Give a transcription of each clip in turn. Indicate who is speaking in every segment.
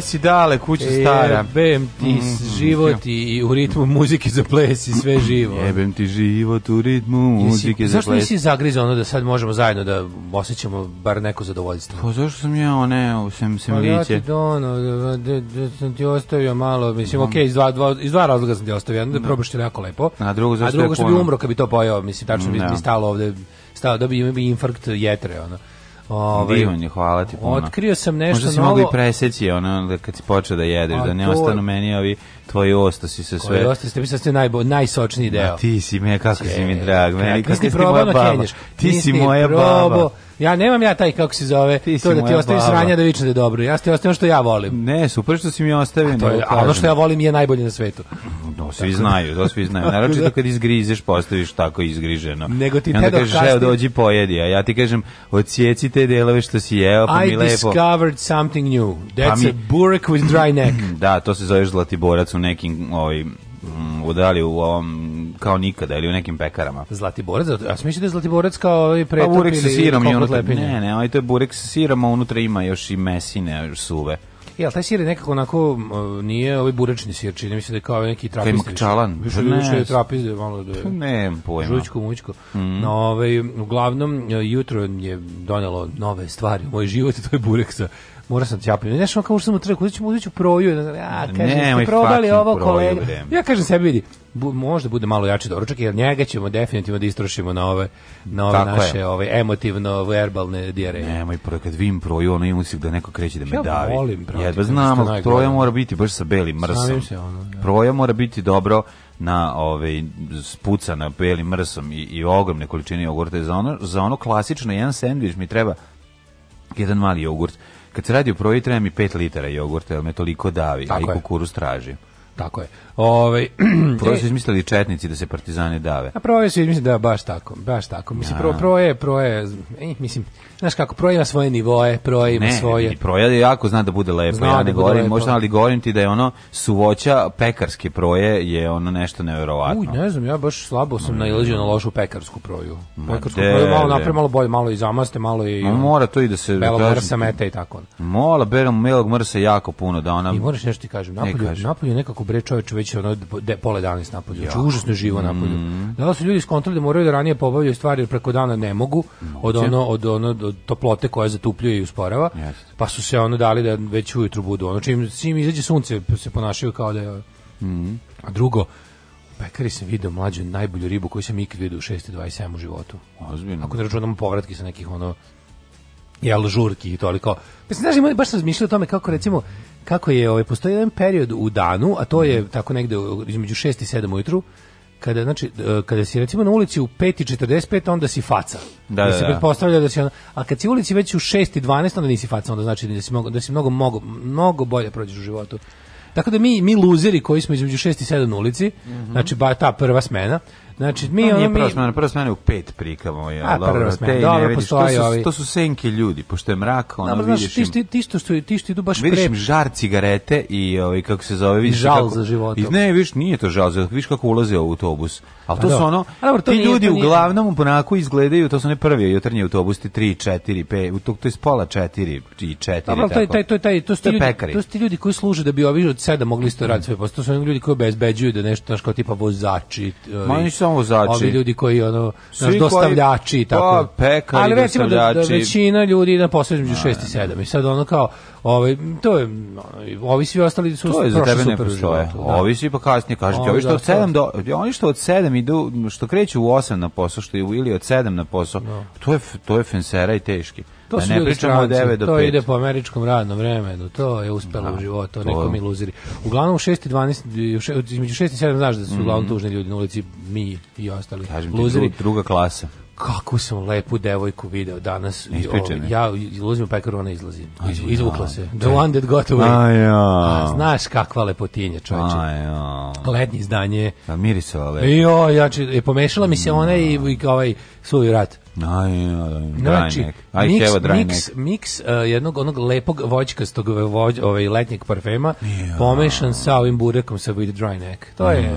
Speaker 1: si dale, kuća e, stara.
Speaker 2: Jebem ti mm -hmm. život mhm. i u ritmu muzike za ples i sve mhm. živo.
Speaker 1: Jebem ti život u ritmu muzike Jesi,
Speaker 2: za ples. Zašto nisi zagrizao ono da sad možemo zajedno da osjećamo bar neko zadovoljstvo? Pa
Speaker 1: zašto sam ja one, sem, sem
Speaker 2: pa, liće? Ja ti dono, da da, da, da, da, sam ti ostavio malo, mislim, mhm. okej, iz, dva, dva, iz dva razloga sam ti ostavio, da, da. probaš ti jako lepo,
Speaker 1: a drugo, zašto a drugo što bi umro kad bi to pojao, mislim, tačno bi, bi da. stalo ovde, stalo, dobio bi infarkt jetre, ono. Ovaj, Divan je, hvala ti puno.
Speaker 2: Otkrio sam nešto novo. Možda si mogu
Speaker 1: i preseći ono, da kad si počeo da jedeš, A, da ne ostanu meni ovi Tvoji osta si se sve.
Speaker 2: Tvoji
Speaker 1: osta
Speaker 2: ste mislili da ste najbo, najsočniji deo.
Speaker 1: Ma, ti si me, kako si mi e, drag. meni, kako si
Speaker 2: ti moja baba.
Speaker 1: Ti si moja baba.
Speaker 2: Ja nemam ja taj kako se zove, ti to da ti ostavi sranja da viče vičete da dobro. Ja ste ostavim što ja volim.
Speaker 1: Ne, super što si mi ostavio.
Speaker 2: To je, a ono što ja volim je najbolje na svetu.
Speaker 1: No, svi znaju, to svi znaju. Naravno da. kad izgrizeš, postaviš tako izgriženo. Nego ti te kažeš, dođi pojedi, a ja ti kažem, odsjeci te delove što si jeo, pa mi lepo. I discovered something new. Pa That's a
Speaker 2: burek with dry neck.
Speaker 1: Da, to se zove zlati borac su nekim ovaj mm, udali u ovom kao nikada ili u nekim pekarama.
Speaker 2: Zlatiborac, a smislite da je Zlatiborac kao ovaj pretop pa, burek sa
Speaker 1: ne, ne, ovaj to je burek sa sirom, a unutra ima još i mesine, još suve.
Speaker 2: Jel, taj sir je nekako onako, nije ovaj burečni sir, čini mi se da je kao neki trapiz. Kao ima
Speaker 1: kčalan.
Speaker 2: Više, pa je trapiz, malo da je... Pa ne, pojma. Žućko, mućko. Mm. No, ovaj, uglavnom, e, jutro je donelo nove stvari u moj život, to je burek sa mora sam ćapljeno. Znaš, on kao što sam utrku, uzet ću, uzet ću proju. Ja, kažem, ste probali ovo kolega. Ja kažem sebi, vidi, bu, možda bude malo jači doručak, jer njega ćemo definitivno da istrošimo na ove, na ove naše ove emotivno verbalne dijareje.
Speaker 1: Nemoj, pro, kad vim proju, ono ima usik da neko kreće da me
Speaker 2: ja
Speaker 1: davi. Volim, brate, Jedva
Speaker 2: znamo,
Speaker 1: proja mora biti baš sa belim mrsom.
Speaker 2: Se ono, da.
Speaker 1: Proja mora biti dobro na ove ovaj, spuca na belim mrsom i, i ogromne količine jogurta za ono za ono klasično jedan sendvič mi treba jedan mali jogurt kad se radi o proji, treba mi 5 litara jogurta, jer me toliko davi, Tako a i je. kukuruz traži.
Speaker 2: Tako je. Ovaj
Speaker 1: prvo e, su izmislili četnici da se partizani dave. A
Speaker 2: prvo su izmislili da baš tako, baš tako. Mislim ja. Da. pro pro je pro je, e, mislim, znaš kako pro ima svoje nivoe, pro ima svoje. Ne,
Speaker 1: proja je jako zna da bude lepo. Zna ja da ne da govorim, lepo. možda ali govorim ti da je ono suvoća pekarske proje je ono nešto neverovatno. Uj, ne
Speaker 2: znam, ja baš slabo sam mm. nailazio na lošu pekarsku proju. Pekarsku de, proju malo napre malo bolje, malo i zamaste, malo i Ma, mora to i da se da belog mrsa meta i tako.
Speaker 1: Mola belog mrsa jako puno da ona.
Speaker 2: I moraš nešto ti kažem, napolju, ne napolju nekako bre čoveče već ono de, pola 11 napolju. Znači, ja. Užasno živo mm. napolju. Da li su ljudi skontrali da moraju da ranije pobavljaju stvari jer preko dana ne mogu od ono od ono od toplote koja zatupljuje i usporava. Pa su se ono dali da već ujutru budu. Ono čim čim izađe sunce se ponašaju kao da je mhm. A drugo, pekari sam video mlađu najbolju ribu koju sam ikad video u 627 u životu.
Speaker 1: Ozbiljno.
Speaker 2: Ako ne računamo povratke sa nekih ono jel, žurki i toliko. Mislim, znaš, ima, baš sam zmišljao o tome kako, recimo, kako je, ovaj, postoji jedan period u danu, a to je mhm. tako negde između 6 i 7 ujutru, kada znači e, kada si recimo na ulici u 5:45 onda si faca.
Speaker 1: Da, da, da. se da.
Speaker 2: pretpostavlja da si ona, a kad si u ulici već u 6:12 onda nisi faca, onda znači da si mnogo da si mnogo mnogo da mnogo bolje prođeš u životu Tako da mi mi luzeri koji smo između 6 i 7 ulici, mm -hmm. znači ba, ta prva smena, Znači, mi,
Speaker 1: ona ono,
Speaker 2: prva mi... smena,
Speaker 1: prva smena u 5 prikamo. Je, A, prva smena, te, dobro, vidiš, to su, to su senke ljudi, pošto je mrak, ona vidiš znaš, im... što
Speaker 2: ti, što, što, ti što idu baš vidiš
Speaker 1: pre... Vidiš žar cigarete i, ovaj kako se zove, vidiš...
Speaker 2: Žal kako, za životom.
Speaker 1: Ne, vidiš, nije to žal viš kako ulaze u autobus. Ali to pa su da. ono, dobro, to ti ljudi to uglavnom ponako izgledaju, to su ne prvi jutarnji autobusi 3, 4, 5, to, to je pola 4 i 4. Dobro, to
Speaker 2: je, to to su ti ljudi, pekari. to su ti ljudi koji služe da bi ovi od 7 mogli isto raditi svoj posao, to su oni ljudi koji obezbeđuju da nešto, znaš, kao tipa vozači.
Speaker 1: Ovi, Ma nisu samo vozači. Ovi
Speaker 2: ljudi koji, ono, naš, dostavljači i tako. Pa, pekari, Ali recimo da, da većina ljudi na posao između 6 i 7 i sad ono kao, Ovaj to je ovi svi ostali su to je za
Speaker 1: tebe ne postoje. Da. Ovi svi pa kasnije kažete, ovi što od 7 do oni što od 7 idu što kreću u 8 na posao što ili od 7 na posao. No. Da. To je to je fensera i teški.
Speaker 2: To da ne pričamo od 9 do 5. To ide po američkom radnom vremenu, to je uspelo da, u životu, to... nekom iluziri. Uglavnom 6 i 12, između 6 i 7 znaš da su mm -hmm. uglavnom mhm. tužni ljudi na ulici, mi i ostali.
Speaker 1: Kažem luziri. Ti, druga klasa
Speaker 2: kako sam lepu devojku video danas. Ispričane. Ovaj, ja izlazim u pekaru, ona izlazi. Iz, izvukla se. The one that got away. A,
Speaker 1: ja.
Speaker 2: znaš kakva lepotinja, čovječe. Lednje izdanje. A pa mirisala lepo. Jo, ja je pomešala mi se ona i, i ovaj svoj rat.
Speaker 1: Aj,
Speaker 2: znači,
Speaker 1: miks,
Speaker 2: miks, miks uh, jednog onog lepog voćkastog vođ, ovaj, letnjeg parfema pomešan sa ovim burekom sa with dry neck. To je,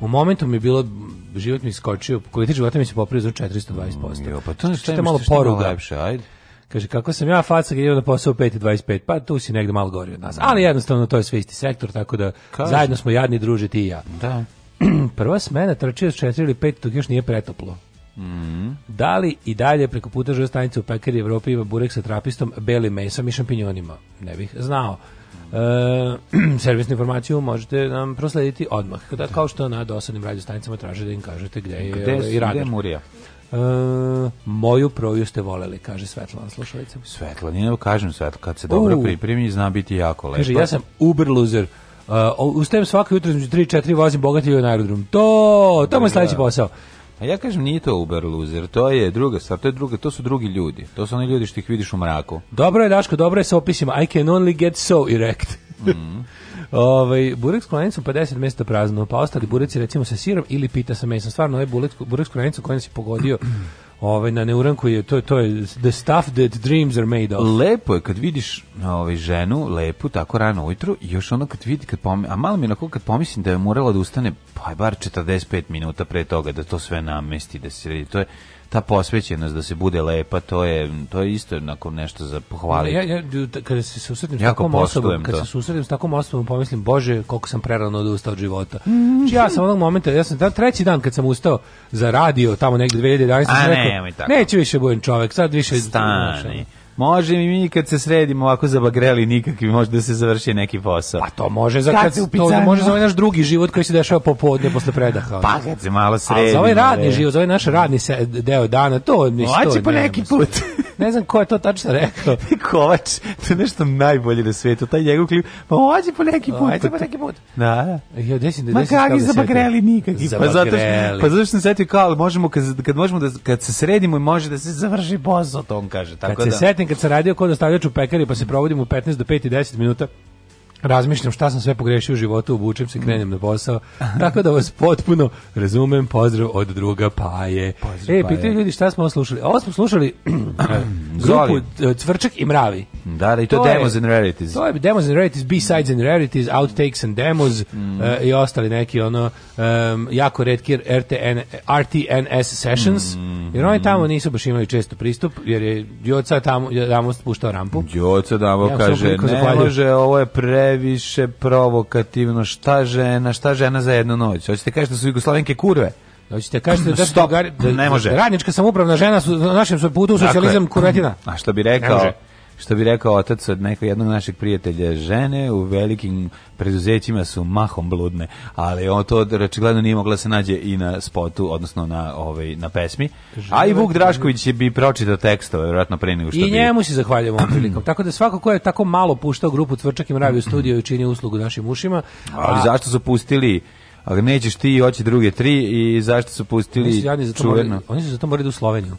Speaker 2: u momentu mi je bilo život mi skočio, kvalitet života mi se popravio za 420%. Mm, jo,
Speaker 1: pa to je što je malo da poruga. Lepše, ajde.
Speaker 2: Kaže, kako sam ja faca gdje idem na posao 5.25, pa tu si negde malo gori od nas. Ali jednostavno to je sve isti sektor, tako da Kažem. zajedno smo jadni druže ti i ja.
Speaker 1: Da.
Speaker 2: Prva smena trči od 4 ili 5, dok još nije pretoplo. Mm -hmm. Da li i dalje preko puta žele stanice u pekari Evropi ima burek sa trapistom, belim mesom i šampinjonima? Ne bih znao e, servisnu informaciju možete nam proslediti odmah. Da, kao što na dosadnim radiostanicama traže da im kažete gde
Speaker 1: je gde,
Speaker 2: i radar. Gde
Speaker 1: je Murija? E,
Speaker 2: moju proju ste voleli, kaže Svetlana slušalica.
Speaker 1: Svetlana, kažem Svetlana, kad se dobro pripremi
Speaker 2: zna biti jako lepo. Kaže, ja sam uber loser. Uh, ustajem svako jutro između 3-4 vozim bogatiju na aerodrom. To, to je moj sledeći posao.
Speaker 1: A ja kažem nije to Uber loser, to je druga stvar, to je druga, to su drugi ljudi. To su oni ljudi što ih vidiš u mraku.
Speaker 2: Dobro je Daško, dobro je sa opisima. I can only get so erect. mm. Ovaj burek s klanicom 50 pa mesta prazno, pa ostali bureci recimo sa sirom ili pita sa mesom. Stvarno ovaj burek, burek s klanicom kojim si pogodio ovaj na neuranku je to to je the stuff that dreams are made of.
Speaker 1: Lepo je kad vidiš na ovaj ženu lepu tako rano ujutru i još ono kad vidi kad pomi, a malo mi na kad pomislim da je morala da ustane pa bar 45 minuta pre toga da to sve namesti da se vidi. To je ta posvećenost da se bude lepa, to je to je isto jednako nešto za pohvaliti.
Speaker 2: Ja, ja kada se susretim s takvom osobom, kada se susretnem s takvom osobom, pomislim bože, koliko sam prerano odustao od života. Mm. Či znači, ja sam onog momenta, ja sam da treći dan kad sam ustao za radio tamo negde 2011, sam rekao, ne, neću više budem čovek, sad više stani.
Speaker 1: Znaš, Može mi kad se sredimo ovako zabagreli nikakvi, može da se završi neki posao.
Speaker 2: Pa to može za kad, kad se to može za ovaj naš drugi život koji se dešava popodne posle predaha.
Speaker 1: Pa kad se malo sredimo. A
Speaker 2: za ovaj radni re. život, za ovaj naš radni se, deo dana, to
Speaker 1: mi Mlači po neki put.
Speaker 2: ne znam ko je to tačno rekao.
Speaker 1: Kovač, to je nešto najbolje na svetu, taj njegov klip. Pa hođi po neki put. Hođi po neki put. Da,
Speaker 2: da. Jo, desin, desin, Ma kakvi da bagreli nikakvi.
Speaker 1: Pa zato, pa zato što pa se setio kao, možemo, kad, kad, možemo da, kad se sredimo i može da se završi posao, to on kaže. Tako
Speaker 2: kad da. se setim kad sam radio kod ostavljaču u pekari, pa se provodim u 15 do 5 i 10 minuta, razmišljam šta sam sve pogrešio u životu, obučem se, krenem na posao. Tako da vas potpuno razumem. Pozdrav od druga Paje. Pozdrav, e, pitaju ljudi šta smo slušali. Ovo smo slušali grupu e, Cvrčak i Mravi.
Speaker 1: Da, da, i to, to Demos je, and
Speaker 2: Rarities. To je Demos and
Speaker 1: Rarities,
Speaker 2: B-Sides and Rarities, Outtakes and Demos e, mm. uh, i ostali neki ono um, jako redki RTN, RTNS Sessions. Mm. Jer oni tamo nisu baš imali često pristup, jer je Djoca tamo, tamo spuštao rampu.
Speaker 1: Djoca tamo ja, kaže, ne može, ovo je pre previše provokativno. Šta žena, šta žena za jednu noć? Hoćete kažete da su Jugoslavenke kurve?
Speaker 2: Hoćete da kažete da Stop, da, ne može. Radnička samoupravna žena su na našem putu u socijalizam dakle, kurvetina.
Speaker 1: A što bi rekao? što bi rekao otac od nekog jednog našeg prijatelja, žene u velikim preduzećima su mahom bludne, ali on to očigledno nije mogla da se nađe i na spotu, odnosno na ovaj na pesmi. A i Vuk Drašković je bi pročitao tekstove, verovatno pre nego što I bi...
Speaker 2: njemu se zahvaljujemo prilikom. Tako da svako ko je tako malo puštao grupu Tvrčak i Mravi u studiju i čini uslugu našim ušima.
Speaker 1: Ali a... zašto su pustili ali nećeš ti i oći druge tri i zašto su pustili oni su, jadni, zato čuveno? Morali,
Speaker 2: oni su zato morali da u Sloveniju.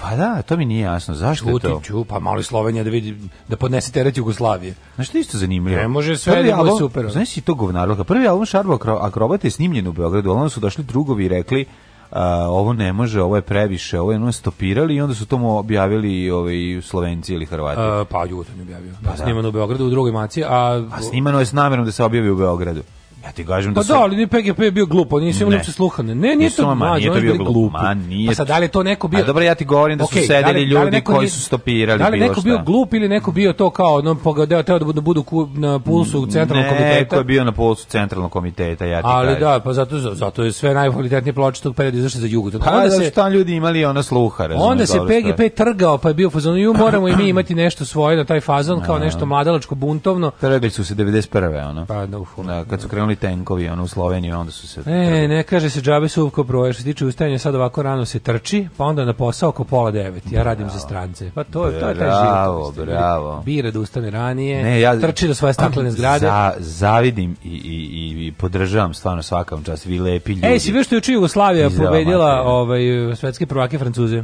Speaker 1: Pa da, to mi nije jasno. Zašto Čuti, to?
Speaker 2: Ču, pa mali Slovenija da vidi da podnese teret Jugoslavije.
Speaker 1: Znaš što je isto zanimljivo? Ne
Speaker 2: može sve da bude super.
Speaker 1: Znaš si to govnarloga? Prvi album Šarbo Akrobata je snimljen u Beogradu, ali onda su došli drugovi i rekli Uh, ovo ne može, ovo je previše, ovo je non stopirali i onda su to objavili i ovaj, Slovenci ili Hrvati. Uh,
Speaker 2: pa Jutan je objavio. Pa, da. da. Snimano u Beogradu u drugoj maci.
Speaker 1: A, a snimano je s namjerom da se objavi u Beogradu.
Speaker 2: Ja ti kažem da pa su... da, ali ni PGP je bio glup, oni nisu imali uopšte sluha. Ne, nije Nisu, to,
Speaker 1: ma, nije to bio glup. Ma, nije.
Speaker 2: Pa sad, da li je to neko bio...
Speaker 1: A dobro, ja ti govorim da su da sedeli da li, ljudi da koji
Speaker 2: nije...
Speaker 1: su stopirali Da li neko
Speaker 2: šta? bio glup ili neko bio to kao, ono, pogadeo, teo da budu, da budu ku, na pulsu centralnog ne, komiteta? Neko
Speaker 1: je bio na pulsu centralnog komiteta, ja ti ali,
Speaker 2: kažem. Ali da, pa zato, zato je sve najkvalitetnije ploče tog perioda izašli za jugu.
Speaker 1: Pa, da se, šta ljudi imali ona sluha, razumiješ?
Speaker 2: Onda se PGP trgao, pa je bio fazon, ju moramo i mi imati nešto svoje na taj fazon, kao da. nešto mladalačko buntovno.
Speaker 1: Trgli su se 91. ono. Pa, da, kad su krenuli tenkovi ono, u Sloveniju, onda su se... E,
Speaker 2: ne kaže se džabe suvko proje, što se tiče ustajanja, sad ovako rano se trči, pa onda na posao oko pola devet, ja bravo. radim za strance. Pa
Speaker 1: to, je, to je taj život. Bravo, bravo.
Speaker 2: Bira da ustane ranije, ne, ja, trči do svoje staklene zgrade. Za,
Speaker 1: zavidim i, i, i podržavam stvarno svakom čast, vi lepi ljudi. Ej,
Speaker 2: si
Speaker 1: vi
Speaker 2: što je Jugoslavija pobedila ovaj, svetske prvake Francuze?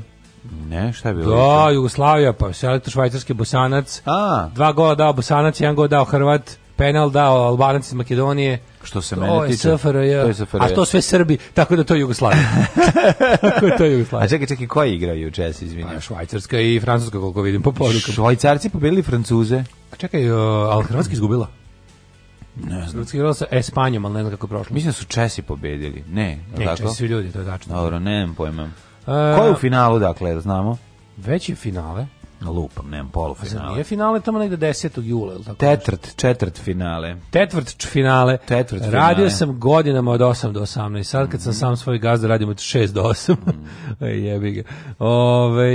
Speaker 1: Ne, šta je bilo?
Speaker 2: Da, Jugoslavija, pa selektor švajcarski Bosanac. A. Dva gola dao Bosanac, jedan gol dao Hrvat penal dao Albanac iz Makedonije.
Speaker 1: Što se mene tiče, SFRJ, to
Speaker 2: je SFRJ. A to sve Srbi, tako da to je Jugoslavija. tako da
Speaker 1: je to Jugoslavija. A čekaj, čekaj, ko igraju igrao juče, izvinjam?
Speaker 2: Pa, Švajcarska i Francuska, koliko vidim po porukama.
Speaker 1: Švajcarci pobedili Francuze. A
Speaker 2: pa čekaj, uh, ali Hrvatska izgubila. Ne znam. igrala sa Espanjom, ali ne znam kako je prošlo.
Speaker 1: Mislim da su Česi pobedili. Ne,
Speaker 2: ne tako? Česi su ljudi, to je tačno.
Speaker 1: Dobro,
Speaker 2: nemam
Speaker 1: pojma. Uh, Ko
Speaker 2: je
Speaker 1: u finalu, dakle, da znamo?
Speaker 2: Veći finale
Speaker 1: lupam, nemam polufinale.
Speaker 2: Nije
Speaker 1: finale
Speaker 2: tamo negde 10. jula, ili
Speaker 1: tako? Tetrt, četvrt finale.
Speaker 2: Tetvrt finale. Tetvrt finale. Radio sam godinama od 8 do 18. Sad kad sam mhm. sam svoj gazda radim od 6 do 8. Mhm. Jebi ga. Ove,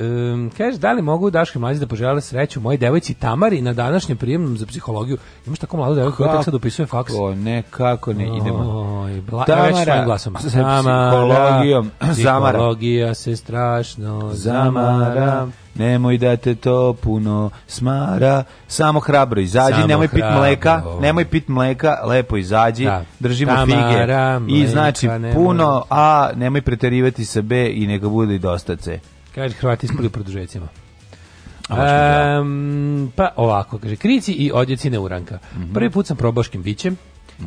Speaker 2: um, kažeš, da li mogu Daške mlađe da požele sreću moje devojci Tamari na današnjem prijemnom za psihologiju? Imaš tako mladu devojku koja tek sad upisuje faks? O,
Speaker 1: ne, kako ne, idemo. Oj,
Speaker 2: bla, Tamara, glasom.
Speaker 1: sa psihologijom.
Speaker 2: Zamara. Psihologija se strašno zamara. zamara
Speaker 1: nemoj da te to puno smara, samo hrabro izađi, samo nemoj hrabro. pit mleka, nemoj pit mleka, lepo izađi, da. držimo Tamara, fige. Mleka, I znači nemoj. puno A, nemoj preterivati sa B i neka bude i dosta C.
Speaker 2: Kaže Hrvati ispali produžecima. Um, pa ovako, kaže, krici i odjeci neuranka. Mm -hmm. Prvi put sam probao vićem,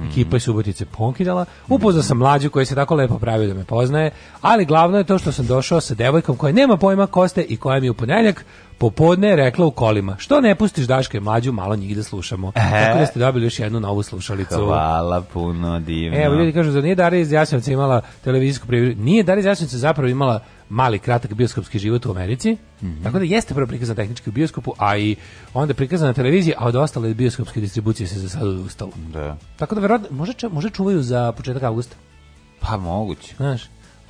Speaker 2: ekipa iz Subotice ponkidala. Upoznao sam mlađu koji se tako lepo pravio da me poznaje, ali glavno je to što sam došao sa devojkom koja nema pojma ko ste i koja mi u ponedeljak popodne je rekla u kolima, što ne pustiš Daške mlađu, malo njih da slušamo. E. Tako da ste dobili još jednu novu slušalicu.
Speaker 1: Hvala puno, divno. Evo,
Speaker 2: ljudi kažu, za nije Darija iz Jasenovca imala televizijsku previju. Nije Darija iz Jasenovca zapravo imala mali kratak bioskopski život u Americi. Mm -hmm. Tako da jeste prvo prikazan tehnički u bioskopu, a i onda prikazan na televiziji, a od ostale bioskopske distribucije se za sad ustalo. Da. Tako da verovatno možda čuvaju za početak avgusta.
Speaker 1: Pa moguće.
Speaker 2: Znaš,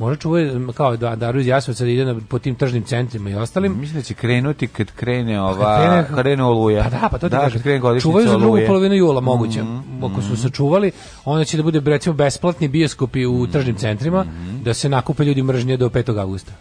Speaker 2: Možda čuvaju kao da Daruj Jasovca ide na, po tim tržnim centrima i ostalim.
Speaker 1: Mislim da će krenuti kad krene ova kad krene, krene oluja.
Speaker 2: Pa da, pa to da, ti kažem. Čuvaju za drugu polovinu jula moguće. Mm -hmm. Ako su mhm. sačuvali, onda će da bude recimo besplatni bioskopi u mhm, tržnim centrima mm -hmm. da se nakupe ljudi mržnje do 5. augusta.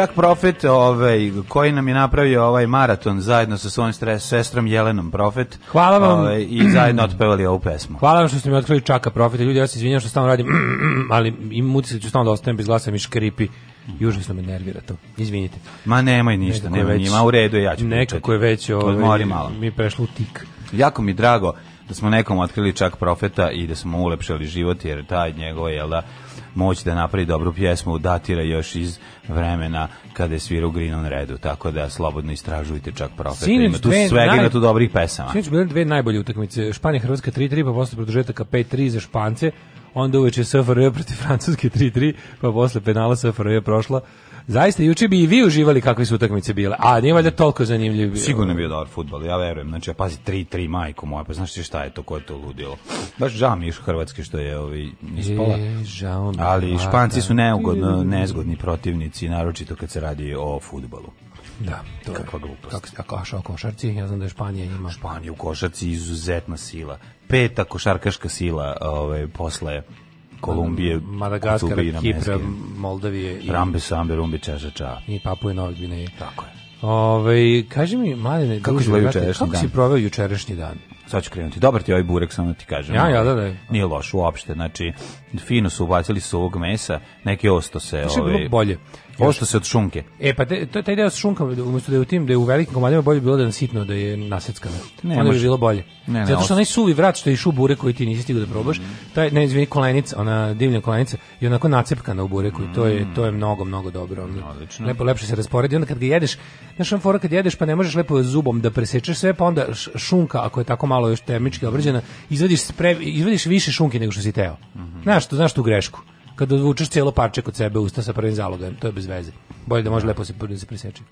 Speaker 1: Čak Profet, ovaj, koji nam je napravio ovaj maraton zajedno sa svojim stres, sestrom Jelenom Profet.
Speaker 2: Hvala vam. Ovaj,
Speaker 1: I zajedno otpevali ovu pesmu.
Speaker 2: Hvala vam što ste mi otkrili Čaka Profeta. Ljudi, ja se izvinjam što stalno radim, ali imam utisak da ću stalno da ostanem bez glasa mi škripi. Južno se me nervira to. Izvinite.
Speaker 1: Ma nemoj ništa, nema njima, u redu je, ja ću Nekako
Speaker 2: je već ovaj, malo. mi je prešlo u tik.
Speaker 1: Jako mi drago da smo nekom otkrili čak profeta i da smo ulepšali život jer taj njegov je da moć da napravi dobru pjesmu datira još iz vremena kada je svirao Green on Redu, tako da slobodno istražujte čak profeta. Sinic ima tu svega, ima tu dobrih pesama. Sinoć
Speaker 2: gledam dve najbolje utakmice, Španija Hrvatska 3-3, pa posle produžetaka 5-3 za Špance, onda uveče SFRJ protiv Francuske 3-3, pa posle penala SFRJ prošla. Zaista, juče bi i vi uživali kakve su utakmice bile, a nije valjda toliko zanimljivo.
Speaker 1: Sigurno je bio dobar futbol, ja verujem. Znači, ja pazi, 3-3 majko moja, pa znaš šta je to, ko je to ludilo. Baš žao mi je Hrvatske što je ovi ispala. E, žao mi Ali pa Španci su da. neugodno, nezgodni protivnici, naročito kad se radi o futbolu.
Speaker 2: Da,
Speaker 1: to kakva
Speaker 2: je. glupost. Kako, a koša o košarci, ja znam da je Španija ima.
Speaker 1: Španija u košarci izuzetna sila. Peta košarkaška sila ovaj, posle Kolumbije, Madagaskar, Kipra,
Speaker 2: Moldavije. I,
Speaker 1: Rambe, Sambe, Rumbi, Čaša,
Speaker 2: I Papuje
Speaker 1: Novog
Speaker 2: Gvineje. Tako je. Ove, ovaj, kaži mi, mladene, kako, duže, brate, kako si proveo jučerašnji dan?
Speaker 1: Sad ću krenuti. Dobar ti ovaj burek, samo da ti kažem.
Speaker 2: Ja, ja, da, da.
Speaker 1: Nije loš uopšte, znači, fino su ubacili suvog mesa, neke osto se...
Speaker 2: Znači, ove, bilo ovaj, bolje.
Speaker 1: Ovo
Speaker 2: što
Speaker 1: se od šunke.
Speaker 2: E, pa te, to, taj deo s šunkom, da umjesto da je u tim, da je u velikim komadima bolje bilo da je sitno, da je naseckano. Ne, Onda bi bilo bolje. Ne, ne, Zato što onaj suvi vrat što je išu bure koji ti nisi stigao da probaš, mm. taj, ne, izvini, kolenica, ona divlja kolenica, je onako nacepkana u bureku i to je, mhm. to je mnogo, mnogo dobro. Onda, Odlično. Lepo, lepše se rasporedi. Onda kad ga jedeš, znaš, on fora kad jedeš pa ne možeš lepo zubom da presečeš sve, pa onda šunka, ako je tako malo još termički obrađena, izvadiš, spre, izvadiš više šunke nego što si teo. Mm -hmm. Znaš, to, znaš tu grešku kad odvučeš cijelo parče kod sebe usta sa prvim zalogajem, to je bez veze. Bolje da može lepo se, da se preseče.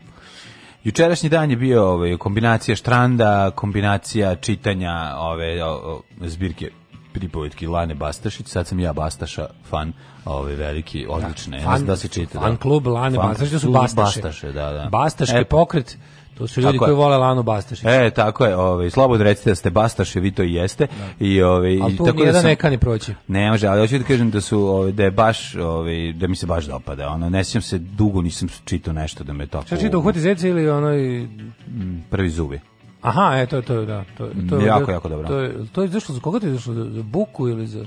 Speaker 1: Jučerašnji dan je bio ovaj, kombinacija štranda, kombinacija čitanja ove o, zbirke pripovetki Lane Bastašić, sad sam ja Bastaša fan, ovaj veliki, da, odlične, da,
Speaker 2: fan, da se čita. Fan da. klub Lane Bastašić, su Bastaše. Bastaše,
Speaker 1: da, da. Bastaški e, pokret
Speaker 2: To su ljudi tako koji je. vole Lanu Bastašić.
Speaker 1: E, tako je, ovaj slobodno recite da ste Bastaše, vi to i jeste. Da. I ovaj i
Speaker 2: tako da sam, neka ni proći.
Speaker 1: Ne može, ali hoću da kažem da su ovaj da je baš ovaj da mi se baš dopada. Ono ne sjećam se dugo nisam čitao nešto da me tako. Šta
Speaker 2: čitao Hvati zeca ili onaj mm,
Speaker 1: prvi zubi.
Speaker 2: Aha, e, to je, to da. To, to, je, mm, jako, da, jako dobro. To je, to je izašlo, za koga ti je izašlo? Za Buku ili za...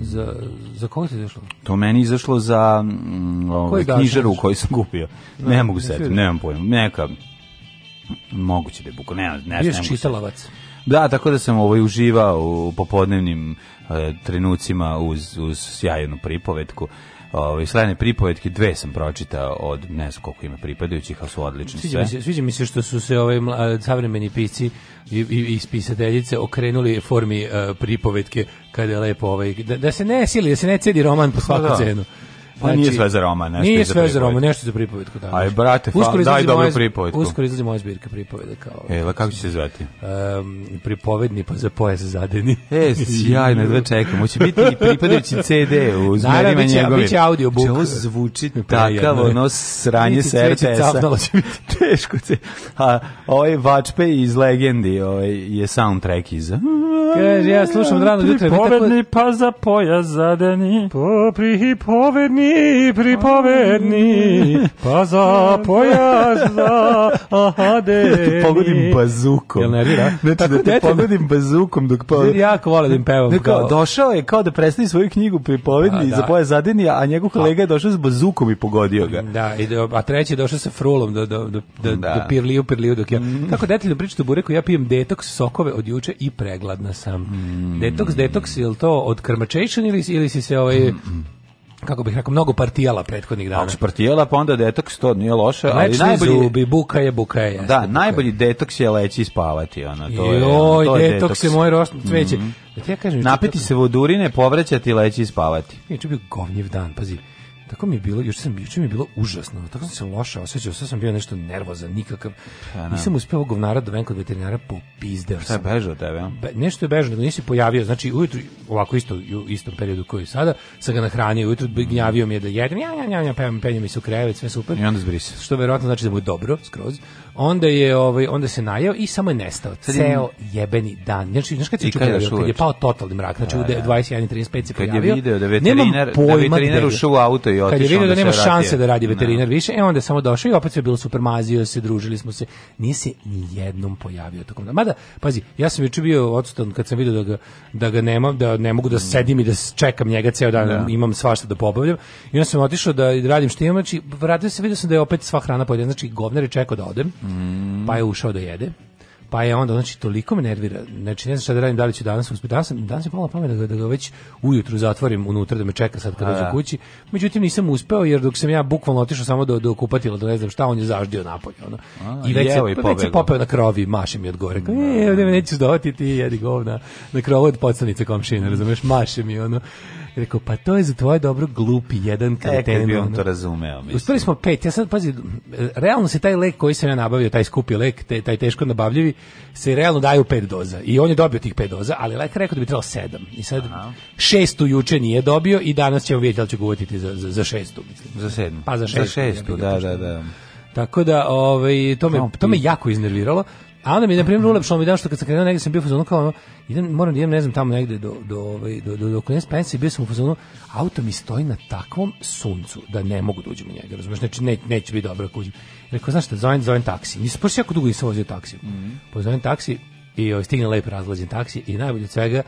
Speaker 2: Za, za koga ti je izašlo?
Speaker 1: To meni izašlo za mm, ovaj, knjižaru koju sam kupio. Ne, da, ne mogu setiti, nemam pojma. Neka, moguće da je buko, ne, ne,
Speaker 2: ne, čitalovac.
Speaker 1: Da, tako da sam ovaj uživao u popodnevnim uh, trenucima uz, uz sjajnu pripovetku. Ovaj slajne pripovetke dve sam pročitao od ne znam koliko ima pripadajućih, ali su odlične sve. Mi
Speaker 2: se, sviđa mi se što su se ovaj savremeni pisci i, i ispisateljice okrenuli formi uh, pripovetke kada je lepo ovaj da, da se ne sili, da se ne cedi roman po pa svaku da. cenu.
Speaker 1: Pa znači, nije sve za Roma, nešto
Speaker 2: nije za sve za Roma,
Speaker 1: nešto za pripovetku
Speaker 2: da. Aj
Speaker 1: znači. brate, fa, daj dobru pripovetku.
Speaker 2: Uskoro izlazi moja zbirka pripoveda kao.
Speaker 1: E, la kako će se znači,
Speaker 2: zvati? Um, pripovedni pa za pojas zadeni. E,
Speaker 1: sjajno, dve da čekamo. Hoće biti i pripadajući CD u zmerima njegovim. Biće
Speaker 2: audio book.
Speaker 1: Čeo zvuči takav ono sranje sa RTS-a.
Speaker 2: Teško se.
Speaker 1: A ovaj Vačpe iz legendi, ovaj je soundtrack iz...
Speaker 2: Kaže, ja slušam rano jutro.
Speaker 1: Pripovedni pa za pojas zadeni. Po pripovedni mi pripovedni, pa za pojazda, aha, de. Da te
Speaker 2: pogodim bazukom.
Speaker 1: Jel
Speaker 2: nervira? Ne, da da Tako, da te dete, pogodim bazukom dok pa... Ja jako volim da im pevam. Neko,
Speaker 1: kao... došao je kao da predstavi svoju knjigu pripovedni da, da. za pojaz zadeni, a njegov pa. kolega je došao s bazukom i pogodio ga.
Speaker 2: Da,
Speaker 1: i
Speaker 2: do, a treći je došao sa frulom do, do, do, do, da. do pirliju, pirliju dok ja... Mm. Kako detaljno pričate o bureku, ja pijem detoks sokove od juče i pregladna sam. Mm. Detoks, detoks, je li to od krmačation ili, ili si se ovaj... Mm kako bih rekao, mnogo partijala prethodnih dana. Znači,
Speaker 1: partijala, pa onda detoks, to nije loše. ali
Speaker 2: Lečni
Speaker 1: najbolji,
Speaker 2: zubi, buka je, buka je. Da, jeste,
Speaker 1: da, buka najbolji detoks je leći
Speaker 2: i
Speaker 1: spavati. Ono, to Joj, je, to
Speaker 2: detoks, detoks je moj rošno mhm. cveće. Mm -hmm. ja
Speaker 1: kažem, Napiti se vodurine, povraćati, leći i spavati.
Speaker 2: Nije, bio govnjiv dan, pazi. Tako mi je bilo, još sam juče mi je bilo užasno. Tako sam se loše osećao, sve sam bio nešto nervozan, nikakav. Ja, pa, da. nisam uspeo govnara do da venka veterinara popizdeo.
Speaker 1: Šta je bežao tebe?
Speaker 2: Be, nešto je bežao, nego nisi pojavio. Znači ujutru ovako isto u istom periodu koji je sada, sam ga nahranio ujutru, mhm. gnjavio mi je da jedem. Ja ja ja ja, penjem mi se u krevet, sve super.
Speaker 1: I onda
Speaker 2: zbrisao. Što verovatno znači da mu je dobro skroz onda je ovaj onda se najao i samo je nestao. Ceo jebeni dan. Znači, znači
Speaker 1: kad se
Speaker 2: čuo kad
Speaker 1: je
Speaker 2: pao totalni mrak,
Speaker 1: znači
Speaker 2: u 21:35 da, da, da. se pojavio. Kad je video
Speaker 1: da veterinar, da veterinar ušao u auto i otišao.
Speaker 2: Kad je
Speaker 1: video
Speaker 2: da nema šanse da radi veterinar više, e onda je samo došao i opet sve bilo super mazio se, družili smo se. Nije se ni jednom pojavio tokom dana. Mada, pazi, ja sam juče bio odsutan kad sam video da ga, da ga nema da ne mogu da mm. sedim i da čekam njega ceo dan, da. imam svašta da pobavljam. I onda sam otišao da radim što imam, znači vratio se, video sam da je opet sva hrana pojedena, znači govnar je čekao da odem Mm. Pa je ušao da jede. Pa je onda, znači, toliko me nervira. Znači, ne znam šta da radim, da li ću danas uspjeti. Danas, danas je pala pamet da, ga, da ga već ujutru zatvorim unutra, da me čeka sad kad dođe da. kući. Međutim, nisam uspeo, jer dok sam ja bukvalno otišao samo do, do kupatila, da ne znam šta, on je zaždio napolje. Ono. A, I već se, i već se popeo na krovi, maše mi od gore. Kao, e, ovdje me neću zdovati, ti jedi govna na krovu od podstanice komšine, razumeš, maše mi, ono. Rekao, pa to je za tvoje dobro glupi jedan
Speaker 1: kreten. E, bi on to
Speaker 2: razumeo. Uspeli smo pet, ja sad, pazi, realno se taj lek koji sam ja nabavio, taj skupi lek, te, taj teško nabavljivi, se realno daju pet doza. I on je dobio tih pet doza, ali lek rekao da bi trebalo sedam. I sad Aha. šestu juče nije dobio i danas ćemo vidjeti da li će govoriti za, za, za šestu. Mislim.
Speaker 1: Za sedmu. Pa za šestu. Za šestu, ja da, da, da.
Speaker 2: Tako da, ovaj, to me, to me jako iznerviralo. A onda mi na primjer ulepšalo mi dan što kad sam krenuo negdje sam bio u fazonu kao idem, moram da idem ne znam tamo negde do do ovaj do do do Knes Pence bio sam u fazonu auto mi stoji na takvom suncu da ne mogu da uđem u njega razumješ znači ne, neće biti dobro ako rekao znaš šta zovem zovem taksi nisam baš jako dugo nisam vozio taksi mm -hmm. pozovem taksi i ovaj, stigne lep razlađen taksi i najbolje od svega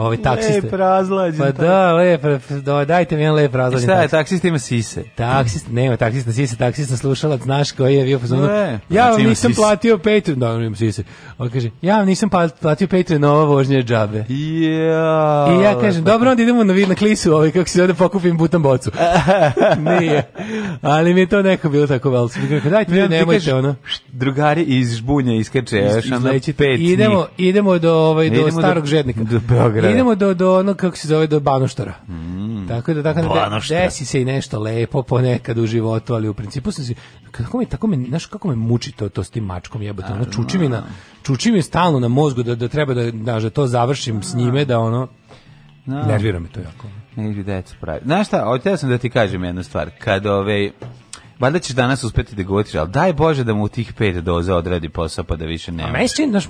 Speaker 2: ovaj taksista. Lep razlađen. Pa da, lep, da, dajte mi jedan lep razlađen. E, šta je, taksista ima sise? Taksist, nema, taksista sise, taksista slušalac, znaš koji je bio pozvano. ja vam znači nisam platio Patreon, da, on imam sise. On kaže, ja vam nisam pa, platio Patreon, ova vožnja džabe. I ja kažem, dobro, onda idemo na, vid, na klisu, ovaj, kako se zove, da pokupim butan bocu. Nije. Ali mi je to neko bilo tako velo. Dajte mi, nemojte, ono. Drugari iz žbunja iskače, još ono pet idemo, Idemo do, ovaj, do starog žednika. Do Beograda. Da. idemo do, do ono, kako se zove, do Banoštara. Mm, tako da, tako da, desi se i nešto lepo ponekad u životu, ali u principu se, kako me, tako mi znaš, kako me muči to, to s tim mačkom jebote, ono, čuči mi na, da. čuči mi stalno na mozgu da, da treba da, da, da to završim s njime, da ono, da. nervira me to jako. Ne, decu pravi. Znaš šta, hoćeo sam da ti kažem jednu stvar, kad ove, ovaj, valjda ćeš danas uspeti da gotiš, ali daj Bože da mu u tih pet doze odradi posao pa da više nema. A meni se znaš,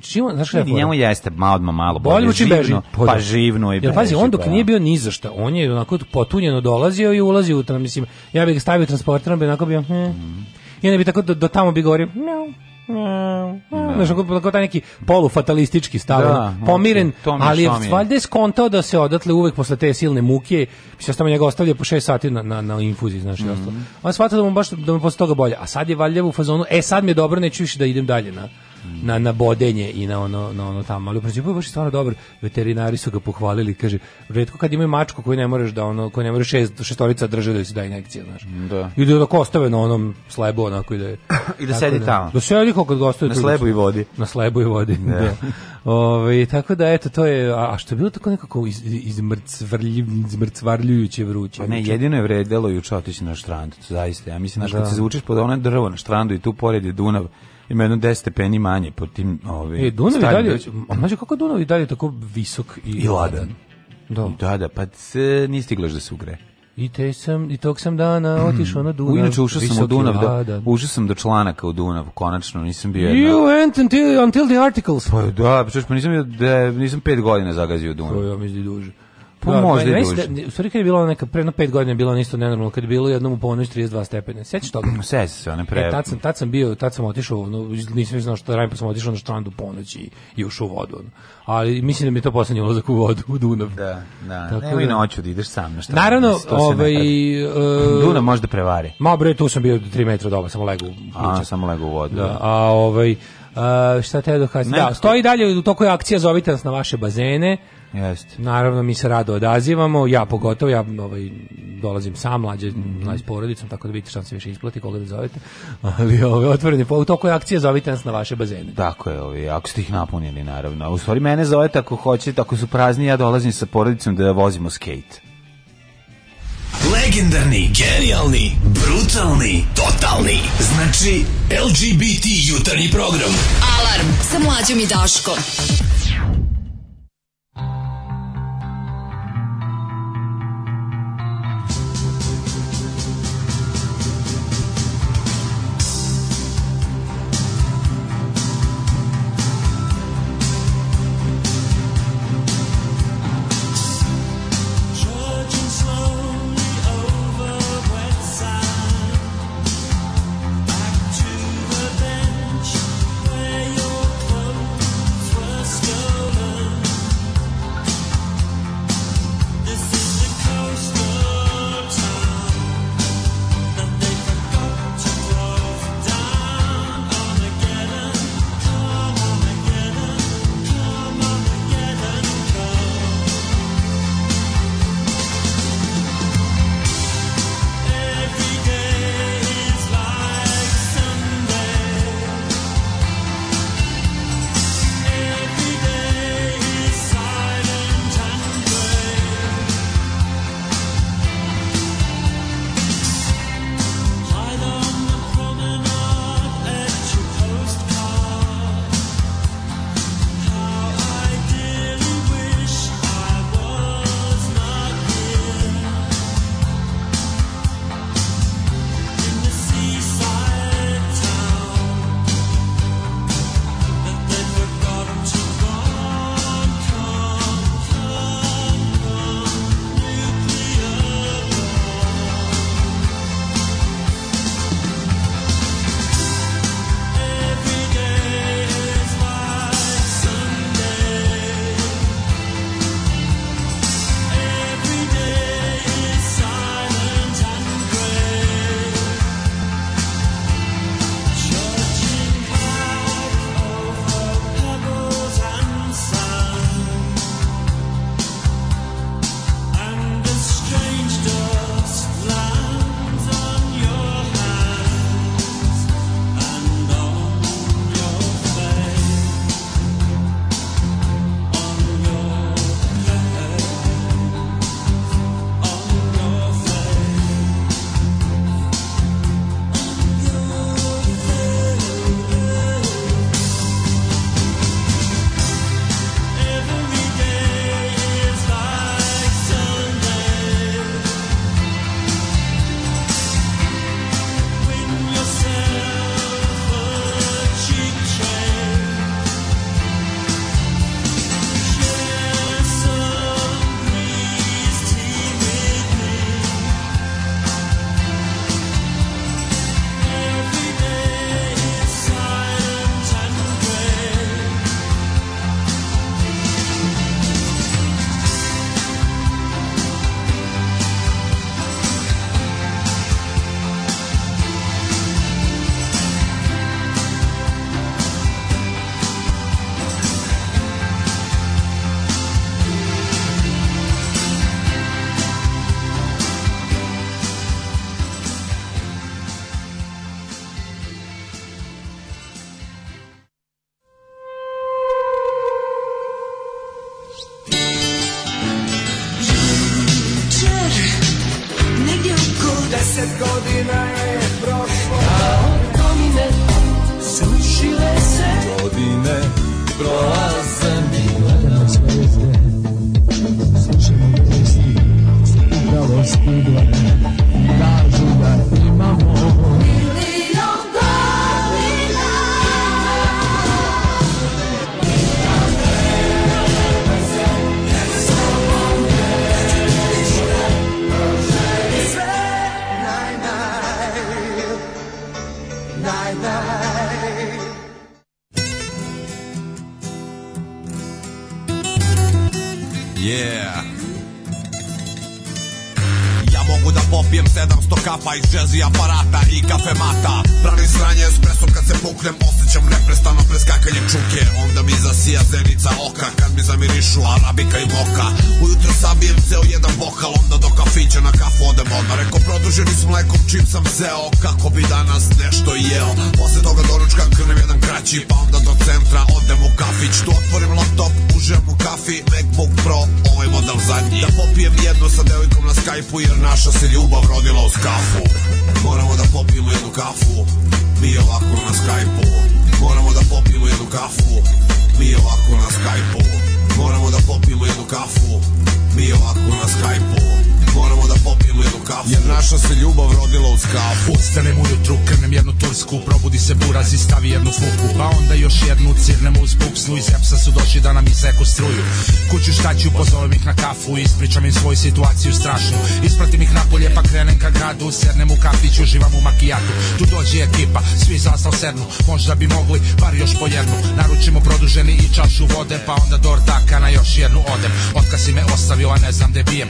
Speaker 2: čim, znaš kada je Njemu jeste, malo, odma malo bolje, bolje živno, beži, pa, pa da. živno i beži. pazi, on dok pa. Da. nije bio ni za šta, on je onako potunjeno dolazio i ulazio u, mislim, ja bih ga stavio transporterom, bi onako bio, hm, mm. i onda bi tako do, do tamo bi govorio, no, Da. Znaš, kao taj neki polufatalistički stav, da, pomiren, ali je valjda je skontao da se odatle uvek posle te silne muke, se samo njega ostavlja po 6 sati na, na, na infuziji, znaš, mm -hmm. On shvatio da mu baš da mu posle toga bolje, a sad je valjda u fazonu, e sad mi je dobro, neću više da idem dalje na na, na bodenje i na ono, na ono tamo. Ali u principu je baš stvarno dobro Veterinari su ga pohvalili. Kaže, retko kad imaju mačku koju ne možeš da ono, koju ne možeš šest, šestorica drže da se da injekcija, znaš. Da. I da tako ostave na onom slebu onako ide I da, da sedi da- tamo. Da sedi kako ga gostuje Na slebu i vodi. Na slebu i vodi, ne. da. da. Ove, ovaj, tako da, eto, to je... A što je bilo tako nekako iz, iz iz izmrcvarljujuće vruće? Pa ne, znači- jedino je vredelo juče otići na štrandu, zaista. Ja mislim, znaš, da. kad se zvučiš pod ono drvo na štrandu i tu pored je Dunav, ima jedno 10 stepeni manje po tim ovaj. E Dunav i dalje, a znači kako Dunav i dalje tako visok i i ladan. Da. I da, da, pa se ni stiglaš da se ugre. I te sam i tog sam dana otišao na Dunav. Inače ušao sam u Dunav, da, ušao sam do članaka u Dunav, konačno nisam bio jedna. You went until, until the articles. Pa da, pa, češ, pa nisam, da, nisam pet godina zagazio Dunav. To ja mislim duže. Pa da, možda, da, da, u stvari kad je bilo neka, pre no pet godina je bilo isto nenormalno, kad je bilo jednom u ponoć 32 stepene. Sećaš toga? Mm, Sećaš se, one pre... E, tad, sam, tad sam bio, tad sam otišao, no, nisam znao što da radim, pa sam otišao na štrandu u ponoć i, i ušao u vodu. Ali mislim da mi je to poslednji ulazak u vodu, u Dunav. Da, da, Tako Evo i da. noću da ideš sam na štrandu. Naravno, ovaj... Uh, Dunav može da prevari. Ma bre, tu sam bio 3 metra doba, samo legu. A, samo legu u vodu. Da, da. a ovaj... Uh, šta te da Da, stoji dalje u toku je akcija, zovite nas na vaše bazene. Jeste. Naravno, mi se rado odazivamo, ja pogotovo, ja ovaj, dolazim sam, mlađe, mm -hmm. s porodicom, tako da vidite šta se više isplati, koga da zovete. Ali ovaj, je otvorene, u toku akcije zovite nas na vaše bazene. Tako je, ovi, ako ste ih napunili, naravno. U stvari, mene zovete ako hoćete, ako su prazni, ja dolazim sa porodicom da vozimo skate. Legendarni, genijalni, brutalni, totalni. Znači, LGBT jutarnji program. Alarm sa mlađom i Daškom.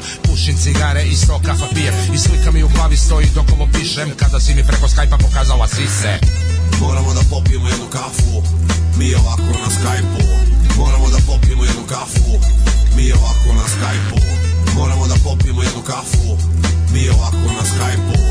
Speaker 3: pijem Pušim cigare i sto kafa pa pijem I slika mi u glavi stoji dok ovo pišem Kada si mi preko skajpa pokazala sise Moramo da popijemo jednu kafu Mi ovako na skajpu Moramo da popijemo jednu kafu Mi ovako na skajpu Moramo da popijemo jednu kafu Mi ovako na skajpu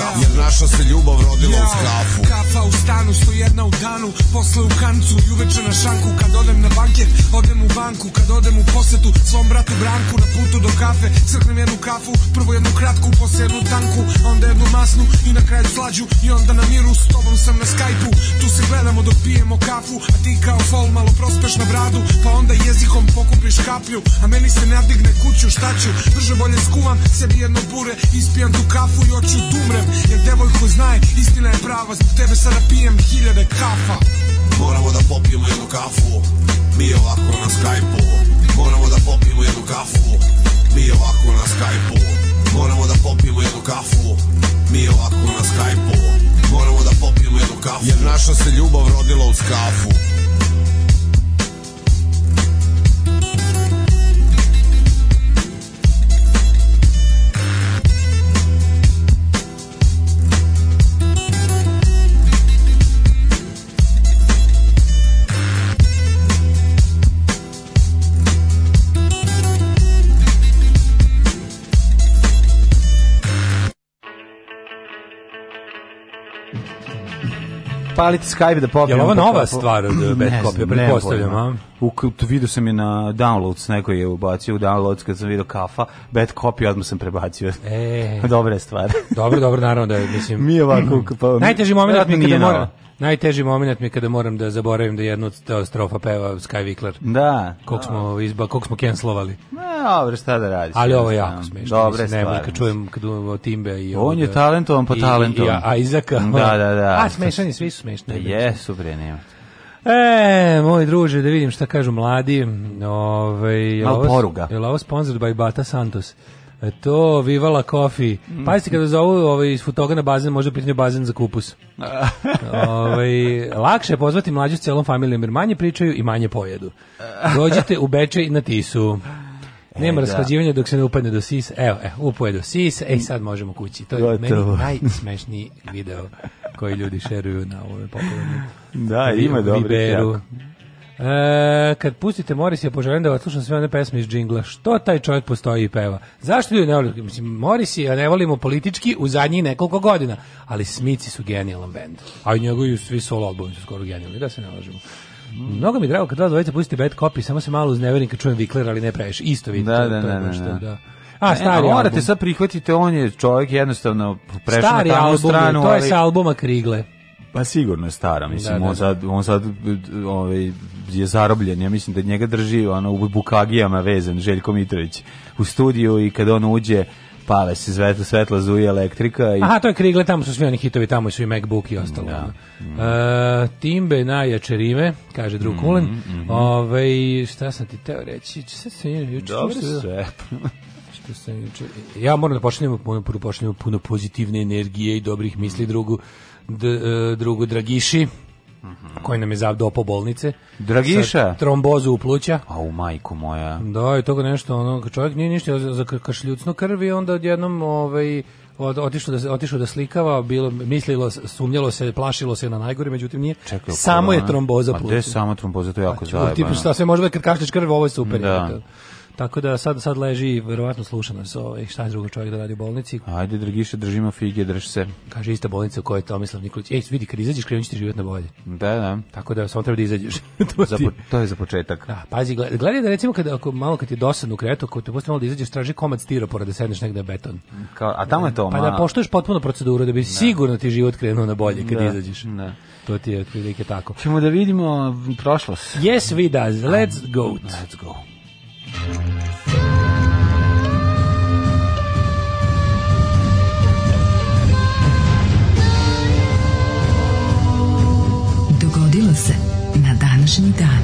Speaker 3: kafu Jer naša se ljubav rodila u kafu Kafa u stanu, sto jedna u danu Posle u kancu i uveče na šanku Kad odem na banket, odem u banku Kad odem u posetu, svom bratu Branku Na putu do kafe, crknem jednu kafu Prvo jednu kratku, posle jednu tanku Onda jednu masnu i na kraju slađu I onda na miru, s tobom sam na skajpu Tu se gledamo dok pijemo kafu A ti kao fol malo prospeš na bradu Pa onda jezikom pokupiš kaplju A meni se ne kuću, šta ću Brže bolje skuvam, sebi jedno bure Ispijam tu kafu i oću tumrem da Jer devojku znaj, istina je prava Zbog tebe sada pijem hiljade kafa Moramo da popijemo jednu kafu Mi ovako na Skype-u Moramo da popijemo jednu kafu Mi ovako na Skype-u Moramo da popijemo jednu kafu Mi ovako na Skype-u Moramo da popijemo jednu kafu Jer naša se ljubav rodila uz kafu paliti Skype da popijemo. Je ovo nova po... stvar od uh, Bad Copy, pretpostavljam, a? U, vidio sam je na Downloads, neko je ubacio u Downloads kad sam video kafa, Bad Copy, odmah sam prebacio. E, Dobra je stvar. dobro, dobro, naravno da je, mislim... Mi ovako... Pa, Najteži momenat mi da mora, Najteži moment mi je kada moram da zaboravim da jednu od strofa peva Sky Vikler. Da. Kog da. smo, izba, kog smo cancelovali. No, dobro, šta da radiš. Ali ovo je jako smiješno. Dobre stvari. Kad čujem kad o Timbe i On je talentovan po talentu. I, i Izaka. Da, da, da. A smešani, svi su smešni. Pa jesu, bre, nema. E, moj druže, da vidim šta kažu mladi. Ove, ovaj, Malo poruga. Je li ovo sponsored by Bata Santos? E, to, Vivala Coffee. Mm. Pazite kada zovu ovaj, iz futoga na bazen, može pitanje da bazen za kupus. ovaj, lakše je pozvati mlađu s celom familijom, jer manje pričaju i manje pojedu. Dođite u Bečej na Tisu. E, Nema da. rasklađivanja dok se ne upadne do sisa. Evo, evo upuje do sisa, ej sad možemo kući. To je Gotovo. meni najsmešniji video koji ljudi šeruju na ovome pokolenu. Da, ima dobro. E, kad pustite je poželim da slušam sve one pesme iz džingla. Što taj čovjek postoji i peva? Zašto ljudi ne volimo? Mislim, je, a ne volimo politički u zadnjih nekoliko godina, ali Smici su genijalan bend. A i njegovi svi solo albumi su skoro genijalni, da se ne lažemo. Mnogo mi je drago kad vas dvojica pustite bad copy, samo se malo uzneverim kad čujem Vikler, ali ne previše. Isto vidite. Da, da, da, da, da. da. A stari ne, morate album. sad prihvatite, on je čovjek jednostavno prešao na stranu, album, ali... to je sa albuma Krigle. Pa sigurno je stara, da, mislim, da, da, on sad, on sad ovaj, je zarobljen, ja mislim da njega drži ono, u bukagijama vezan Željko Mitrović u studiju i kada on uđe, pale se svetla, svetla zuje elektrika. I... Aha, to je Krigle, tamo su svi oni hitovi, tamo su i MacBook i mm, ostalo. Da. Mm. E, timbe najjače rime, kaže drug mm, Kulen. Mm, mm. Ove, ovaj, šta sam ti teo reći? Šta sam juče? Dobro sve. što sam juče... Ja moram da počnemo puno, puno, puno pozitivne energije i dobrih misli drugu E, drugu Dragiši, mhm. koji nam je zavdao po bolnice. Dragiša? trombozu u pluća. A u majku moja. Da, i toga nešto, ono, čovjek nije ništa za kašljucno krvi, onda odjednom, ovaj, od, otišao da otišao da slikava, bilo mislilo, sumnjalo se, plašilo se na najgore, međutim nije. Čekaj, samo je tromboza pluća. A gde samo tromboza, to je jako pa zajebano. Tipa šta se može da kad kašljaš krv, ovo je super. Da. Je Tako da sad sad leži verovatno sluša nas ovaj šta je drugo čovjek da radi u bolnici. Ajde dragiše držimo fige, drž se. Kaže ista bolnica u kojoj je Tomislav Nikolić. Ej, vidi kad izađeš krenućeš ti život na bolje. Da, da. Tako da samo treba da izađeš. to, za, to je za početak. Da, pazi, gledaj, gledaj da recimo kad ako malo kad ti dosadno u kretu, ako te posle malo da izađeš, traži komad stiropora pored da sedneš negde beton. Kao, a tamo je to, ma. Pa da poštuješ potpuno proceduru da bi da. sigurno ti život krenuo na bolje kad da, izađeš. Da. To ti je otprilike tako. Ćemo da vidimo prošlost. Yes, we does. Let's go. Let's go. Dogodilo se na današnji dan.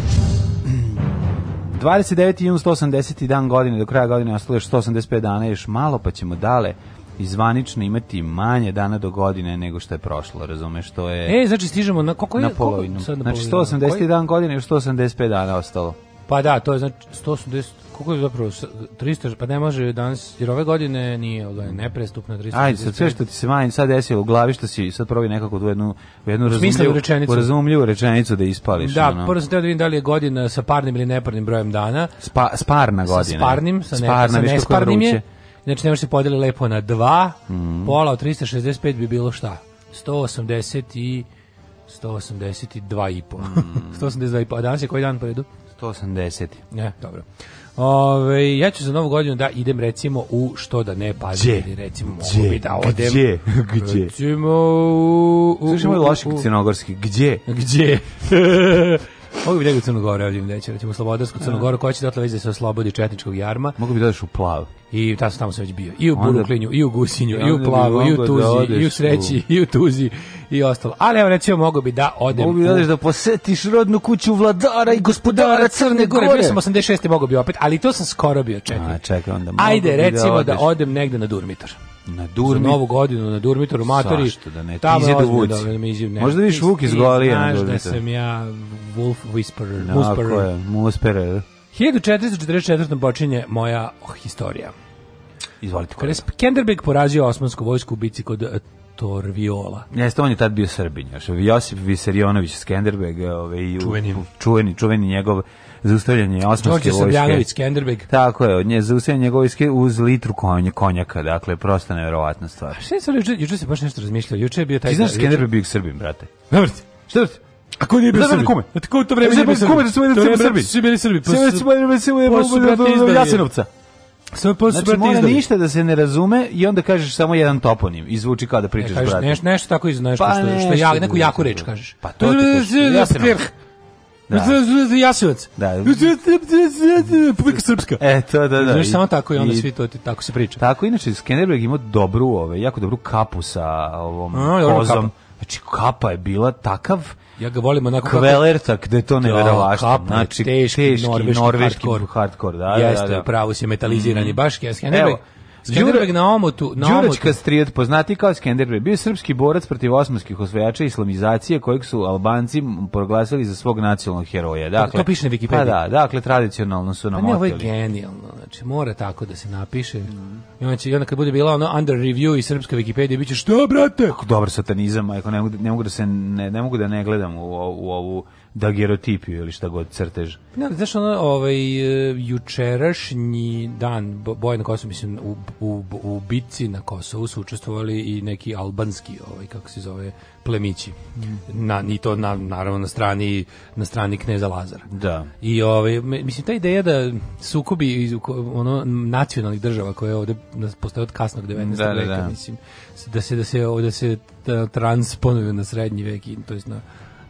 Speaker 3: 29. jun 180. dan godine, do kraja godine ostalo još 185 dana, još malo pa ćemo dale i zvanično imati manje dana do godine nego što je prošlo, razumeš, to je... E, znači stižemo na, koliko je, na polovinu. Koliko na znači 180. Koji? dan godine, još 185 dana ostalo. Pa da, to je znači 180 koliko je zapravo 300 pa ne može danas jer ove godine nije ovo da je neprestupno 300. Ajde, sad sve što ti se manje sad desilo u glavi što si sad probi nekako tu jednu jednu razumljivu rečenicu. razumljivu rečenicu da ispališ. Da, ono. prvo sam teo da vidim da li je godina sa parnim ili neparnim brojem dana. Spa, sparna godina. Sa sparnim, sa, ne, sparna, sa nesparnim je. Znači ne se podeli lepo na dva mm. pola od 365 bi bilo šta. 180 i 182 i po. Mm.
Speaker 4: 182
Speaker 3: i po. A danas je koji dan po redu?
Speaker 4: 180.
Speaker 3: Ne, dobro. Ove, ja ću za novu godinu da idem recimo u što da ne pazim gdje? recimo mogu bi da odem gdje gdje recimo u, u, u, u, u,
Speaker 4: u, u, u,
Speaker 3: u, u, Mogu bi da u Crnogoru, ovdje da će, recimo da Slobodarsku Crnogoru, koja će dotle već da se oslobodi četničkog jarma.
Speaker 4: Mogu bi da odeš u plav.
Speaker 3: I ta tamo, tamo sam već bio. I u Buruklinju, i u Gusinju, i u Plavu, i u da Tuzi, i u Sreći, i u Tuzi, i ostalo. Ali evo recimo mogu bi da odem. Mogu
Speaker 4: bi da odeš da posetiš rodnu kuću vladara i gospodara Crne Gore.
Speaker 3: Bio sam 86. mogu bi opet, ali to sam skoro bio četnik. A, čekaj, onda mogu Ajde, da recimo da, da odem negde na Durmitor. Na Durmi. novu godinu, na Durmitoru, matori. Sašto da ne, tamo ize Da me iziv, ne.
Speaker 4: Možda viš Vuk iz Golije na Durmitoru. Znaš
Speaker 3: da sam ja Wolf Whisperer,
Speaker 4: no, Whisperer.
Speaker 3: Musperer. 1444. počinje moja oh, historija.
Speaker 4: Izvolite.
Speaker 3: Kada je Skenderbeg porazio osmansku vojsku u bici kod e, Torviola.
Speaker 4: Jeste, on je tad bio Srbin. Još. Josip Viserionović Skenderbeg, ovaj,
Speaker 3: čuveni.
Speaker 4: čuveni, čuveni njegov zaustavljanje osmanske vojske. Đorđe
Speaker 3: Skenderbeg.
Speaker 4: Tako je, od nje zaustavljanje njegove vojske uz litru konj, konjaka, dakle, prosta neverovatna stvar. A
Speaker 3: šta
Speaker 4: je sad,
Speaker 3: juče, juče se baš nešto razmišljao, juče
Speaker 4: je bio taj... Ti znaš Skenderbeg bio Srbim, brate?
Speaker 3: Dobro,
Speaker 4: šta brate?
Speaker 3: A ko nije bio Srbin? Kume. A
Speaker 4: ko to
Speaker 3: vreme nije bio Srbin? Kume da
Speaker 4: su bili Srbi.
Speaker 3: Su bili Srbi.
Speaker 4: Sve su bili Srbi. Sve
Speaker 3: Jasenovca.
Speaker 4: Sve posle znači, mora ništa da se ne razume i onda kažeš samo jedan toponim. Izvuči kao da pričaš, brate. Kažeš nešto, nešto tako iz nešto pa,
Speaker 3: što, što, ja, neku jaku reč kažeš. Pa to je ja sam Da. Jasevac. Da. Publika Srpska. E, to, da, da. Znaš, samo tako i onda i, svi to, tako se priča. Tako, inače, Skenderberg imao dobru, ove, ovaj, jako dobru kapu sa ovom A, kozom. Kapa. Znači, kapa je bila takav... Ja ga volim onako kako... Kvelertak, da je to da, neverovaštvo. Ja, znači, teški, teški norveški, norveški hardcore. hardcore. da, da Jeste, da, da. pravo se metalizirani, mm. baš Skenderberg. Evo, Skenderbeg Đure, na omotu. Na Đureć Kastrijet, poznati kao Skenderbeg, bio srpski borac protiv osmanskih osvajača i islamizacije kojeg su Albanci proglasili za svog nacionalnog heroja. Dakle, to, piše na pa Wikipediji. Pa da, dakle, tradicionalno su pa nam ne, ovo je genijalno. Znači, mora tako da se napiše. Mm. I onda, će, i onda kad bude bila ono under review i srpska Wikipedija, biće će što, brate? Kako dobar satanizam, ako ne, mogu, ne mogu da se ne, ne mogu da ne gledam u, u, u ovu dagerotipiju ili šta god crtež. Ne, ali znaš ono, ovaj, e, jučerašnji dan boje na Kosovu, mislim, u, u, u bitci na Kosovu su učestvovali i neki albanski, ovaj, kako se zove, plemići. Mm. Na, I to na, naravno na strani, na strani kneza Lazara. Da. I ovaj, mislim, ta ideja da sukobi iz ono, nacionalnih država koje ovde postoje od kasnog 19. Da, da, veka, da, da. mislim, da se, da se, da se transponuju na srednji vek, to jest na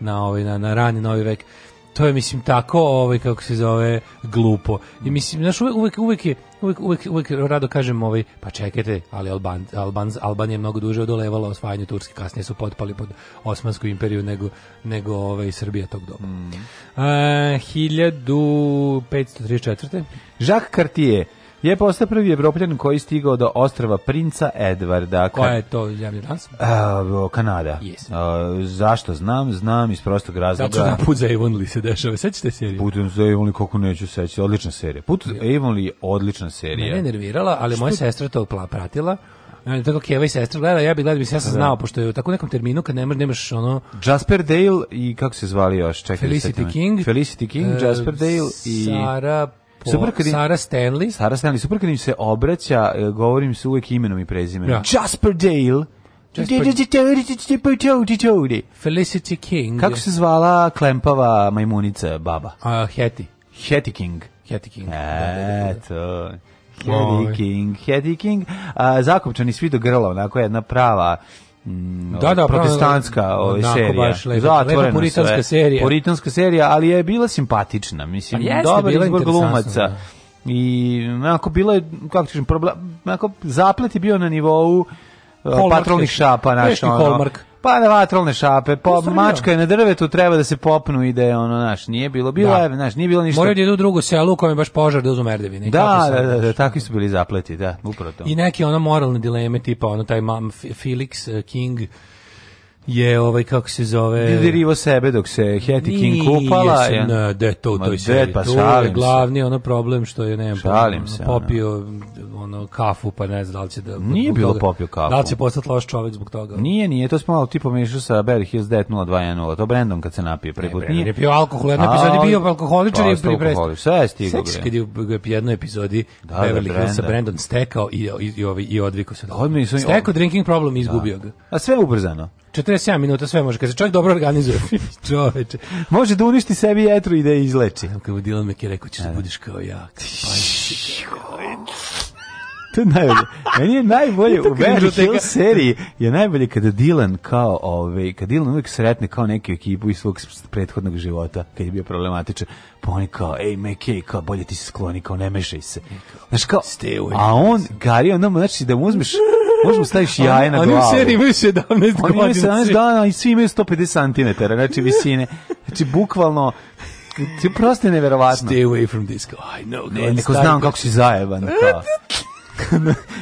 Speaker 3: na, ovaj, na, na rani novi vek. To je, mislim, tako, ovaj, kako se zove, glupo. I mislim, znaš, uvek, uvek, je, uvek, uvek, uvek rado kažem, ovaj, pa čekajte, ali Alban, Alban, Albanija je mnogo duže odolevala osvajanju Turske, kasnije su potpali pod Osmansku imperiju nego, nego ovaj, Srbija tog doba. Mm. E, A, 1534. Jacques Cartier je postao prvi evropljan koji stigao do ostrava Princa Edvarda. Koja je to zemlja danas? Uh, Kanada. Yes. Uh, zašto znam? Znam iz prostog razloga. Zato da put za Avonlea se dešava. Sećate seriju? Put za Avonlea kako neću seći. Odlična serija. Put za Avonlea je odlična serija. Mene je nervirala, ali moja sestra to pratila. Ja, e, tako Keva ovaj i sestra gleda, ja bih gledao, bi se ja sam da. znao, pošto je u tako nekom terminu kad nemaš, nemaš ono... Jasper Dale i kako se zvali još? Čekaj, Felicity King. Felicity King, uh, Jasper Dale i... Sara super kad im, Sara Stanley. Sara Stanley, super kad im se obraća, e, govorim se uvek imenom i prezimenom. Ja. Da. Jasper Dale. Felicity King. Kako se zvala klempava majmunica baba? Uh, Hetty. Hetty King. Hetty King. Da, da, Eto. Hetty King, Hetty King. A, zakopčani svi do grla, onako jedna prava Mm, da, da, pa, protestantska da, da, ovaj serija. Zatvorena puritanska sve. serija. Puritanska serija, ali je bila simpatična, mislim, pa jeste, dobar izbor glumaca. Da. I onako bila je kako kažem problem, onako zaplet je bio na nivou Polmark, eh, patrolnih šapa naš ono. Pa da vatrolne šape, pa mačka je na drvetu, treba da se popnu i da je ono, znaš, nije bilo, bilo da. je, naš, nije bilo ništa. Moraju da idu u drugo selo u kojem je baš požar da uzmu merdevine. Da, da, da, da, takvi su bili zapleti, da, upravo to. I neke ono moralne dileme, tipa ono taj Felix King, je ovaj kako se zove dirivo sebe dok se Heti King kupala je na da to to je pa to je glavni ono problem što je ne šalim se popio ono kafu pa ne znam da li će da nije bilo popio kafu da li će postati loš čovjek zbog toga nije nije to smo malo tipa pomešao sa Barry Hills 90210 to Brandon kad se napije prvi put nije pio alkohol jedna epizodi bio alkoholičar i pa, pri prestao sve je stigao bre kad je u jednoj epizodi da, da Beverly Hills sa Brandon stekao i i i odvikao se odmah stekao drinking problem izgubio da. ga a sve ubrzano 47 minuta sve može, kad se čovjek dobro organizuje. Čoveče. Može da uništi sebi jetru i da je izleči. Kako Dylan Mac rekao, ćeš da, da. budiš kao ja. To je najbolje. Meni je najbolje u Beverly Hills seriji je najbolje kada Dylan kao ovaj, kad Dylan uvek sretne kao neku ekipu iz svog prethodnog života, kad je bio problematičan, pa oni kao, ej, Mekej, kao, bolje ti se skloni, kao, ne mešaj se. E, znaš kao, a on, Gary, ono, znači da mu uzmeš Možemo staviš jaje na glavu. Oni u seriji imaju 17 oni godina. Oni imaju 17 dana i svi imaju 150 cm, znači visine. Znači, bukvalno, ti prosto je neverovatno. Stay away from this I know. Ne, neko znam kako si zajeban. Kao.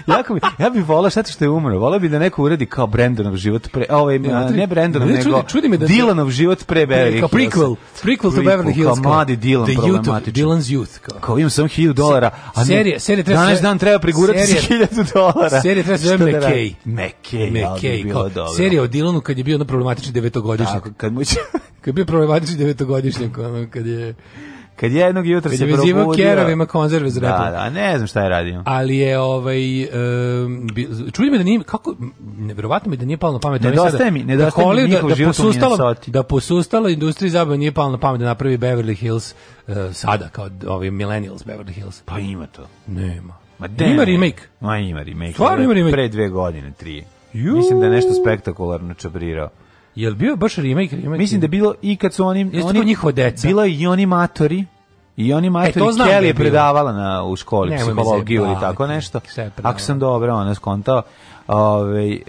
Speaker 3: jako bi, ja bih volao šta ti što je umro. Volao bih da neko uradi kao Brandonov život pre, ovaj ja, ne Brendonov ne, nego čudi, čudi da Dylanov život pre Beverly Hills. Kao prequel, prequel to Beverly Hills. Kao mladi Dylan The Youth Dylan's Youth. Kao, kao imam sam 1000 dolara, a serije, serije treba danas dan treba prigurati 1000 dolara. Serije treba zove da McKay. McKay, McKay kao dobro. Serija o Dylanu kad je bio na problematični devetogodišnjak. Tako, kad mu kad je bio problematični devetogodišnjak, kad je Kad je jednog jutra se probudio. Kad je kjerovima konzerve zrepao. Da, da, ne znam šta je radio. Ali je, ovaj, um, čudi me da nije, kako, nevjerovatno mi da nije palo na pamet. Nedostaje mi, nedostaje da, mi njihov da, život da posustalo, Da posustalo industriji zabave nije palo na pamet da napravi Beverly Hills uh, sada, kao ovi Millennials Beverly Hills. Pa ima to. Nema. Ma de, ima remake. Ma ima remake. Stvarno ima remake. Pre dve godine, tri. Ju. Mislim da je nešto spektakularno čabrirao. Jel bio baš remake, remake? Mislim da je bilo i kad su oni Jeste oni njihova deca. Bilo je i oni matori. I oni e, matori e, Kelly da je predavala na u školi Nemoj psihologiju ili tako nešto. Ako sam dobro ona skontao, ovaj e,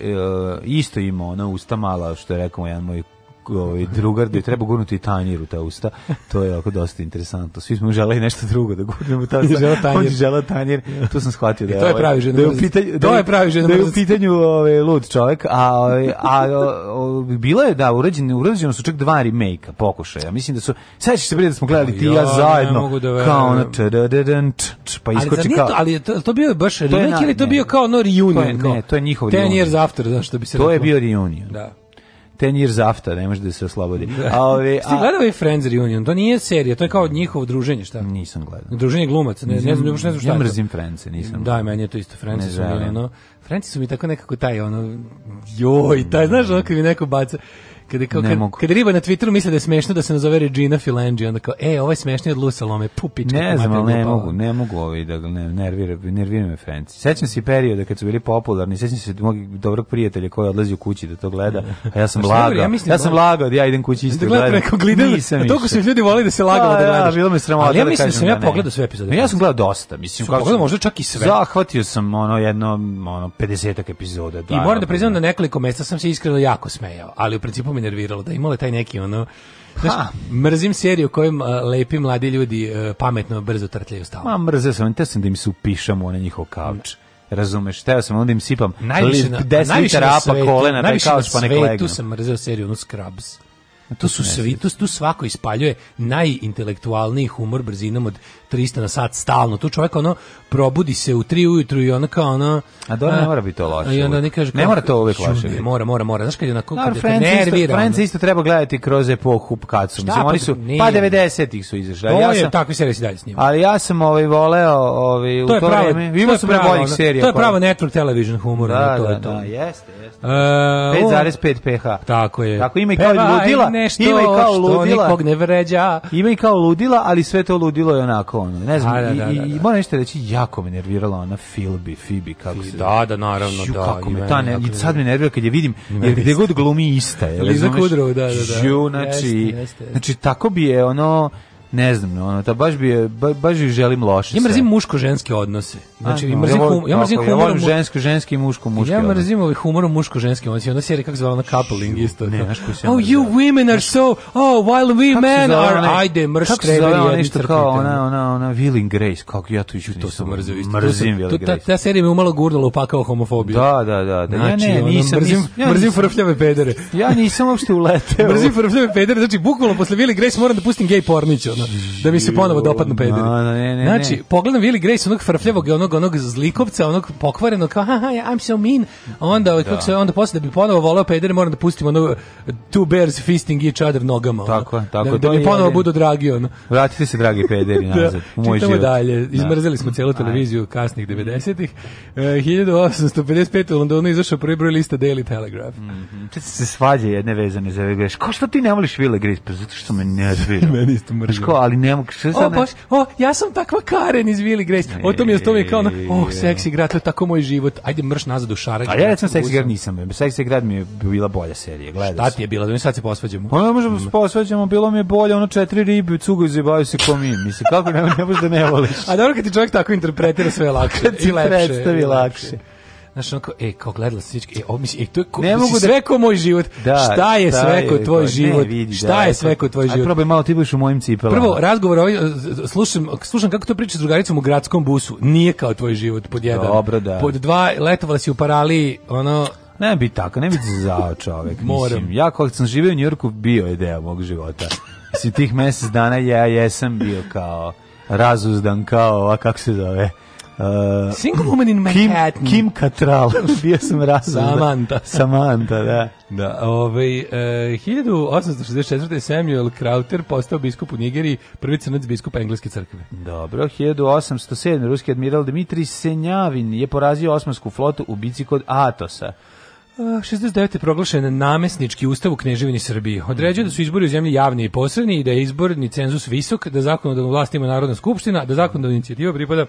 Speaker 3: isto ima ona usta mala što je rekao jedan moj ovaj drugar gde treba gurnuti tanjir u ta usta. To je oko dosta interesantno. Svi smo želeli nešto drugo da gurnemo ta usta. Žela tanjir. On žela tanjir. Tu sam shvatio da, ovaj, da je. to da je pravi žena. Da je u pitanju to je pravi žena. Da je u pitanju ovaj lud čovjek, a ovaj a bilo je da urađeno urađeno su čak dva remake-a pokušaja. Mislim da su sad se bre da smo gledali ti ja zajedno da kao na pa iskoči kao. Ali to to bio baš remake ili to bio kao no reunion? Ne, to je njihov reunion. 10 years after, da što bi se To je bio reunion. Da tenjir zafta, ne može da se oslobodi. Da. A ove a Ste gledali i Friends Reunion? To nije serija, to je kao njihovo druženje, šta? Nisam gledao. Druženje glumaca, ne, ne znam, ne znam šta. Ja mrzim Friends, nisam. Da, meni je to isto Friends, ne, ono. Friends su mi tako nekako taj ono joj, taj znaš, ono kad mi neko baca Kada, kao, ne kada riba na Twitteru misle da je smešno da se nazove Regina Filengi, onda kao, e, ovo ovaj je smešnije od Lusalome, pupička. Ne znam, ne mogu, ne mogu ovi ovaj da ne, nerviraju nervira me Frenci. Sećam se perioda kad su bili popularni, sećam se mog dobrog prijatelja koji odlazi u kući da to gleda, a ja sam pa lagao. Ja, ja, da sam lagao, da ja idem kući isto da gledam. Preko glidali, nisam toliko su ljudi volili da se lagalo pa da, da gledaš. Ja, bilo mi sramota. Ali ja da mislim da sam ja pogledao sve epizode. Ja sam gledao dosta, mislim kako. Pogledao možda čak i sve. Zahvatio sam ono jedno ono 50 epizoda. I moram da priznam da nekoliko mesta sam se iskreno jako smejao, ali u principu nerviralo, da imala taj neki ono, Znaš, mrzim seriju kojim uh, lepi mladi ljudi uh, pametno brzo trtljaju stalno. Ma mrze sam, te sam da im se upišam u na njihov kauč. Razumeš, teo sam, onda im sipam najviše na, 10 litara apa kolena, najviše na pa svetu, kolena, najviše na svetu sam mrzeo seriju, ono Scrubs. To su svi, tu, tu svako ispaljuje najintelektualniji humor brzinom od 300 na sat stalno. Tu čovjek ono probudi se u 3 ujutru i ona kao ona A do ne mora biti to loše. I onda ne kaže ne mora to uvek loše. Ne, mora, mora, mora. Znaš kad je onako kad te nervira. Friends isto treba gledati kroz epohu kad su. Mislim oni pa su pa 90-ih su izašli. Ja sam tako takvi serije dalje s njima. Ali ja sam ovaj voleo ovaj u to vreme. Ima su boljih serija. To je pravo network television humor, da, to je da, to. Da, jeste, jeste. 5,5 e, pH. Tako je. Tako ima i kao ludila nešto ima i kao što ludila, nikog ne vređa. Ima i kao ludila, ali sve to ludilo je onako ono. Ne znam, da, da, i, da, da, i moram nešto reći, jako me nervirala ona Philby, Phoebe, kako se... Da, da, naravno, Žu, da. Kako me ta ne, i da- sad me nervira kad je vidim, jer gde god glumi ista je. Liza Kudrov, da, da, da. Žu, znači, jeste, jeste. znači, tako bi je ono ne znam, ono, ta baš bi ba, baš ih želim loše. Ja mrzim muško ženske odnose. Znači, ja mrzim humor, ja mrzim humor ja žensko ženski muško muško. Ja mrzim ovaj humor muško ženski, on se ona serija kako zvala na coupling isto. Ne, znaš ko se. Oh, you da. women are so, oh, while we men are ajde mrš trebali je nešto kao ona ona ona Willing Grace, kako ja to ju to sam mrzio isto. Mrzim Willing Grace. Ta ta serija me umalo gurnula u pakao homofobije. Da, da, da, da. Ja ne, znači, nisam mrzim mrzim frfljave pedere. Ja nisam uopšte uleteo. Mrzim frfljave pedere, znači bukvalno posle Willing Grace moram da pustim gay pornić ono, da mi se ponovo dopadnu pederi. No, ne, ne, znači, ne. pogledam Willy Grace, onog frfljavog i onog, onog zlikovca, onog pokvarenog, kao, ha, I'm so mean. Onda, ovaj, da. se, onda posle da bi ponovo voleo pederi, moram da pustim ono two bears fisting each other nogama. Ono, tako, tako. Da, da mi ponovo je, ovaj- budu dragi, ono. Vratite se, dragi pederi, da, nazad, da, u moj život. dalje. Da. Izmrzeli smo celu televiziju kasnih 90-ih. Uh, 1855. u Londonu izašao prvi broj lista Daily Telegraph. Mm -hmm. Čet se svađe jedne vezane za Willy Grace. Ko što ti ne voliš Willy Grace? Pa zato što me nervira. Meni isto mrzio tako, ali ne mogu se sad. o, baš, o, ja sam takva Karen iz Willy Grace. O to mi je to mi je kao na, o, seksi grad, to je tako moj život. Ajde mrš nazad u šarak. A ja recimo seksi grad nisam. Seksi grad mi je bila bolja serija. gledaš. Šta ti je bila? Da mi znači, sad se posvađamo. Pa ne možemo se mm. posvađamo, bilo mi je bolje, ono četiri ribe, cugo izjebaju se ko mi. Mislim kako ne, ne možeš da ne voliš. A dobro kad ti čovjek tako interpretira sve lakše. i lepše, predstavi lakše znaš, onako, e, kao gledala sička, e, ovo misli, e, to je ko, ne mogu da... sve ko moj život, da, šta je sve ko tvoj ne, život, vidi, šta da, je e, sve ko tvoj život. Aj, probaj malo, ti budeš u mojim cipelama. Prvo, razgovor, ovaj, e, slušam, slušam kako to priča s drugaricom u gradskom busu, nije kao tvoj život, pod jedan. Dobro, da. Pod dva, letovala si u paraliji, ono, ne bi tako, ne bi za čovek. Moram. Mislim, ja kako sam živio u Njorku, bio je deo mog života. Mislim, tih mesec dana ja jesam bio kao razuzdan kao, a kako se zove, Uh, Single Woman in Manhattan. Kim, Kim Katral Bio sam razum. Samantha. Samantha, da. Da, ovaj, eh, e, 1864. Samuel Crowther postao biskup u Nigeriji, prvi crnac biskup Engleske crkve. Dobro, 1807. Ruski admiral Dimitri Senjavin je porazio osmansku flotu u bici kod Atosa. 69. Eh, je proglašen namesnički ustav u
Speaker 5: Kneževini Srbiji. Određuje da su izbori u zemlji javni i posredni i da je izborni cenzus visok, da zakonodavnu vlast ima Narodna skupština, da zakonodavna inicijativa pripada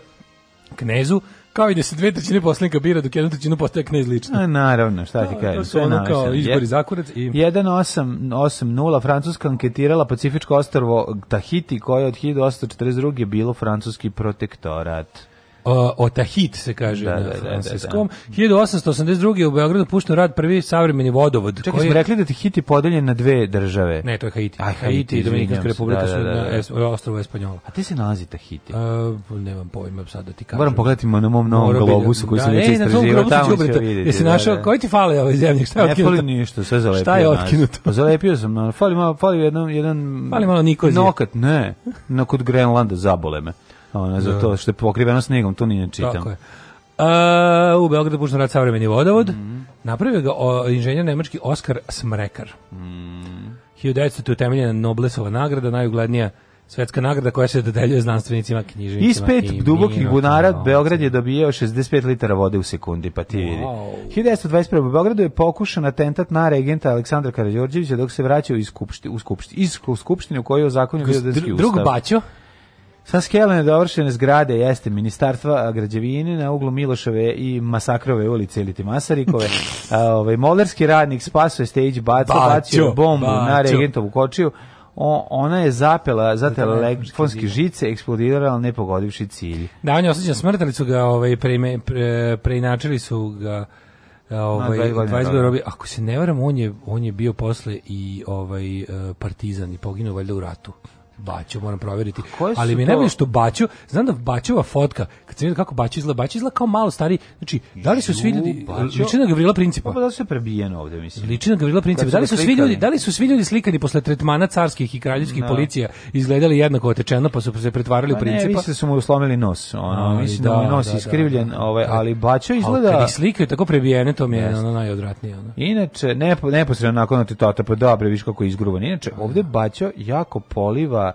Speaker 5: knezu, kao i da se dve trećine poslanika bira dok jednu trećinu postaje knez lično. A, naravno, šta da, ti kažeš. To su kao izbori zakurac i... 1880, Francuska anketirala Pacifičko ostrovo Tahiti, koje od 1842. bilo francuski protektorat uh, Otahit se kaže da, na da, franceskom. Da, da, 1882. Da, da. u Beogradu pušten rad prvi savremeni vodovod. Čekaj, koji... smo rekli da ti Hiti podeljen na dve države. Ne, to je Haiti. Aj, Haiti, i Dominikanska republika da, su na es, ostrovu Espanjola. A ti se nalazi Tahiti? Uh, nemam pojma sad da ti kažem. Moram pogledati na mom novom globusu koji se neće istraživao. Tamo ću vidjeti. Jesi našao, koji ti fale ove zemlje? Šta je otkinuto? Ne fali ništa, sve zalepio. Šta je otkinuto? Pa zalepio sam, fali malo, fali jedan... jedan fali malo Nikozije. Nokat, ne. Kod Grenlanda zabole me ono, za da. to što je pokriveno snegom, to ni ne čitam. Tako je. A, u Beogradu pušten rad savremeni vodovod. Mm. Napravio ga o, inženjer nemački Oskar Smrekar. Mm. 1900. utemeljena Noblesova nagrada, najuglednija svetska nagrada koja se dodeljuje znanstvenicima, knjižnicima. Iz pet dubokih bunara Beograd je dobijao 65 litara vode u sekundi, pa ti vidi. Wow. 1921. u Beogradu je pokušan atentat na regenta Aleksandra Karadjordjevića dok da se vraćao iz, skupšti, u skupšti, iz skupštine u kojoj je ozakonio Drug ustav. Drug Baćo Sa skele nedovršene zgrade jeste ministarstva građevine na uglu Miloševe i Masakrove ulice ili Timasarikove. A, ovaj, molerski radnik spasuje stage baca, bacio bombu bacio. na regentovu kočiju. O, ona je zapela za telefonske žice, eksplodirala, ne pogodivši cilj. Da, on je osjećan smrtali su ga, ovaj, preime, pre, preinačili su ga ovaj, 20 da, da. robi. Ako se ne varam, on je, on je bio posle i ovaj, eh, partizan i poginuo valjda u ratu. Baću moram proveriti. Ali mi ne bi što Baću, znam da Baćova fotka Kad se vidi kako Bači izgleda, Bači izgleda kao malo stari. Znači, da li su svi ljudi liči na Gavrila Principa? Pa da se prebijeno ovde, mislim. Liči na Gavrila Principa. Da li su svi ljudi, da li su svi ljudi slikani posle tretmana carskih i kraljevskih no. Da. policija izgledali jednako otečeno, pa su se pretvarali u pa principa? Ne, mislim da su mu slomili nos. Ono, mislim da, da nos da, iskrivljen, da, da. ovaj, ali Bačo izgleda Kad ih slikaju tako prebijene, to mi je ono najodvratnije, ono. Inače, ne neposredno nakon atentata, pa dobro, viš kako je izgruban. Inače, pa ovde da. Bačo jako poliva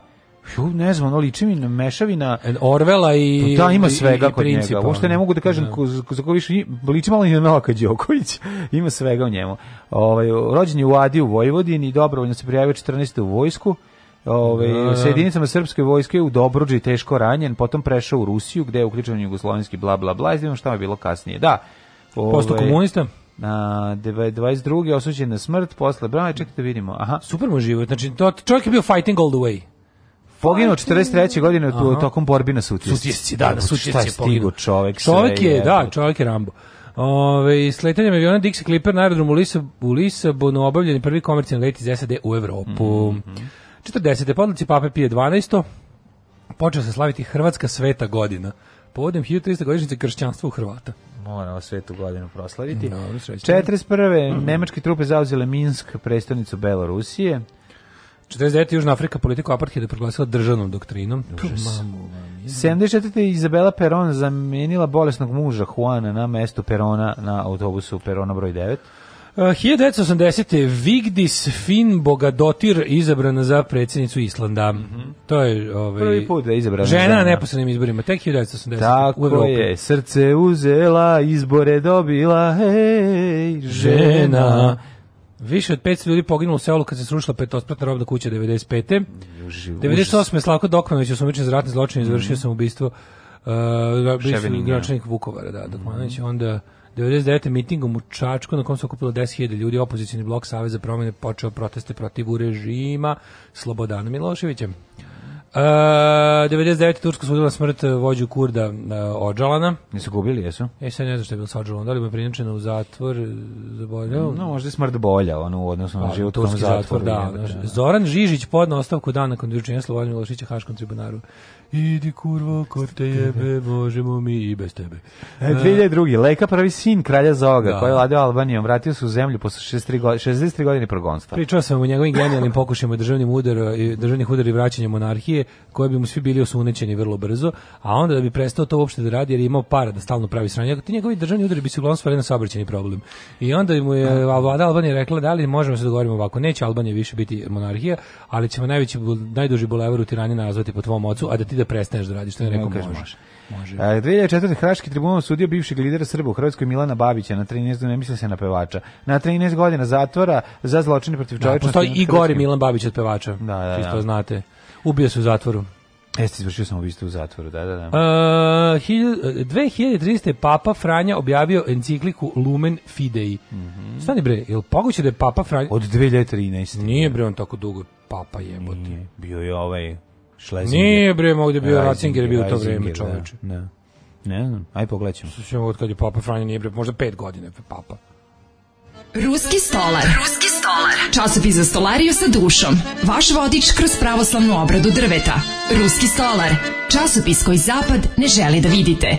Speaker 5: Ju, ne znam, ono liči mi na mešavina e, Orvela i pa Da, ima svega i, i kod principa. njega. Uopšte ne mogu da kažem da. ko, za ko više liči malo i na Novaka Đoković. ima svega u njemu. Ovaj rođen je u Adi u Vojvodini i dobrovoljno se prijavio 14. u vojsku. Ovaj da, da, da, sa jedinicama srpske vojske u Dobruđi teško ranjen, potom prešao u Rusiju gde je uključen u jugoslovenski bla bla bla, znam šta je bilo kasnije. Da. Ove, ovaj, Posto komunista? na 22. osuđen na smrt posle brana, čekajte da vidimo. Aha. Super mu život. Znači to čovjek je bio fighting all the way. Poginuo 43. godine tu, tokom borbi na Sutjesci. Sutjesci, da, na Sutjesci je poginuo. Čovek, čovek je, je, da, čovek je Rambo. Ove, sletanjem aviona Dixie Clipper na aerodromu u, Lisab u Lisabonu obavljen prvi komercijalni let iz SAD u Evropu. Mm -hmm. 40. podlici Pape Pije 12. Počeo se slaviti Hrvatska sveta godina povodom 1300 godišnjice kršćanstva u Hrvata moramo svetu godinu proslaviti. No, 41. Mm -hmm. Nemačke trupe zauzele Minsk, prestonicu Belorusije. 49. Južna Afrika politiku apartheida proglasila državnom doktrinom. Užas. 74. Izabela Peron zamenila bolesnog muža Juana na mesto Perona na autobusu Perona broj 9. 1980. E, Vigdis Finn Bogadotir izabrana za predsjednicu Islanda. Mm -hmm. To je ovaj, prvi put da je izabrana. Žena na neposrednim izborima, tek 1980. Tako u Evropi. je, srce uzela, izbore dobila, hej, žena. žena Više od 500 ljudi poginulo u selu kad se srušila petospratna robna kuća 95. Juži, 98. Slavko Dokmanović osumničen za ratne zločine izvršio mm. sam ubistvo uh, gračanik Vukovara, da, Dokmanović. Mm. Onda 99. mitingom u Čačku na kom se okupilo 10.000 ljudi, opozicijni blok Saveza promjene počeo proteste protiv režima Slobodana Miloševića. Uh, 99. Tursko sudila smrt vođu Kurda uh, e, Ođalana. Nisu gubili, jesu? E sad ne znam što je bilo sa Ođalanom. Da li mu je prinačeno u zatvor? za Zaboljao? No, možda je smrt bolja, ono, u odnosu na pa, život u tom zatvoru. Da, da. Zoran Žižić podno ostavku dana nakon doručenja Slovanja Milošića Haškom tribunaru. Idi kurvo, ko te jebe, možemo mi i bez tebe. E, 2002. Lejka pravi sin kralja Zoga, da. koji je vladao Albanijom, vratio se u zemlju posle 63, go 63 godine progonstva. Pričao sam o njegovim genijalnim pokušajima državnim udar, državnih udara i vraćanja monarhije, koje bi mu svi bili osunećeni vrlo brzo, a onda da bi prestao to uopšte da radi jer je imao para da stalno pravi sranje. Ti njegovi državni udari bi se uglavnom stvarili na saobraćeni problem. I onda mu je da. vlada Albanije rekla da li možemo se dogovoriti ovako, neće Albanija više biti monarhija, ali ćemo najveći najduži bulevar u Tirani nazvati po tvom ocu, a da ti da prestaneš da radiš, što je neko da može. može. Može. E, 2004. Hraški tribunal sudio bivšeg lidera Srba u Hrvatskoj Milana Babića na 13 godina, ne misli se na pevača. Na 13 godina zatvora za zločine protiv da, čovječnosti. Da, postoji i gori Milan Babić od pevača. Da, da, da. čisto znate. Ubio se u zatvoru. Jeste, izvršio sam ubistvo u zatvoru, da, da, da. Uh, e, 2300. Papa Franja objavio encikliku Lumen Fidei. Mm -hmm. Stani bre, je li poguće da je Papa Franja... Od 2013. Nije bre on tako dugo Papa jebote. Nije, bio je ovaj Schlesinger. Nije bre, mogde da bio Ratzinger, bio u to vreme da. čoveče. Da, Ne znam, aj pogledajmo. Slušajmo od kad je Papa Franjo nije bre, možda 5 godina Papa. Ruski stolar. Ruski stolar. Časopis za stolariju sa dušom. Vaš vodič kroz pravoslavnu obradu drveta. Ruski stolar. Časopis koji zapad ne želi da vidite.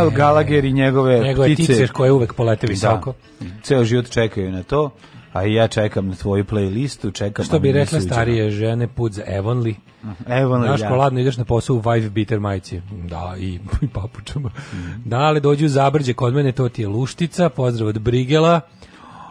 Speaker 5: Noel Gallagher i
Speaker 6: njegove,
Speaker 5: njegove ptice. ptice
Speaker 6: koje uvek polete da. visoko.
Speaker 5: Da. Ceo život čekaju na to, a i ja čekam na tvoju playlistu, čekam...
Speaker 6: Što da bi rekla starije žene, put za Evonli.
Speaker 5: Evonli, Znaš,
Speaker 6: ja. ladno ideš na posao u Vive Bitter majici. Da, i, i papučama. Mm. Da, ali dođu zabrđe kod mene, to ti je luštica, pozdrav od Brigela.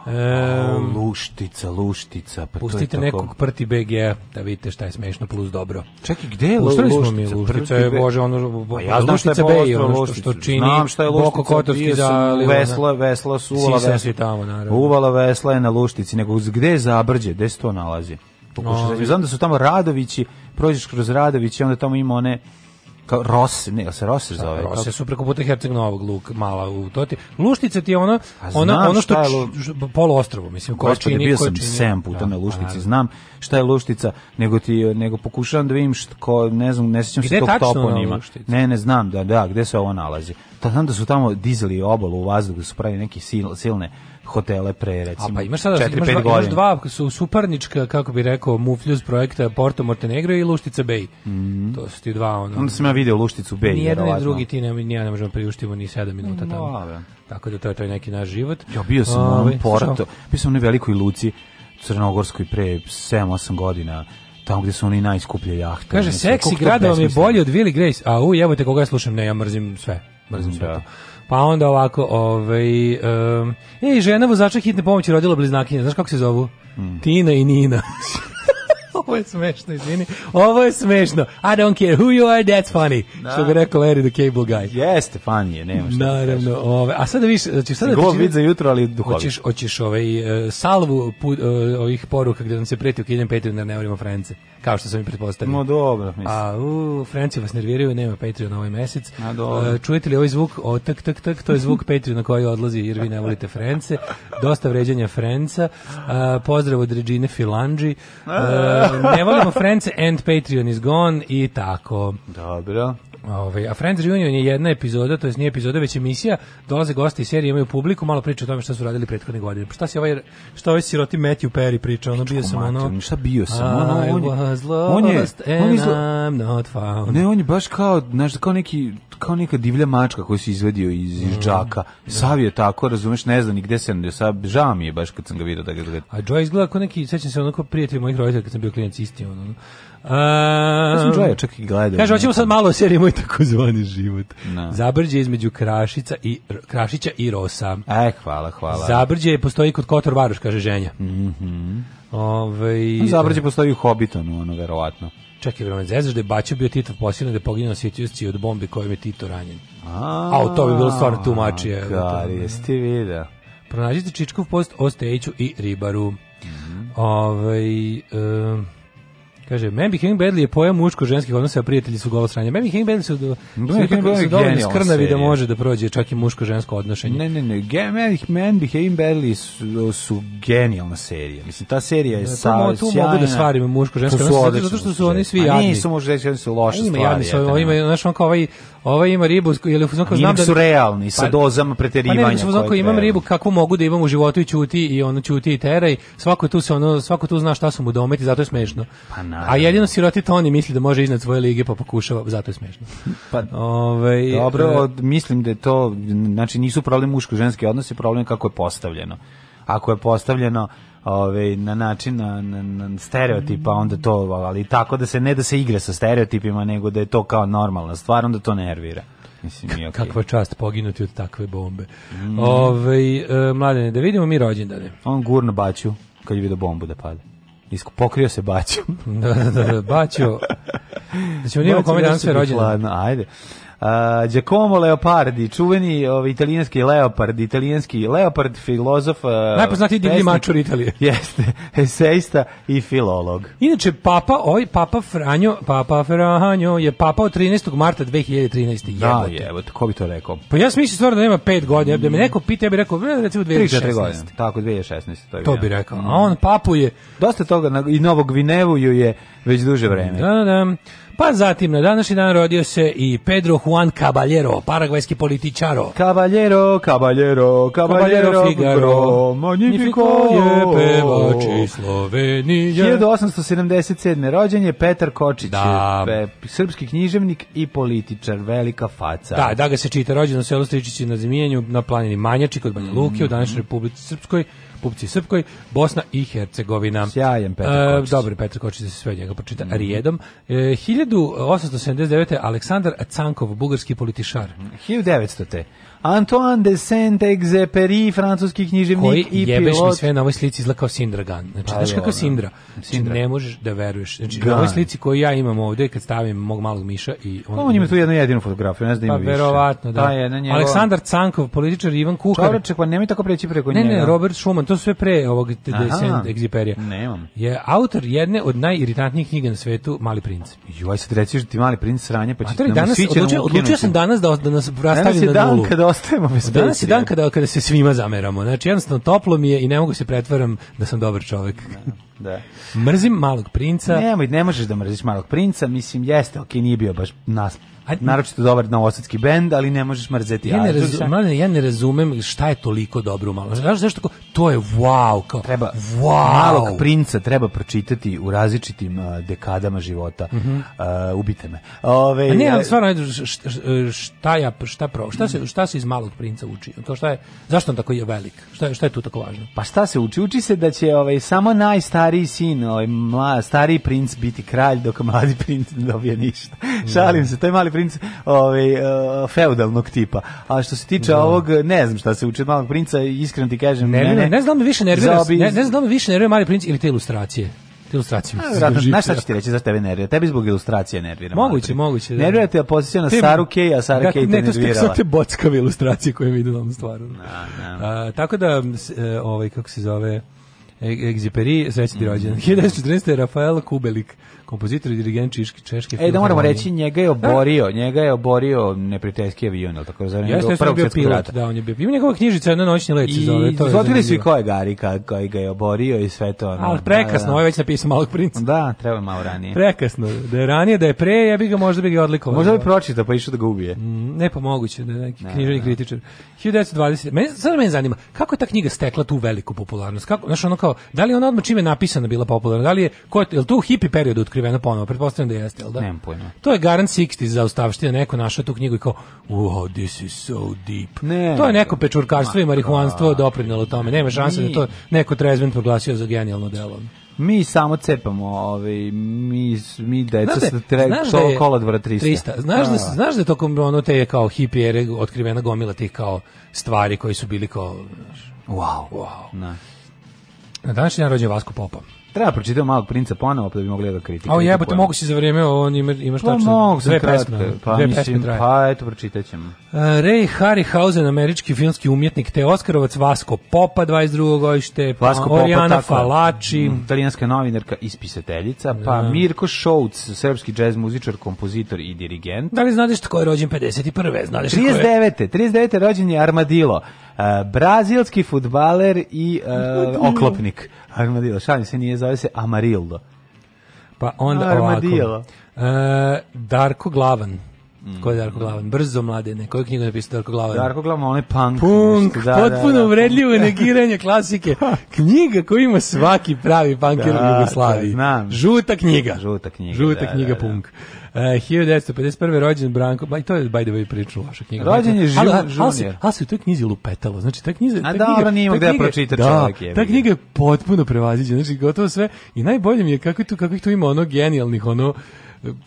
Speaker 5: Um, luštica, luštica.
Speaker 6: Pa pustite to nekog tako... prti BG da vidite šta je smešno plus dobro.
Speaker 5: Čekaj, gde je luštica? smo mi
Speaker 6: luštica,
Speaker 5: je
Speaker 6: bože, ono, pa ja pa znam šta je B,
Speaker 5: ono što, što čini znam šta je luštica, Boko Kotorski ali, Vesla, vesla su
Speaker 6: uvala
Speaker 5: vesla.
Speaker 6: tamo, naravno.
Speaker 5: Uvala vesla je na luštici, nego gde je Zabrđe, gde se to nalazi? Pokušaj, no, da- znam da su tamo Radovići, prođeš kroz Radovići, onda tamo ima one kao Ros, ne, se Ros da, zove. Rose kao...
Speaker 6: su preko puta Herceg Novog Luk, mala u Toti. Luštica ti je ono, ona, ono što je lu... poluostrovo, mislim,
Speaker 5: koja čini, bio sam čini... puta da, na Luštici, a, znam šta je Luštica, nego ti nego pokušavam da vidim što ne znam, ne sećam se tog
Speaker 6: toponima.
Speaker 5: Ne, ne znam da da, gde se ovo nalazi. Ta znam da su tamo dizeli obalu u vazduhu, da su pravi pravili silne, silne hotele pre recimo. A
Speaker 6: pa imaš
Speaker 5: sada 4,
Speaker 6: imaš, dva, imaš dva su suparnička kako bi rekao Mufljus projekta Porto Montenegro i Luštica Bay. Mm To su ti dva ono.
Speaker 5: Onda sam ja video Lušticu Bay. Ni jedan ni
Speaker 6: drugi ti ne ni ja ne možemo priuštiti ni 7 minuta tamo. Ave. Da, da. Tako da to je to neki naš život.
Speaker 5: Ja bio sam u um, Porto, bio sam u velikoj luci crnogorskoj pre 7-8 godina tamo gde su oni najskuplje jahte.
Speaker 6: Kaže, seksi grad vam je bolji od Willy Grace. A u, jebojte koga ja slušam, ne, ja mrzim sve. Mrzim mm, sve da. to. Pa onda ovako, ovaj, um, ej, žena vozača hitne pomoći rodila bliznakinje, znaš kako se zovu? Mm. Tina i Nina. Ovo je smešno, izvini. Ovo je smešno. I don't care who you are, that's funny. Da. Što bi rekao Larry the Cable Guy.
Speaker 5: Jeste funny, je, nema šta. Da Naravno,
Speaker 6: ove. A sada viš, znači sada
Speaker 5: Gol vid za jutro, ali duhovi. Hoćeš,
Speaker 6: hoćeš ovaj e, salvu put, e, ovih poruka gde nam se preti ukidanjem Patreon, da ne volimo France kao što sam i pretpostavio.
Speaker 5: No dobro, mislim.
Speaker 6: A u Franciji vas nerviraju, nema Patreon ovaj mesec. A, dobro. E, čujete li ovaj zvuk? O, tak, tak, tak, to je zvuk Patreon
Speaker 5: na
Speaker 6: koji odlazi jer vi ne volite France. Dosta vređanja Frenca. A, e, pozdrav od Regine Filandži. E, A, ne volimo France and Patreon is gone i tako.
Speaker 5: Dobro.
Speaker 6: Ovaj a Friends Reunion je jedna epizoda, to jest nije epizoda, već emisija. Dolaze gosti iz serije, imaju publiku, malo pričaju o tome šta su radili prethodne godine. Pa šta se ovaj šta ovaj siroti Matthew Perry priča, ono bio sam ono.
Speaker 5: Šta bio sam? Ono, on, on je on je I'm not found. Ne, on je baš kao, znaš, kao neki kao neka divlja mačka koju si izvadio iz, iz mm. džaka. Sav je tako, razumeš, ne znam ni gde se nalazio. Sav žao mi je baš kad sam ga video da ga
Speaker 6: gleda. A Joe izgleda kao neki, sećam se onako prijatelj mojih roditelja kad sam bio klijent isti ono.
Speaker 5: Uh, ja čak i gledao. Kaže,
Speaker 6: hoćemo sad malo o seriji Moj takozvani život. No. Da. Zabrđe između Krašica i, Krašića i Rosa.
Speaker 5: E, hvala, hvala.
Speaker 6: Zabrđe postoji kod Kotor Varoš, kaže ženja. Mm
Speaker 5: -hmm. Ove, ovaj, Zabrđe postoji u Hobbitonu, ono, verovatno.
Speaker 6: Čekaj, vreme, zezaš da je Baćo bio Tito posiljen, da je poginuo Sitjusci od bombe kojom je Tito ranjen. A,
Speaker 5: a to bi bilo stvarno tumačije. Gari, da. jesi video.
Speaker 6: Pronađite Čičkov post o Stejiću i Ribaru. Mm -hmm. Ove, ovaj, um, Kaže, Mammy Behaving Badly je pojam muško-ženskih odnosa, a prijatelji su golo sranje. Mammy Heming Badley su, do, su, dovoljno skrnavi da može da prođe čak i muško-žensko odnošenje.
Speaker 5: Ne, ne, ne, Mammy Behaving Badly su, su genijalna serija. Mislim, ta serija je
Speaker 6: da, sa, tu sjajna. mogu da stvarimo muško-žensko odnošenje, zato što su oni svi jadni.
Speaker 5: A nisu muško-ženski, oni
Speaker 6: su
Speaker 5: loše
Speaker 6: stvari. Ima jadni, su, ima, znaš, on kao ovaj, ovaj ima ribu, ili
Speaker 5: znam da... su realni, sa dozama pa- preterivanja.
Speaker 6: Pa ne, znam kao imam ribu, kako mogu da imam u životu i čuti, i ono čuti i teraj. Svako tu, se ono, svako tu zna šta su mu dometi, zato je smešno. Pa A jedino siroti Toni misli da može iznad svoje lige, pa pokušava, zato je smiješno. Pa,
Speaker 5: Ove, dobro, e, mislim da je to, znači nisu problem muško-ženski odnosi, problem kako je postavljeno. Ako je postavljeno ove, na način na, na, na stereotipa, onda to, ali tako da se ne da se igra sa stereotipima, nego da je to kao normalna stvar, onda to nervira.
Speaker 6: Mislim, okay. Kakva čast poginuti od takve bombe. Mm. Ove, e, mladene, da vidimo mi rođendane.
Speaker 5: On gurno baću kad je vidio bombu da pada. Isku, pokrio se baćom. Da, da, da,
Speaker 6: da, baćo. Znači, on je kome danas je rođen.
Speaker 5: Ajde. Uh, Giacomo Leopardi, čuveni ovaj, italijanski leopard, italijanski leopard, filozof... Uh,
Speaker 6: Najpoznatiji divlji mačur Italije.
Speaker 5: Jeste, esejsta i filolog.
Speaker 6: Inače, papa, oj, ovaj papa Franjo, papa Franjo je papa od 13. marta 2013.
Speaker 5: Da, evo, ko bi to rekao?
Speaker 6: Pa ja mislim stvarno da nema 5 godina, da mm. da me neko pita, ja bih rekao, e, recimo 2016. godine,
Speaker 5: tako, 2016. To,
Speaker 6: je to bi rekao. A mm. on papu je...
Speaker 5: Dosta toga, i Novog Vinevuju je već duže vreme. Da, da, da.
Speaker 6: Pa zatim, na današnji dan rodio se i Pedro Juan Caballero, paragvajski političaro.
Speaker 5: Caballero, Caballero, Caballero, Figaro, Magnifico
Speaker 6: je
Speaker 5: pevač i
Speaker 6: Slovenije. 1877. rođen je Petar Kočić, da. Pe, srpski književnik i političar, velika faca. Da, da ga se čita, rođen u selu Stričići na Zmijenju, na planini Manjači kod Banja Luki, mm u današnjoj Republici Srpskoj. Pupci Srpskoj, Bosna i Hercegovina.
Speaker 5: Sjajan Petar e, Kočić.
Speaker 6: E, dobri Petar Kočić da se sve njega počita mm. rijedom. E, 1879. Aleksandar Cankov, bugarski političar.
Speaker 5: 1900. Antoine de Saint-Exupéry, francuski književnik i pilot. Koji jebeš
Speaker 6: mi sve na ovoj slici izlakao Sindragan. Znači, pa znaš kako da. Sindra? Znači, ne možeš da veruješ. Znači, na ovoj slici koju ja imam ovdje kad stavim mog malog miša i...
Speaker 5: On, on ima tu jednu jedinu fotografiju, ne znam
Speaker 6: da
Speaker 5: ima
Speaker 6: pa, više. verovatno, da.
Speaker 5: Je,
Speaker 6: njegov... Aleksandar Cankov, političar Ivan Kuhar.
Speaker 5: Čovreče, pa nemoj tako preći preko
Speaker 6: njega. Ne, ne, Robert Schumann, to sve pre ovog de Saint-Exupéry. Nemam. Je autor jedne od najiritantnijih knjiga na svetu,
Speaker 5: Mali princ. Joj, sad reći
Speaker 6: ti Mali princ
Speaker 5: sranje,
Speaker 6: pa će nam danas, odlučio, odlučio sam danas da,
Speaker 5: da
Speaker 6: nas rastavim na nulu. Danas
Speaker 5: je dan kada ostajemo
Speaker 6: bez Danas je dan kada, kada se svima zameramo. Znači, jednostavno toplo mi je i ne mogu da se pretvaram da sam dobar čovjek. Da, da. Mrzim malog princa.
Speaker 5: Nemoj, ne možeš da mrziš malog princa, mislim, jeste, ok, nije bio baš nas naročito dobar novosadski bend, ali ne možeš mrzeti.
Speaker 6: Ja ne, razum, mladine, ja ne razumem šta je toliko dobro u malo. Znaš zašto tako, to je wow, kao,
Speaker 5: treba,
Speaker 6: wow. Malog
Speaker 5: princa treba pročitati u različitim uh, dekadama života. Mm -hmm. uh, ubite me.
Speaker 6: Ove, A ne, ali stvarno, šta, šta, ja, šta, pro, šta, se, šta se iz malog princa uči? To šta je, zašto on tako je velik? Šta je, šta je tu tako važno?
Speaker 5: Pa šta se uči? Uči se da će ovaj, samo najstariji sin, ovaj, mla, stariji princ biti kralj, dok mladi princ ne dobije ništa. Da. Šalim se, to je mali princ princ ovaj, eh, feudalnog tipa. A što se tiče da. ovog, ne znam šta se uči malog princa, iskreno ti kažem,
Speaker 6: ne, da ne, ne, ne znam da više nervira, obi... ne, ne znam da više nervira mali princ ili te ilustracije Te ilustraciju.
Speaker 5: Znaš šta ću ti reći, zašto tebe nervira? Tebi zbog ilustracije nervira.
Speaker 6: Moguće, moguće. Da.
Speaker 5: Nervira te da pozicija na Saru Kej, a Sara da, Kej te nervirala. Ne, to su
Speaker 6: te bockave ilustracije koje mi idu na ovom stvaru. Na, na. tako da, e, ovaj, kako se zove, Egziperi, sreći ti rođen. 1914. Rafael Kubelik, kompozitor i
Speaker 5: dirigent
Speaker 6: češki češki. E
Speaker 5: da moramo reći njega je oborio, da? njega je oborio neprijateljski avion, al tako zar njega
Speaker 6: prvo bio pilot, rata. da on je bio. Ima njegova knjižica na noćni let se zove, to
Speaker 5: je. Zotili su i ko Garika, koji ga je oborio i sve to. Al
Speaker 6: da, da, prekasno, da, da. ovo ovaj već napisao malog princa.
Speaker 5: Da, treba malo ranije.
Speaker 6: Prekasno, da je ranije, da je pre, ja bih ga možda bih ga odlikovao.
Speaker 5: Možda bi da. pročitao pa išao da ga ubije. Mm,
Speaker 6: ne pa moguće da neki neki ne, književni kritičar. 1920. Mene sad me zanima kako je ta knjiga stekla tu veliku popularnost. Kako, znači ono kao, da li ona odmah čime napisana bila popularna? Da li je ko je, je tu hipi period otkriveno ponovo. Pretpostavljam da jeste, jel da?
Speaker 5: Nemam pojma.
Speaker 6: To je Garant 60 za ustavštine, neko našao tu knjigu i kao, wow, this is so deep. Ne, to je neko pečurkarstvo i marihuanstvo da. doprinelo tome. Nema šanse da to neko trezven proglasio za genijalno delo.
Speaker 5: Mi samo cepamo, ovaj mi mi deca sa tre kola 300. 300.
Speaker 6: Znaš da, da, da. znaš da tokom ono te je kao hippie otkrivena gomila tih kao stvari koji su bili kao wow, wow. Na. Da. Na današnji dan rođen Vasko Popa.
Speaker 5: Treba pročitati malog princa ponovo pa da bi mogli da kritiku.
Speaker 6: A jebote, mogu se za vrijeme on ima imaš
Speaker 5: pa tačno. Pa mogu
Speaker 6: sve pesme, pa mislim, pa eto pročitaćemo. Uh, Ray Harryhausen, američki filmski umjetnik, te Oskarovac Vasco Popa 22. godište, pa Vasko Oriana Popa, Falači,
Speaker 5: mm, novinarka i spisateljica, pa uh. Mirko Šouc, srpski džez muzičar, kompozitor i dirigent.
Speaker 6: Da li znaš tko je rođen 51. Znaš
Speaker 5: 39. 39. rođen je Armadilo, uh, brazilski fudbaler i uh, oklopnik. Armadillo, šalim se, nije, zove se Amarildo.
Speaker 6: Pa onda Armadillo. ovako. E, Darko Glavan. Mm. Ko je Darko Glavan? Brzo mladene. Koju knjigu je napisao Darko Glavan?
Speaker 5: Darko Glavan, on je punk.
Speaker 6: Punk, da, da potpuno da, da, uvredljivo negiranje klasike. Knjiga koju ima svaki pravi punker da, u Jugoslaviji. Da, znam. Žuta knjiga.
Speaker 5: Žuta knjiga,
Speaker 6: Žuta da, knjiga punk. E, uh, 1951. rođen Branko, ba, to je by the way prilično loša knjiga.
Speaker 5: Rođen je Žil, ali, ali,
Speaker 6: se, ali se u toj knjizi lupetalo, znači ta knjiga...
Speaker 5: A
Speaker 6: da,
Speaker 5: nije gde pročita da, čovjek.
Speaker 6: Da, ta knjiga je potpuno prevaziđena, znači gotovo sve. I najbolje mi je kako, tu, kako ih tu ima ono genijalnih, ono,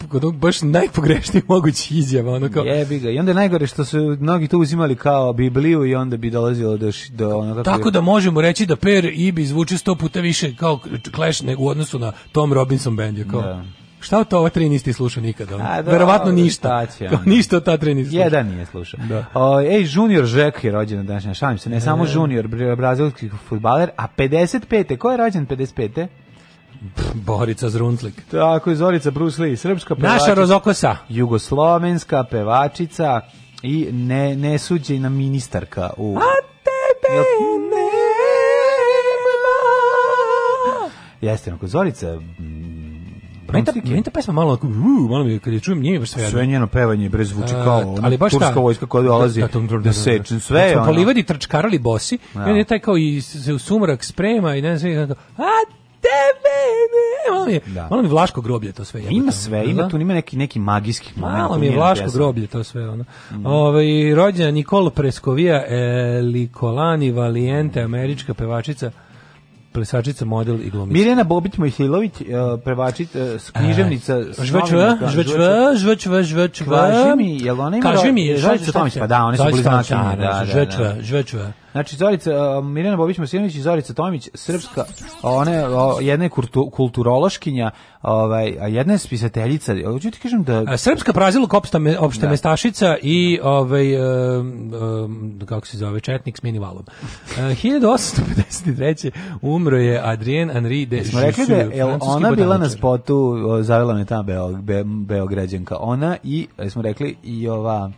Speaker 6: kod onog baš najpogrešnijih mogućih izjava ono kao
Speaker 5: jebi ga i onda je najgore što su mnogi to uzimali kao bibliju i onda bi dolazilo do do ono
Speaker 6: tako da možemo reći da Per Ibi zvuči 100 puta više kao Clash nego u odnosu na Tom Robinson band je kao da. Šta to ova tri niste slušao nikada?
Speaker 5: A,
Speaker 6: do, Verovatno ništa. Kao, ništa ta tri niste
Speaker 5: slušao. Jedan nije slušao. Da. O, ej, Junior Žek je rođen danas, šalim se, ne e. samo Junior, brazilski futbaler, a 55. Ko je rođen 55.
Speaker 6: Borica Zruntlik.
Speaker 5: Tako je, Zorica Bruce Lee, srpska
Speaker 6: pevačica. Naša rozokosa.
Speaker 5: Jugoslovenska pevačica i ne, nesuđena ministarka u... A tebe Jel... nema! Jeste, onako, Zorica
Speaker 6: Meni ta, meni ta pesma malo, uu, malo mi, kad je čujem, nije baš sve Sve njeno
Speaker 5: pevanje bre zvuči kao ali baš turska vojska koja dolazi da, da, da, sečen sve. Da,
Speaker 6: pa livadi trčkarali bosi, ja. i on je taj kao i se u sumrak sprema i ne znam kako, a tebe malo mi, je, da. malo mi vlaško groblje to sve
Speaker 5: jebate. ima sve ima tu ima neki neki magijski
Speaker 6: moment malo mi je vlaško pjesma. groblje to sve ono mm. ovaj rođena Nikol Preskovija Likolani Valiente američka pevačica plesačica, model i glumica.
Speaker 5: Mirjana Bobić Mojsilović, e, prevačić, e, e, književnica.
Speaker 6: Žvečva, žvečva, žvečva, žvečva. Kaži
Speaker 5: mi, jel ona
Speaker 6: ima... Kaži
Speaker 5: mi, Žvečva Tomić, pa da, one su bliznačene. Da, da, da, da.
Speaker 6: Žvečva, da. žvečva.
Speaker 5: Znači Zorica uh, Mirjana Bobić Masinović i Zorica Tomić, srpska, one o, jedna je kultu, kulturološkinja, ovaj a jedna je spisateljica. Hoću ti kažem da a,
Speaker 6: srpska prazilo opšta me, opšta da. mestašica i ovaj um, um, kako se zove četnik s minivalom. Uh, 1853. umro je Adrien Henri de Smo rekli da je ona
Speaker 5: bila na spotu Zavela me ta Beograđanka. Ona i smo rekli i ova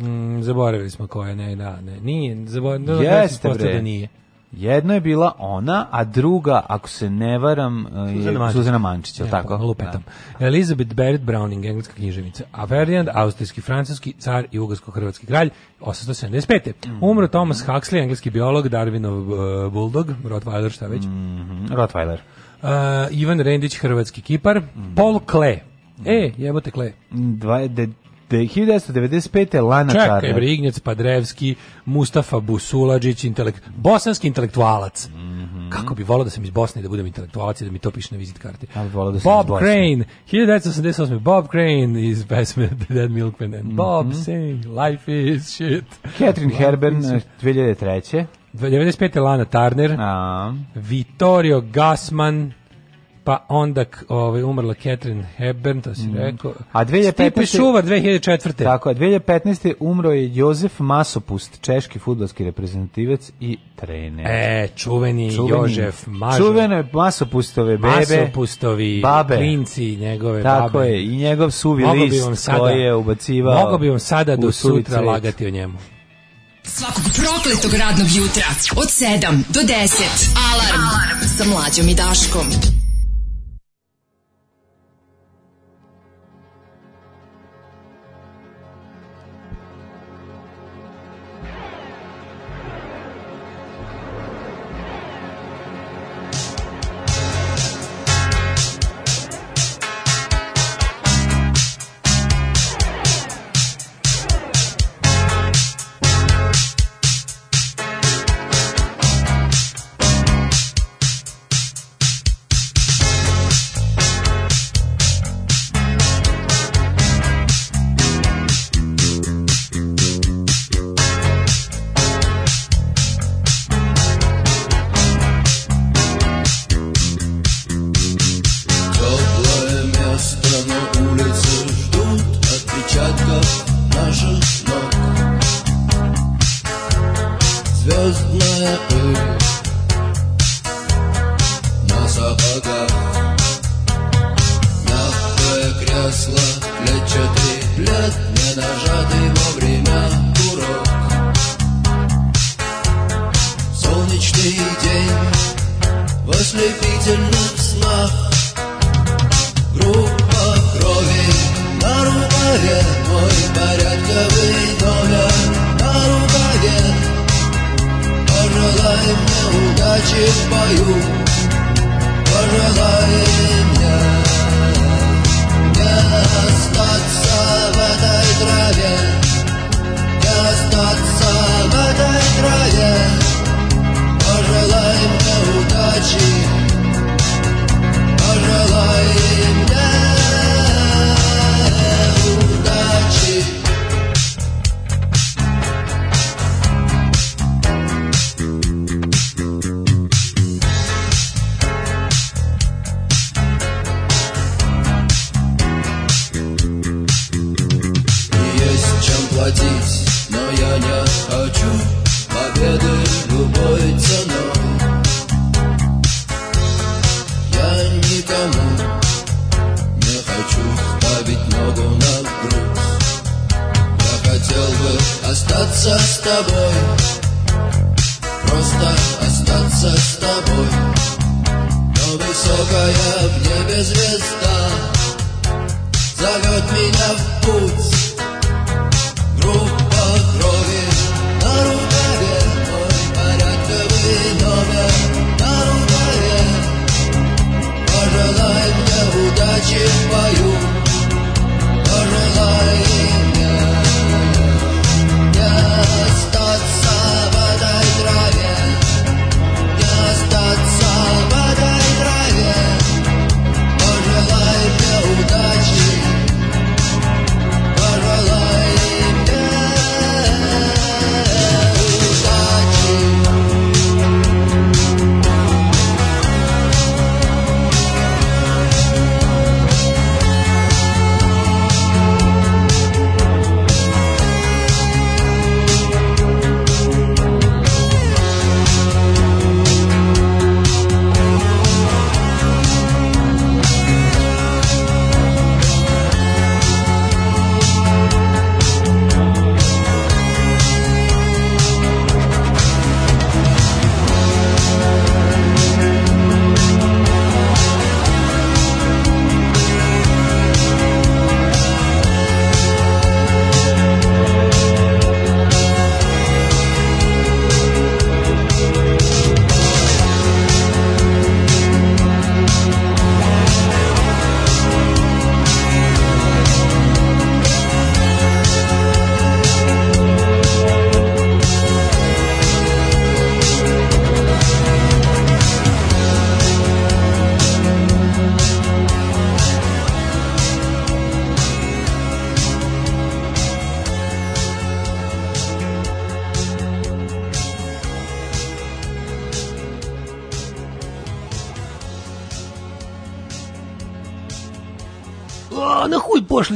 Speaker 6: Mm, zaboravili smo koje, ne, da, ne. Nije, zaboravili, Jeste, bre. da nije.
Speaker 5: Jedno je bila ona, a druga, ako se ne varam,
Speaker 6: je Suzana Mančić, je tako? Lupetam. Da. Elizabeth Barrett Browning, engleska književnica. A Ferdinand, austrijski, francuski, car i ugarsko-hrvatski kralj, 875. Mhm. Umro Thomas Huxley, engleski biolog, Darwinov uh, bulldog, Rottweiler, šta već?
Speaker 5: Mm -hmm. Rottweiler. Uh,
Speaker 6: Ivan Rendić, hrvatski kipar. Mm. Paul Klee. E, jebote kle. Dva, de,
Speaker 5: De 1995. Lana Čekaj, Čarner. Čekaj,
Speaker 6: Brignjac, Padrevski, Mustafa Busuladžić, intelekt, bosanski intelektualac. Mm -hmm. Kako bi volao da sam iz Bosne i da budem intelektualac i da mi to piše na vizit karti. da Bob iz Crane, 1988. Bob Crane iz pesme The Dead Milkman and mm -hmm. Bob mhm. Sing, Life is shit.
Speaker 5: Catherine Life Herben, 2003.
Speaker 6: 95. Lana Turner, A -a. Vittorio Gassman, pa onda ovaj umrla Catherine Hepburn, to si mm. rekao. A 2015 Stipe Šuvar 2004.
Speaker 5: Tako,
Speaker 6: a
Speaker 5: 2015 umro je Jozef Masopust, češki fudbalski reprezentativac i trener.
Speaker 6: E, čuveni, čuveni Jožef
Speaker 5: Mažo. čuveni Masopustove bebe. Masopustovi babe.
Speaker 6: klinci njegove
Speaker 5: Tako babe.
Speaker 6: Tako
Speaker 5: je, i njegov suvi mogu list sada, koji je ubacivao.
Speaker 6: Mogu bi vam sada do sutra cret. lagati o njemu. Svakog prokletog radnog jutra od 7 do 10. Alarm, Alarm. sa mlađom i Daškom.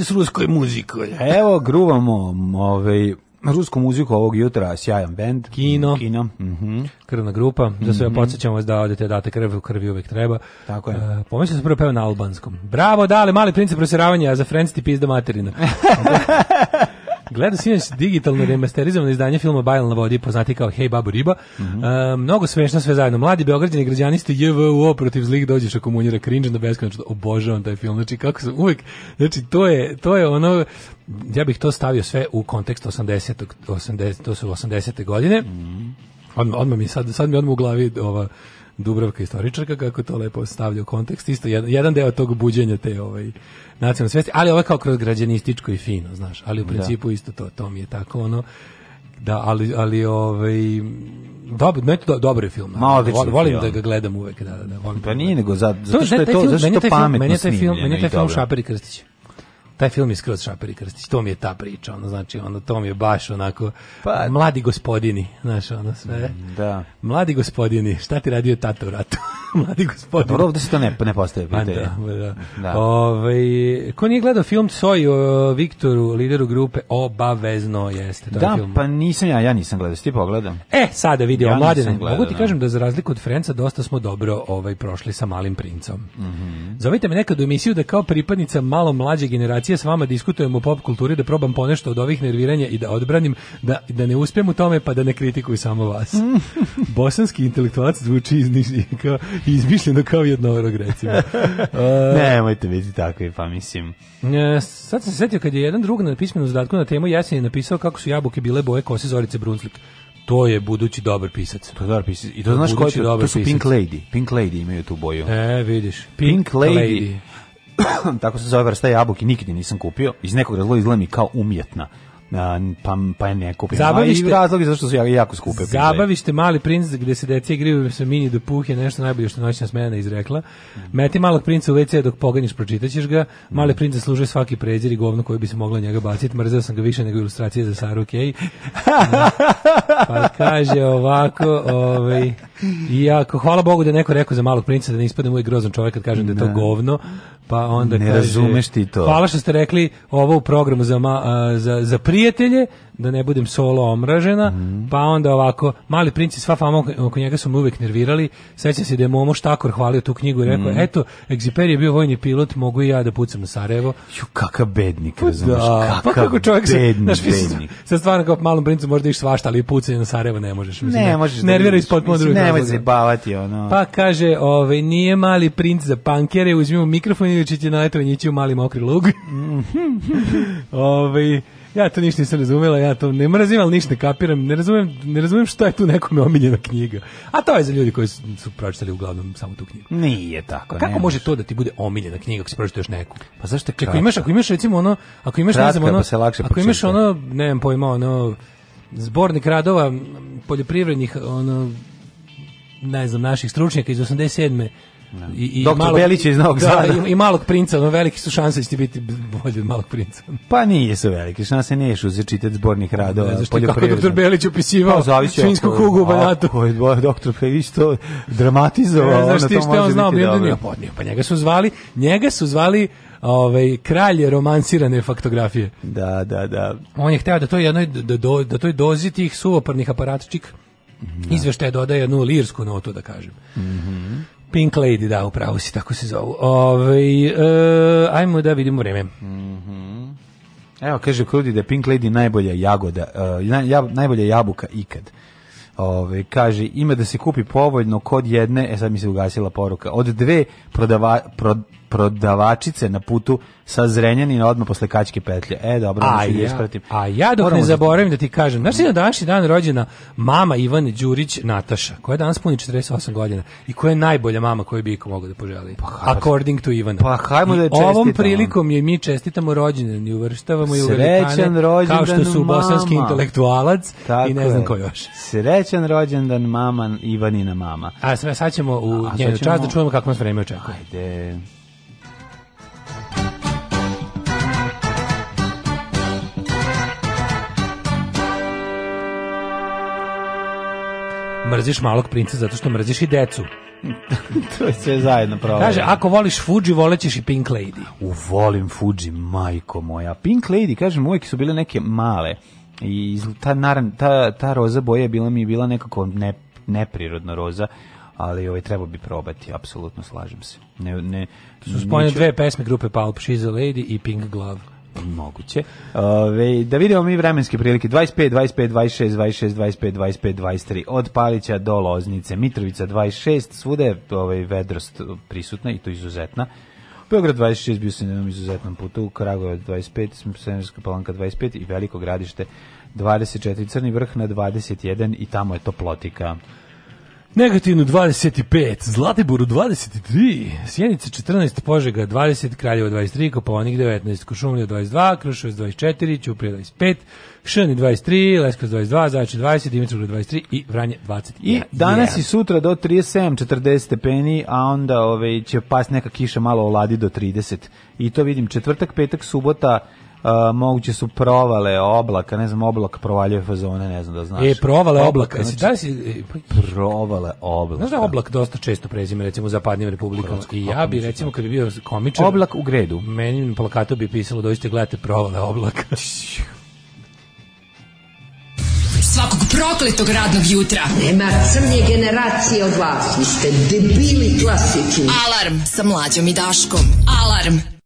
Speaker 7: počeli s ruskoj muzikom. Evo, gruvamo ovaj, rusku muziku ovog jutra, sjajan band. Kino. Kino. Mm -hmm. Krvna grupa, mm -hmm. da se ja mhm. podsjećam vas da odete date krv, u krvi uvek treba. Tako je. Uh, Pomislio sam prvo peo na albanskom. Bravo, dale, mali princip prosiravanja, a za Friends ti pizda materina. Gleda sinoć digitalno remasterizovano izdanje filma Bajl na vodi, poznati kao Hey babu riba. Mm -hmm. um, mnogo smešno sve zajedno. Mladi beograđani građanisti ste JVO protiv zlih dođeš ako munjira cringe na beskonačno. Obožavam taj film. Znači kako sam uvek, znači to je to je ono ja bih to stavio sve u kontekst 80 80 to su 80 godine. Mm -hmm. odmah mi sad sad mi odmah u glavi ova Dubrovka istoričarka kako to lepo stavlja u kontekst isto jedan, jedan deo tog buđenja te ovaj nacionalne svesti, ali ovo kao kroz građanističko i fino, znaš, ali u da. principu da. isto to to mi je tako ono da ali ali ovaj dobro meni to dobar je film. Ma, volim, volim da ga gledam uvek, da, da, da volim. Pa nije nego za, zato što je to, zato što je pametno Meni taj film, meni taj film Šaper i Krstić taj film je skroz Šaper i Krstić, to mi je ta priča, ono, znači, ono, to mi je baš onako, pa, mladi gospodini, znaš, ono sve. Mm, da. Mladi gospodini, šta ti radio tata u ratu? mladi gospodini. Dobro, ovde se to ne, ne postaje pa pitanje. Da, pa da. da. Ove, ovaj, ko nije gledao film Soj o Viktoru, lideru grupe, obavezno jeste. To da, je film. pa nisam ja, ja nisam gledao, ti pogledam. E, sada vidio, ja mladine, mogu ti kažem da. da za razliku od Frenca dosta smo dobro ovaj, prošli sa malim princom. Mm -hmm. Zovite me nekad u emisiju da kao pripadnica malo mlađe generacije generacija s vama diskutujem o pop kulturi, da probam ponešto od ovih nerviranja i da odbranim, da, da ne uspijem u tome, pa da ne kritikuju samo vas. Bosanski intelektualac zvuči iz, kao, izmišljeno kao jednorog, recimo. Uh, Nemojte biti tako, pa mislim. Sad sam se setio kad je jedan drug na pismenu zadatku na temu Jesenje napisao kako su jabuke bile boje kose Zorice Brunslik to je budući dobar pisac. To je dobar pisac. I to, to znaš koji to, to su Pink Lady. Pink Lady imaju tu boju. E, vidiš. Pink, Pink Lady. Lady. tako se zove vrsta jabuke, nikad nisam kupio, iz nekog razloga izgleda mi kao umjetna pa, pa je ne kupim. Zabavište, A i razlog zašto su jako skupe. Zabavište Mali princ gde se deca igraju sa mini do puh nešto najbolje što noćna smena izrekla. Meti malog princa u WC dok poganiš pročitaćeš ga. Mali princ služe svaki pređer i govno koje bi se mogla njega baciti. Mrzeo sam ga više nego ilustracije za Saru Kej. Da. Pa kaže ovako, ovaj, iako, hvala Bogu da neko rekao za malog princa da ne ispadne uvijek grozan čovjek kad kažem da je to da. govno,
Speaker 8: pa onda ne kaže, razumeš ti to.
Speaker 7: Hvala što ste rekli ovo u programu za, ma, za, za pri prijatelje, da ne budem solo omražena, mm. pa onda ovako, mali princ i sva fama oko njega su me uvek nervirali, sećam se da je Momo Štakor hvalio tu knjigu i rekao, mm. eto, Egziper je bio vojni pilot, mogu i ja da pucam na Sarajevo.
Speaker 8: Ju, kakav bednik, pa razumiješ,
Speaker 7: da, pa
Speaker 8: kakav pa kako
Speaker 7: čovjek bednik, se, bednik. Sa stvarno kao malom princu možda iš svašta, ali pucanje na Sarajevo ne možeš.
Speaker 8: Mislim, ne, da možeš da nervira da
Speaker 7: ispod podruga. Ne, nemoj se
Speaker 8: ono.
Speaker 7: Pa kaže, ovaj, nije mali princ za pankere, uzmimo mikrofon i će ti naletovanjići u mali mokri lug. ovaj, Ja to ništa nisam razumela, ja to ne mrazim, ali ništa ne kapiram, ne razumem, ne razumem šta je tu nekome omiljena knjiga. A to je za ljudi koji su, pročitali uglavnom samo tu knjigu.
Speaker 8: Nije tako.
Speaker 7: A kako može to da ti bude omiljena knjiga ako si pročitao još neku?
Speaker 8: Pa zašto je
Speaker 7: Ako imaš, ako imaš recimo ono, ako imaš kratka, ne znam, ono, pa se lakše ako
Speaker 8: imaš
Speaker 7: ono, ne znam pojma, ono zbornik radova poljoprivrednih ono ne znam naših stručnjaka iz 87
Speaker 8: Da. I, i Doktor malog, Belić iz Novog Zada. Da,
Speaker 7: i, i, malog princa, no, veliki su šanse isti da biti bolji od malog princa.
Speaker 8: Pa nije su velike šanse, nije šu za čitat zbornih radova. Ne, da,
Speaker 7: zašto kako je doktor Belić opisivao pa, svinsku kugu u Banjatu.
Speaker 8: Ako je doktor Belić to dramatizovao. Ne, znaš ti što on znao, pa nije podnio.
Speaker 7: Pa njega su zvali, njega su zvali ovaj kralj romansirane faktografije.
Speaker 8: Da, da, da.
Speaker 7: On je hteo da toj, jednoj da, do, da toj dozi tih suvoparnih aparatčik da. izveštaj dodaje jednu lirsku notu da kažem. Mm -hmm. Pink Lady, da, upravo si, tako se zovu. Ove, ovaj, e, ajmo da vidimo vreme. Mm
Speaker 8: -hmm. Evo, kaže Krudi da je Pink Lady najbolja jagoda, uh, e, naj, jab, najbolja jabuka ikad. Ove, kaže, ima da se kupi povoljno kod jedne, e sad mi se ugasila poruka, od dve prodava, pro, prodavačice na putu sa Zrenjanina odmah posle Kačke petlje. E, dobro, a znači, da ja, ispratim.
Speaker 7: A ja dok Moram ne da- zaboravim da ti kažem, znaš li na današnji dan rođena mama Ivan Đurić Nataša, koja je danas puni 48 godina i koja je najbolja mama koju bi iko mogao da poželi. Pa, According to Ivana.
Speaker 8: Pa hajmo da je čestitamo.
Speaker 7: Ovom prilikom joj mi čestitamo rođendan i uvrštavamo je u
Speaker 8: velikane kao što
Speaker 7: su
Speaker 8: mama. bosanski
Speaker 7: intelektualac Tako i ne znam ko još.
Speaker 8: Srećan rođendan mama Ivanina mama.
Speaker 7: A sve, sad ćemo u njenu čas da čujemo kako nas vreme očekuje. Ajde. mrziš malog princa zato što mrziš i decu.
Speaker 8: to je sve zajedno pravo.
Speaker 7: Kaže, ako voliš Fuji, volećeš i Pink Lady.
Speaker 8: U, volim Fuji, majko moja. Pink Lady, kažem, uvijek su bile neke male. I ta, naran, ta, ta roza boja bila mi bila nekako ne, neprirodna roza ali ovaj treba bi probati, apsolutno slažem se. Ne
Speaker 7: ne su spojene dve pesme grupe Pulp, She's a Lady i Pink Glove
Speaker 8: moguće. Ove, da vidimo mi vremenske prilike 25, 25, 26, 26, 25, 25, 23. Od Palića do Loznice, Mitrovica 26, Svude je ovaj, vedrost prisutna i to izuzetna. Beograd 26 bio sam na jednom izuzetnom putu, Kragujevac 25, Senerska palanka 25 i Veliko gradište 24, Crni vrh na 21 i tamo je toplotika.
Speaker 7: Negativno 25, Zlatiboru 23, Sjenica 14, Požega 20, Kraljevo 23, Koponik 19, Košumlija 22, Kruševac 24, Ćuprija 25, Šani 23, Leskovac 22, Zajče 20, Dimitrovgrad 23 i Vranje 20.
Speaker 8: I yeah. danas i sutra do 37, 40 stepeni, a onda ove, ovaj, će pas neka kiša malo oladi do 30. I to vidim četvrtak, petak, subota, Uh, moguće su provale oblaka, ne znam, oblak provaljuje fazone, ne znam da znaš.
Speaker 7: E, provale oblaka, oblaka
Speaker 8: znači, da si... E, pa provale oblaka. Znaš
Speaker 7: da
Speaker 8: oblak
Speaker 7: dosta često prezime, recimo, u zapadnim republikama i ja bi, recimo, da. kad bi bio komičan...
Speaker 8: Oblak u gredu.
Speaker 7: Meni na plakatu bi pisalo, dođite, gledate provale oblaka. Svakog prokletog radnog jutra. Nema crnje generacije od vas. Vi ste debili klasični. Alarm sa mlađom i daškom. Alarm.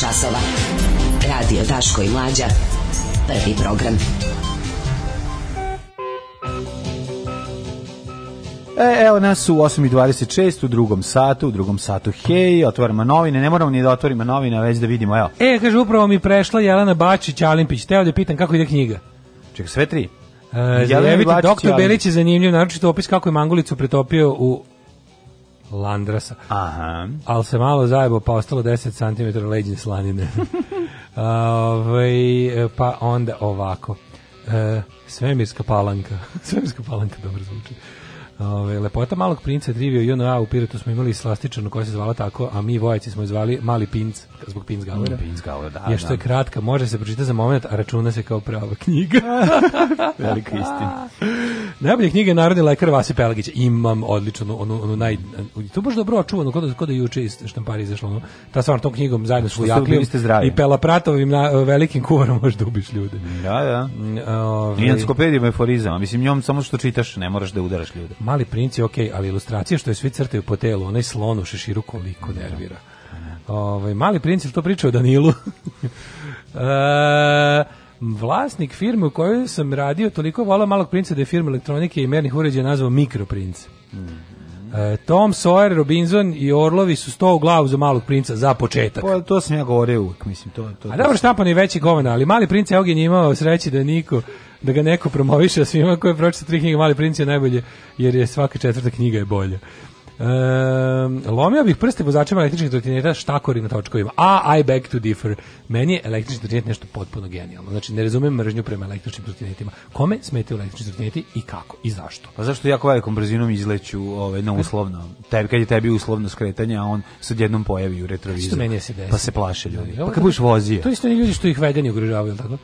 Speaker 8: časova. Radio Daško i Mlađa. Prvi program. E, evo nas u 8.26 u drugom satu, u drugom satu hej, otvaramo novine, ne moramo ni da otvorimo novine, već da vidimo, evo.
Speaker 7: E, kaže, upravo mi prešla Jelena Bačić, Alimpić, teo da pitan kako ide knjiga.
Speaker 8: Ček, sve tri?
Speaker 7: E, Jelena Bačić, doktor Belić je zanimljiv, naročito opis kako je Mangulicu pretopio u Landrasa. Aha. Ali se malo zajebo, pa ostalo 10 cm leđne slanine. Ove, pa onda ovako. E, svemirska palanka. svemirska palanka dobro zvuči. Ove, lepota malog princa Drivio Juna u Pirotu smo imali slastičanu koja se zvala tako, a mi vojaci smo je zvali mali pinc, zbog pinc gaura. Mm, da.
Speaker 8: pinc gaura, da. Jer što
Speaker 7: da. je kratka, može se pročitati za moment, a računa se kao prava knjiga.
Speaker 8: Velika istina.
Speaker 7: Najbolje knjige Narodni lekar Vasi Pelagić. Imam odličnu, onu, onu naj... To baš dobro očuvano, kod, kod je juče iz štampari izašlo. Ono, ta stvar tom knjigom zajedno su jaklijom i pelapratovim na, velikim kuvarom možeš da ubiš ljude.
Speaker 8: Da, da. Ove, I enciklopedijom aforizama. Mislim, njom samo što čitaš, ne moraš da udaraš ljude.
Speaker 7: Mali princ je okej, okay, ali ilustracije što je svi crtaju po telu, onaj slon u šeširu koliko nervira. Ovaj, mali princ je to pričao Danilu. e, vlasnik firme u kojoj sam radio toliko volao malog princa da je firma elektronike i mernih uređaja nazvao Mikroprinc. Mm. E, Tom Sawyer, Robinson i Orlovi su sto u glavu za malog princa za početak.
Speaker 8: Pa, to sam ja govorio uvijek, mislim. To, to,
Speaker 7: A dobro, štampan je veći govena, ali mali princ je je imao sreći da niko da ga neko promoviše svima koje pročita tri knjige Mali princ je najbolje jer je svaka četvrta knjiga je bolja. Um, lomio bih prste vozačima električnih trotineta štakori na točkovima. A I beg to differ. Meni je električni trotinet nešto potpuno genijalno. Znači ne razumem mržnju prema električnim trotinetima. Kome smetaju električni trotineti i kako i zašto?
Speaker 8: Pa zašto jako velikom brzinom izleću ovaj na uslovno. Tebi kad je tebi uslovno skretanje, a on se odjednom pojavi u Što
Speaker 7: se desi.
Speaker 8: Pa se plaše ljudi. Pa kad budeš vozio.
Speaker 7: To isto ljudi što ih vedeni ugrožavaju, tako?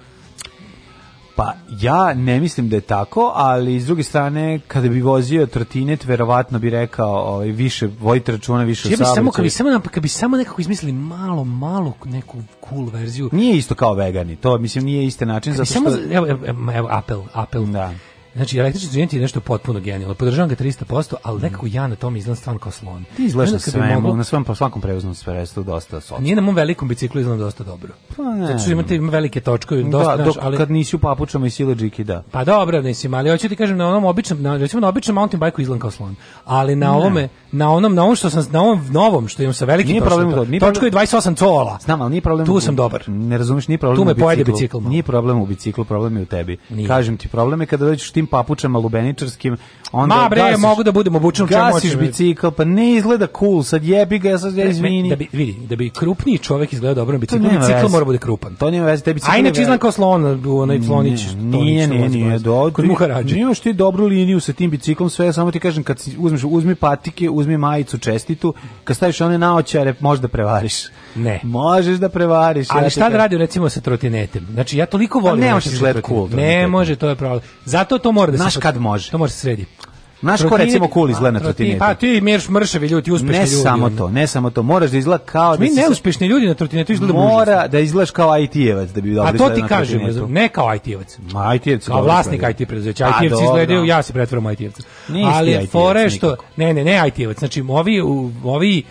Speaker 8: Pa ja ne mislim da je tako, ali s druge strane kada bi vozio trotinet verovatno bi rekao ovaj više vojte računa više
Speaker 7: ja samo kad bi samo kad bi samo nekako izmislili malo malo neku cool verziju.
Speaker 8: Nije isto kao vegani, to mislim nije isti način zato što samo
Speaker 7: evo, evo, evo apel, apel.
Speaker 8: Da.
Speaker 7: Znači, električni student je nešto potpuno genijalno. Podržavam ga 300%, ali mm. nekako ja na tom izgledam stvarno kao slon.
Speaker 8: Ti izgledaš na svemu, mogu... na svom, po svakom prevoznom sferestu dosta sočno.
Speaker 7: Nije na mom velikom biciklu izgledam dosta dobro. Pa ne. Zato što imate ima velike točke, da,
Speaker 8: dosta, da, dok,
Speaker 7: ali...
Speaker 8: kad nisi u papučama i sile džiki, da.
Speaker 7: Pa dobro, nisi, ali hoću ti kažem, na onom običnom, na, recimo na običnom mountain bajku izgledam kao slon. Ali na ne. ovome, na onom, na onom što sam, na ovom novom što imam sa velikim nije problem, to,
Speaker 8: nije
Speaker 7: točko je 28 cola.
Speaker 8: Znam, ali nije problem.
Speaker 7: Tu sam dobar.
Speaker 8: Ne razumeš, nije problem. Tu me pojede
Speaker 7: bicikl.
Speaker 8: Nije problem u biciklu, problem je u tebi. Kažem ti, problem je kada dođeš ti tim papučama lubeničarskim
Speaker 7: Onda Ma bre, gasiš, mogu da budem obučen u
Speaker 8: čemu hoćeš. bicikl, pa ne izgleda cool, sad jebi ga, sad ja izvini.
Speaker 7: Da bi, vidi, da bi krupniji čovjek izgledao dobro na biciklu, bicikl mora bude krupan.
Speaker 8: To nema veze, tebi bicikl. Ajde, čizlan
Speaker 7: kao slon, onaj slonić, to
Speaker 8: nije, nije, nije, do,
Speaker 7: kod muharađa.
Speaker 8: Nije ti dobru liniju sa tim biciklom, sve samo ti kažem kad uzmeš uzmi patike, uzmi majicu čestitu, kad staviš one naočare, možeš da prevariš.
Speaker 7: Ne.
Speaker 8: Možeš da prevariš.
Speaker 7: Ali ja šta da radi recimo sa trotinetem? Znači ja toliko pa volim. Pa ne
Speaker 8: da može izgled cool.
Speaker 7: Ne može, to je pravo. Zato to mora da Znaš
Speaker 8: se. Znaš pa- kad može.
Speaker 7: To
Speaker 8: može da se sredi. Naš ko recimo cool izgleda na trotinetu?
Speaker 7: Pa ti Mirš mršavi ljudi, uspešni ne ljudi.
Speaker 8: Ne samo to, ne samo to. Moraš da izgleda kao... Da mi
Speaker 7: da neuspešni ljudi na trotinetu
Speaker 8: izgleda Mora da izgledaš kao IT-evac da bi dobro izgledao na A
Speaker 7: to ti
Speaker 8: kažem,
Speaker 7: ne kao IT-evac.
Speaker 8: Ma IT-evac.
Speaker 7: Kao vlasnik IT preduzeća. Pa IT-evci izgledaju, ja se pretvaram it evac
Speaker 8: Ali fore što...
Speaker 7: Ne, ne, ne IT-evac. Znači, ovi, ovi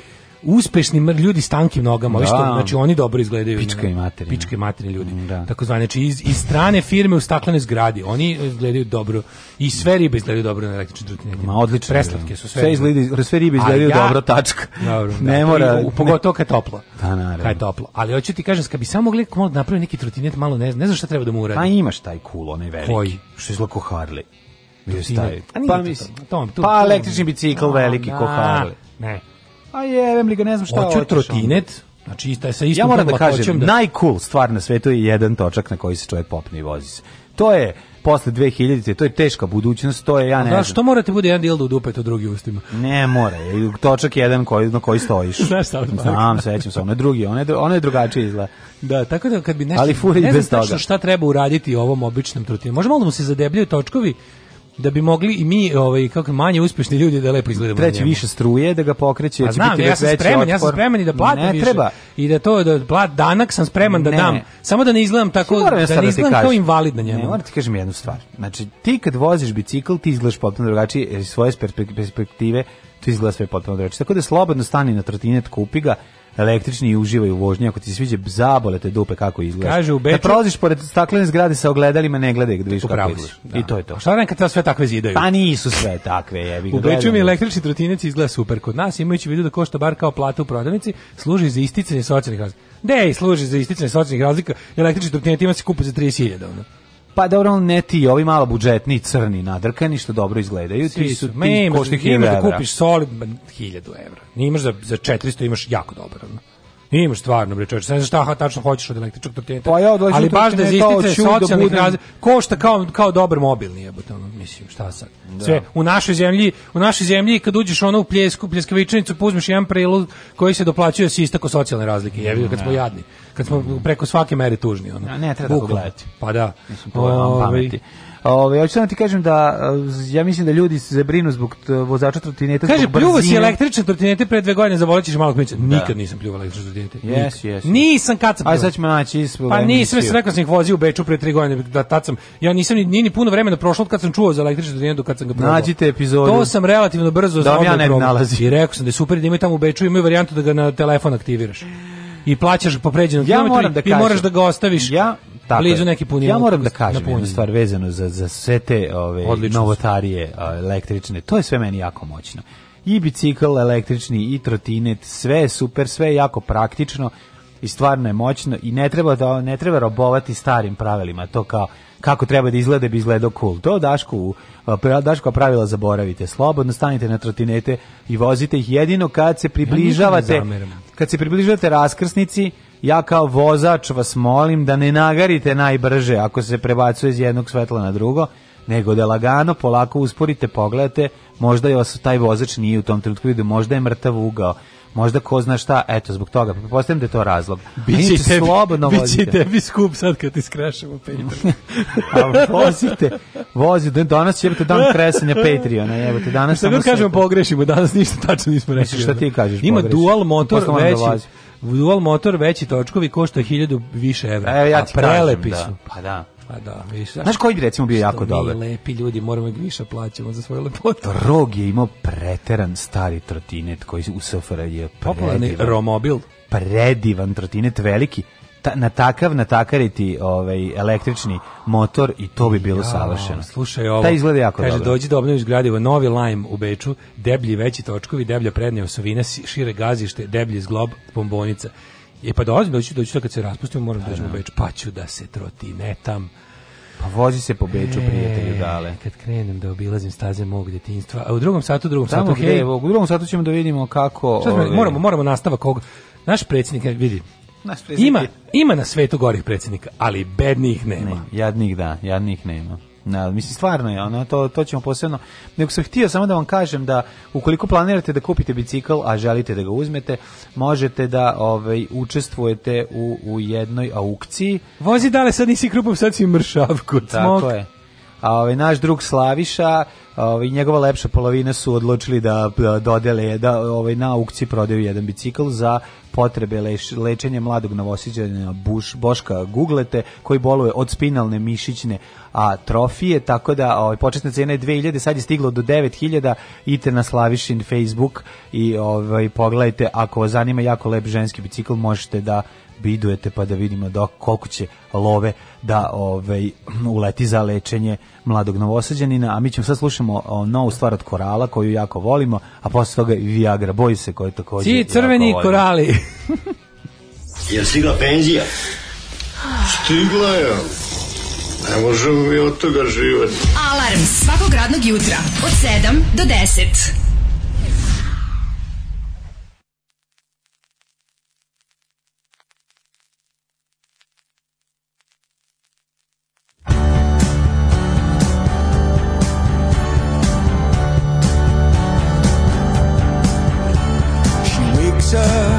Speaker 7: uspešni mr ljudi s tankim nogama, da. što znači oni dobro izgledaju.
Speaker 8: Pička i materina.
Speaker 7: Pička i materina ljudi. Mm, da. Tako zvani, znači iz, iz strane firme u staklenoj zgradi, oni izgledaju dobro i sve ribe izgledaju dobro na električnoj drutini.
Speaker 8: Ma odlično.
Speaker 7: Preslatke su sve.
Speaker 8: Sve izgledaju, sve ribe izgledaju ja, dobro, tačka.
Speaker 7: Dobro, da, ne mora, i, pogotovo kad je toplo.
Speaker 8: Da, naravno. Kad
Speaker 7: je toplo. Ali hoću ti kažem, kad bi samo mogli da napraviti neki trutinet malo ne, ne znam šta treba da mu uradi. Pa
Speaker 8: imaš taj cool, onaj veliki. Koji? Što izgleda Harley. Bio stavi. Pa mislim, to, to, pa, to, pa električni bicikl veliki ko da. Harley. Ne. A jebem li ga,
Speaker 7: ne
Speaker 8: znam šta
Speaker 7: hoću. Hoću trotinet, Znači, ista, sa istom ja moram
Speaker 8: da kažem, da... najcool stvar na svetu je jedan točak na koji se čovjek popne i vozi se. To je posle 2000 to je teška budućnost, to je ja ne. Da, znam. Znaš, što
Speaker 7: morate bude jedan dildo u dupe, to drugi ustima.
Speaker 8: Ne mora, je točak jedan koji na koji stojiš.
Speaker 7: Znaš šta? Znam,
Speaker 8: sećam se, onaj drugi, je,
Speaker 7: onaj je drugačije izgleda. Da, tako da kad bi nešto Ali ne znam šta treba uraditi ovom običnom trotinu. Može malo mu se zadebljaju točkovi da bi mogli i mi ovaj kako manje uspješni ljudi da lepo izgledamo. Treći
Speaker 8: više struje da ga pokreće, pa će znam, biti
Speaker 7: ja sam spreman, otpor. ja sam spreman i da platim ne, više. Treba. I da to da plat danak sam spreman da dam. Samo da ne izgledam tako da ne da izgledam kao invalid na njemu.
Speaker 8: Ne, ti kažem jednu stvar. Znači ti kad voziš bicikl ti izgledaš potpuno drugačije e, iz svoje perspektive ti izgledaš sve potpuno drugačije. Tako da slobodno stani na trotinet, kupi ga električni i uživaj u vožnji, ako ti se sviđa zabole dupe kako izgleda. Kaže u da Beču, da prolaziš pored staklene zgrade sa ogledalima ne gledaj gde vidiš kako Da. I to je to. A
Speaker 7: šta ne sve takve zidaju?
Speaker 8: Pa nisu sve takve, jebi
Speaker 7: U Beču mi električni trotinec izgleda super kod nas, imajući vidu da košta bar kao plata u prodavnici, služi za isticanje socijalnih razlika. Dej, služi za isticanje socijalnih razlika, električni trotinec ima se kupi za 30.000, ono.
Speaker 8: Pa dobro, on ne ti, ovi malo budžetni, crni, nadrkani, što dobro izgledaju, Svi ti su ti košti 1000 da evra.
Speaker 7: da kupiš solid 1000 evra. Nimaš za, za 400, imaš jako dobro. Imaš stvarno, bre, čoveče, ne šta ha, tačno hoćeš od električnog trotineta.
Speaker 8: Pa ja
Speaker 7: od ali baš da zistite socijalnih da budem... košta kao kao dobar mobilni jebote, ono, mislim, šta sad. Da. Sve u našoj zemlji, u našoj zemlji kad uđeš ono u pljesku, pljeskavičnicu, uzmeš jedan prelud koji se doplaćuje s istako socijalne razlike. Mm, Jebi kad smo da. jadni. Kad smo preko svake mere tužni, ono. Ja,
Speaker 8: ne treba da
Speaker 7: Pa da.
Speaker 8: Mislim,
Speaker 7: to je o, ovaj, Ovaj hoću samo ti kažem da ja mislim da ljudi se zabrinu zbog vozača trotineta Kaže pljuvao si
Speaker 8: električne trotinete pre dve godine zaboraćeš malo mića. Da. Nikad nisam pljuvao električne trotinete. Yes,
Speaker 7: yes. Nisam kad sam.
Speaker 8: Aj sad ćemo naći ispod. Pa
Speaker 7: nisam se rekao sam ih vozio u Beču pre 3 godine da tad sam ja nisam ni, ni puno vremena prošlo od kad sam čuo za električne električnu do kad sam ga probao. Nađite epizodu. To sam relativno brzo da, ja ne
Speaker 8: nalazi. I
Speaker 7: rekao sam da je super
Speaker 8: da
Speaker 7: imaju tamo u Beču imaju varijantu da ga na telefon aktiviraš i plaćaš po pređenom ja kilometru moram da i kažem, moraš da ga ostaviš
Speaker 8: ja,
Speaker 7: tako blizu
Speaker 8: neki puni. Ja moram da kažem jednu stvar vezanu za, za sve te ove, novotarije električne. To je sve meni jako moćno. I bicikl električni, i trotinet, sve je super, sve je jako praktično i stvarno je moćno i ne treba da ne treba robovati starim pravilima to kao kako treba da izgleda da bi izgledao cool to Dašku Daško pravila zaboravite slobodno stanite na trotinete i vozite ih jedino kad se približavate ja kad se približavate raskrsnici ja kao vozač vas molim da ne nagarite najbrže ako se prebacuje iz jednog svetla na drugo, nego da lagano, polako usporite, pogledate, možda je vas taj vozač nije u tom trenutku vidio, možda je mrtav ugao, možda ko zna šta, eto, zbog toga, pretpostavljam da je to razlog. Biće i znači, tebi, slobodno biće tebi skup sad kad ti skrešemo Patreon. A vozite, vozite, danas jebate dan kresanja Patreona, jebate, danas
Speaker 7: Šta god kažemo pogrešimo, danas ništa tačno nismo rekli.
Speaker 8: Šta ti kažeš
Speaker 7: Ima dual motor da veći, dual motor veći točkovi košta 1000 više evra. E, ja a prelepi kažem, da.
Speaker 8: su.
Speaker 7: Da.
Speaker 8: Pa da. Pa
Speaker 7: da, viš,
Speaker 8: Znaš koji bi recimo bio jako dobar?
Speaker 7: lepi ljudi, moramo ih više plaćamo za svoju lepotu.
Speaker 8: Rog je imao preteran stari trotinet koji u SFRJ je predivan. Popularni
Speaker 7: romobil.
Speaker 8: Predivan trotinet veliki ta, na takav natakariti ovaj električni motor i to bi bilo ja, savršeno.
Speaker 7: Slušaj ovo.
Speaker 8: Ta izgleda jako kaže,
Speaker 7: dobro.
Speaker 8: Kaže dođi
Speaker 7: do obnove izgradiva novi lajm u Beču, deblji veći točkovi, deblja prednja osovina, šire gazište, deblji zglob, bombonica. I e, pa dolazim, doći, doći to kad se raspustimo, moram da doći u Beč, pa ću da se trotinetam.
Speaker 8: Pa vozi se po Beču, e, prijatelju, dale.
Speaker 7: Kad krenem da obilazim staze mog detinjstva,
Speaker 8: a u drugom satu, u drugom Tamo satu, hej. hej, u drugom satu ćemo da vidimo kako...
Speaker 7: Šta, ove... Ovaj, moramo, moramo nastavak kog... Naš predsjednik, e, vidi, Ima, ima na svetu gorih predsjednika, ali bednih nema. nema.
Speaker 8: Jadnih da, jadnih nema. Na, mislim stvarno je, ono, to, to ćemo posebno. Nego sam htio samo da vam kažem da ukoliko planirate da kupite bicikl, a želite da ga uzmete, možete da ovaj učestvujete u, u jednoj aukciji.
Speaker 7: Vozi dale sad nisi krupom, sad si mršavku. Tako je
Speaker 8: a ovaj naš drug Slaviša ovaj, njegova lepša polovina su odlučili da, da, dodele da ovaj na aukciji prodaju jedan bicikl za potrebe leš, lečenja mladog novosiđana Buš, Boška Guglete koji boluje od spinalne mišićne atrofije, tako da ovaj, početna cena je 2000, sad je stiglo do 9000 idite na Slavišin Facebook i ovaj, pogledajte, ako vas zanima jako lep ženski bicikl možete da bidujete pa da vidimo dok koliko će love da ovaj uleti za lečenje mladog novosađanina, a mi ćemo sad slušamo o, novu stvar od korala koju jako volimo, a posle toga i Viagra boji se koju takođe. Ti
Speaker 7: crveni korali.
Speaker 9: je stigla penzija? Stigla je. Ne možemo mi od toga živati.
Speaker 10: Alarm svakog radnog jutra od 7 do 10. answer.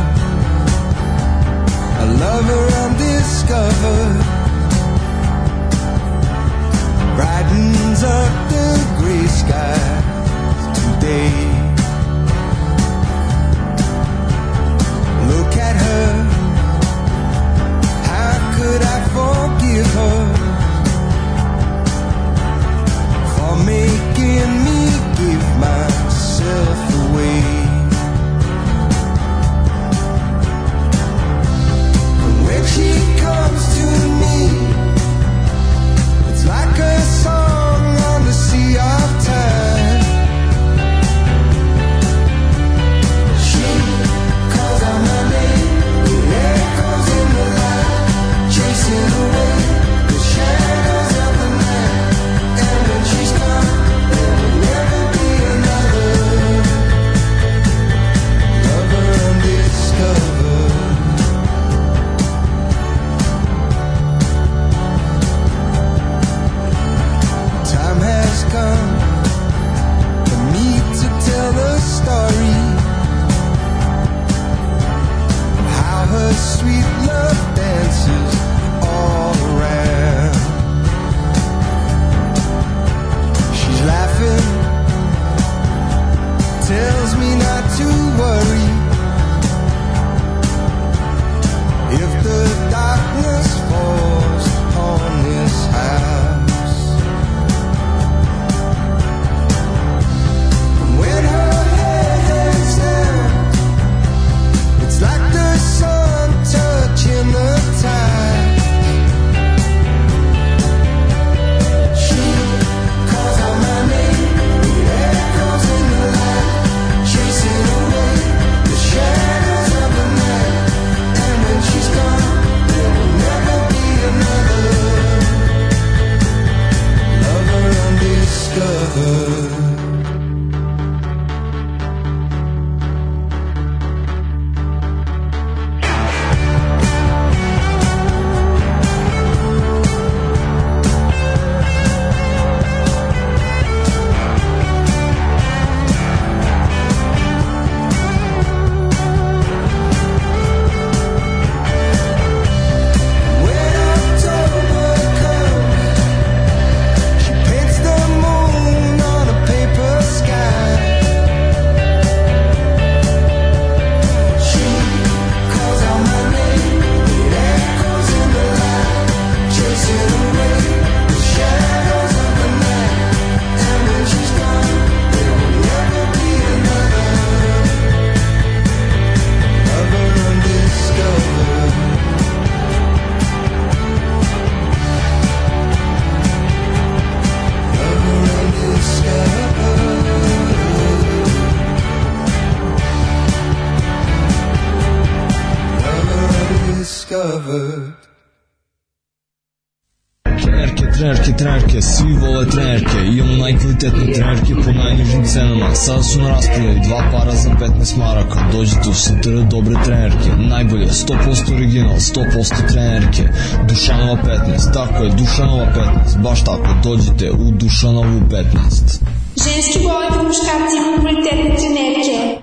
Speaker 10: su na dva para za 15 maraka. Dođite u Sutera dobre trenerke. Najbolje, 100% original, 100% trenerke. Dušanova 15, tako je, Dušanova 15. Baš tako, dođite u Dušanovu 15. Ženski boli po muškarci kvalitetne trenerke.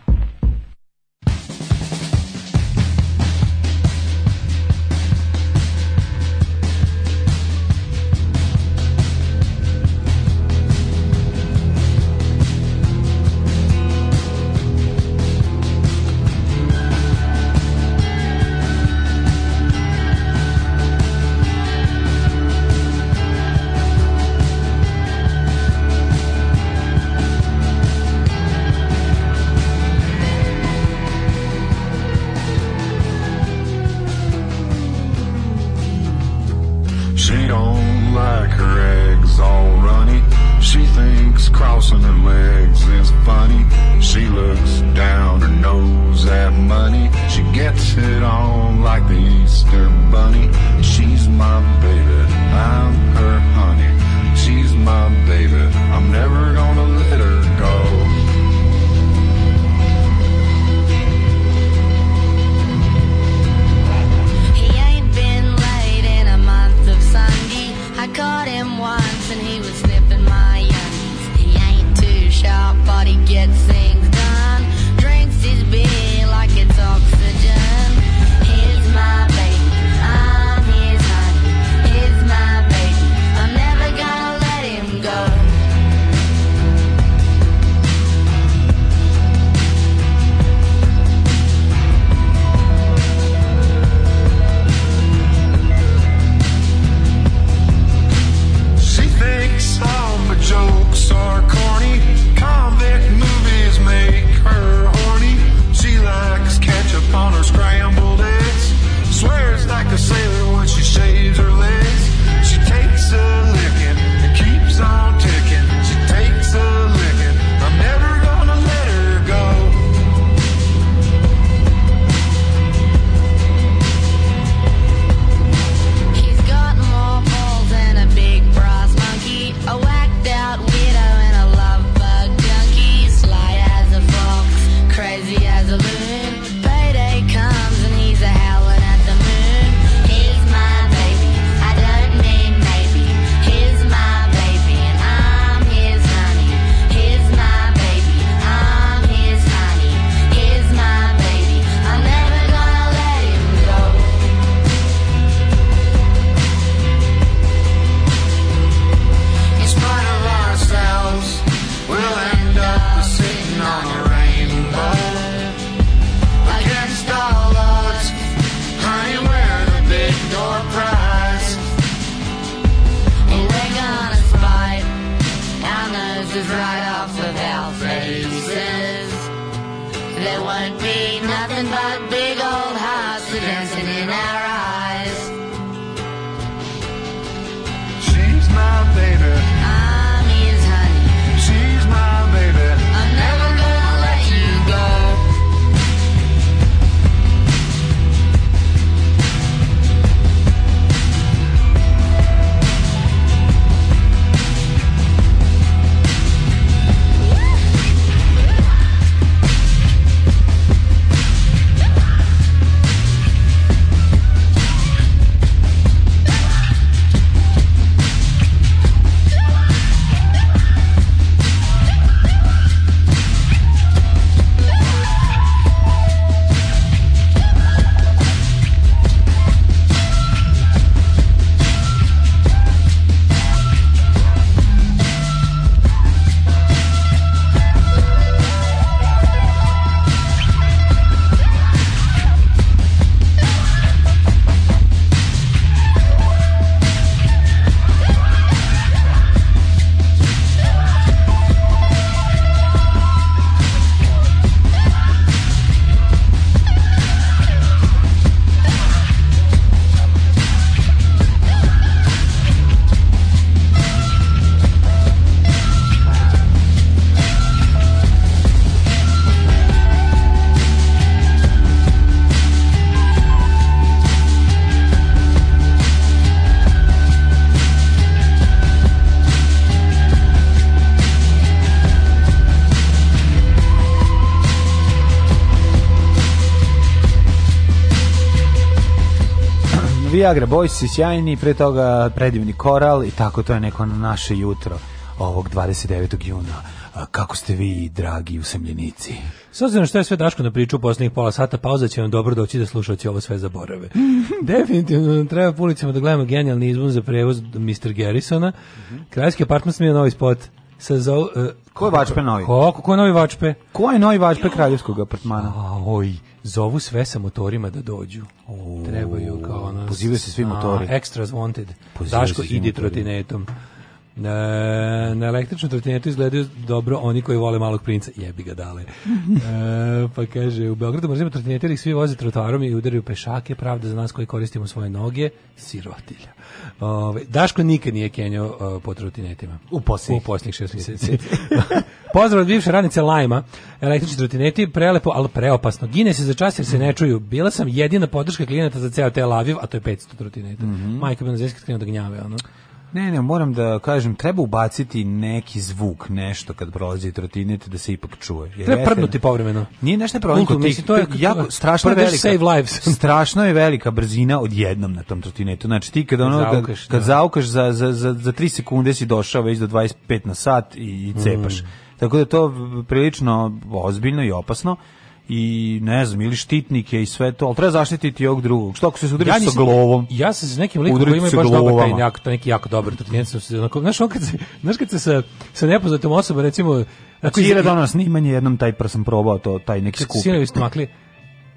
Speaker 8: Viagra Boys i sjajni, pre toga predivni koral i tako to je neko naše jutro ovog 29. juna. kako ste vi, dragi usemljenici?
Speaker 7: S obzirom što je sve Daško na priču
Speaker 8: u
Speaker 7: poslednjih pola sata, pauza će vam dobro doći da slušaoci ovo sve zaborave. Definitivno nam treba pulicama da gledamo genijalni izvun za prevoz Mr. Garrisona. Mm -hmm. Krajski apartman smije novi spot sa za uh, e,
Speaker 8: ko je vačpe novi?
Speaker 7: Ko, ko, ko je novi vačpe?
Speaker 8: Ko je novi vačpe kraljevskog apartmana?
Speaker 7: Oj, zovu sve sa motorima da dođu. O,
Speaker 8: Pozivaju se svi motori.
Speaker 7: Extras wanted. Daško, idi trotinetom na električnu trotinetu izgledaju dobro oni koji vole malog princa. Jebi ga dale. e, pa kaže, u Beogradu mrzimo trotinete jer svi voze trotoarom i udaraju pešake, pravda za nas koji koristimo svoje noge, sirotilja. Ove, Daško nikad nije kenjao e, po trotinetima.
Speaker 8: U posljednjih.
Speaker 7: U posljednjih šest mjeseci. Pozdrav od bivše radnice Lajma. Električni trotineti, prelepo, ali preopasno. Gine se za čas jer se ne čuju. Bila sam jedina podrška klijenata za ceo Tel Aviv, a to je 500 trotineta. Mm -hmm. Majka bi nas da gnjave, ono.
Speaker 8: Ne, ne, moram da kažem, treba ubaciti neki zvuk, nešto kad prolazi trotinete da se ipak čuje.
Speaker 7: Jer treba prdnuti povremeno.
Speaker 8: Nije nešto problem, mislim, to je
Speaker 7: jako, strašno je velika. Save lives.
Speaker 8: strašno je velika brzina odjednom na tom trotinetu. Znači ti kad ono, zaukaš, kad, kad da. zaukaš za, za, za, za 3 sekunde si došao već do 25 na sat i, i cepaš. Mm. Tako da to prilično ozbiljno i opasno i ne znam, ili štitnike i sve to, al treba zaštititi ovog drugog. Što ako se udari ja sa glavom?
Speaker 7: Ja se se nekim likom koji ima baš dobar taj, jak, taj neki jako dobar trtinac. Znaš, on kad se, znaš kad se sa, sa nepoznatom osobom, recimo...
Speaker 8: Ako je Cire danas snimanje, jednom taj prsam probao to, taj neki skup. Sinovi
Speaker 7: smakli.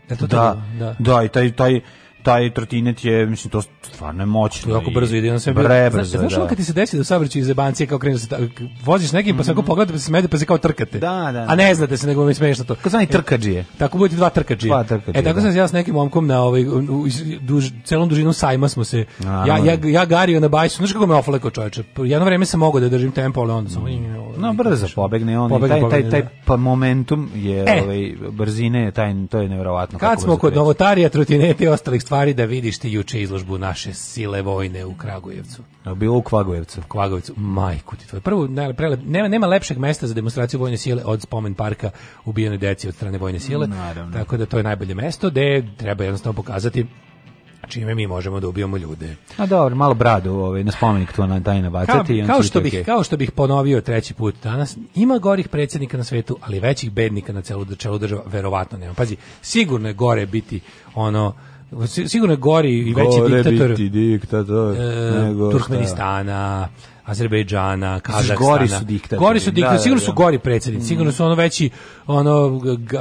Speaker 8: Da, to da, da, da, i taj, taj, taj trotinet je, mislim, to stvarno je moćno.
Speaker 7: Jako brzo ide, on se
Speaker 8: bre, brzo, znaš, znaš da.
Speaker 7: kad ti se desi
Speaker 8: da
Speaker 7: sabrči iz Zebancije kao kreneš da ta, voziš nekim, pa se mm -hmm. pa se smete, pa se kao trkate.
Speaker 8: Da, da, da.
Speaker 7: A ne da. znate se, nego mi smeješ na to. Kao
Speaker 8: znani e, trkađije. E,
Speaker 7: tako budete dva trkađije.
Speaker 8: Dva trkađije.
Speaker 7: E, tako da. sam se ja s nekim momkom na ovaj, u, duž, celom dužinu sajma smo se, A, ja, ja, ja gario na bajsu, znaš kako me ofleko čoveče, jedno vreme sam mogao da držim tempo, ali onda sam, mm.
Speaker 8: No brzo pobegne on pobegne, taj, taj, taj da. pa momentum je e. ovaj brzine taj to je neverovatno
Speaker 7: Kad smo kod novotarija, trotinete i ostalih stvari da vidiš ti juče izložbu naše sile vojne u Kragujevcu.
Speaker 8: A bilo u Kvagujevcu.
Speaker 7: Kvagujevcu. Majku ti tvoje. Prvo ne, prelep, nema, nema lepšeg mesta za demonstraciju vojne sile od spomen parka ubijene deci od strane vojne sile.
Speaker 8: Naravno.
Speaker 7: Tako da to je najbolje mesto gde treba jednostavno pokazati čime mi možemo da ubijamo ljude.
Speaker 8: A dobro, malo bradu ovaj, na spomenik to na taj nabacati.
Speaker 7: Kao, kao, što bih, kao što bih ponovio treći put danas, ima gorih predsjednika na svetu, ali većih bednika na celu, celu država verovatno nema. Pazi, sigurno je gore biti ono sigurno je gori i veći gore
Speaker 8: diktator,
Speaker 7: biti diktator e, nego Turkmenistana, šta? Azerbejdžana, Kazahstana. Gori
Speaker 8: su diktatori. Gori su
Speaker 7: da, diktatori, da, sigurno da. su gori predsjednici, mm. sigurno su ono veći ono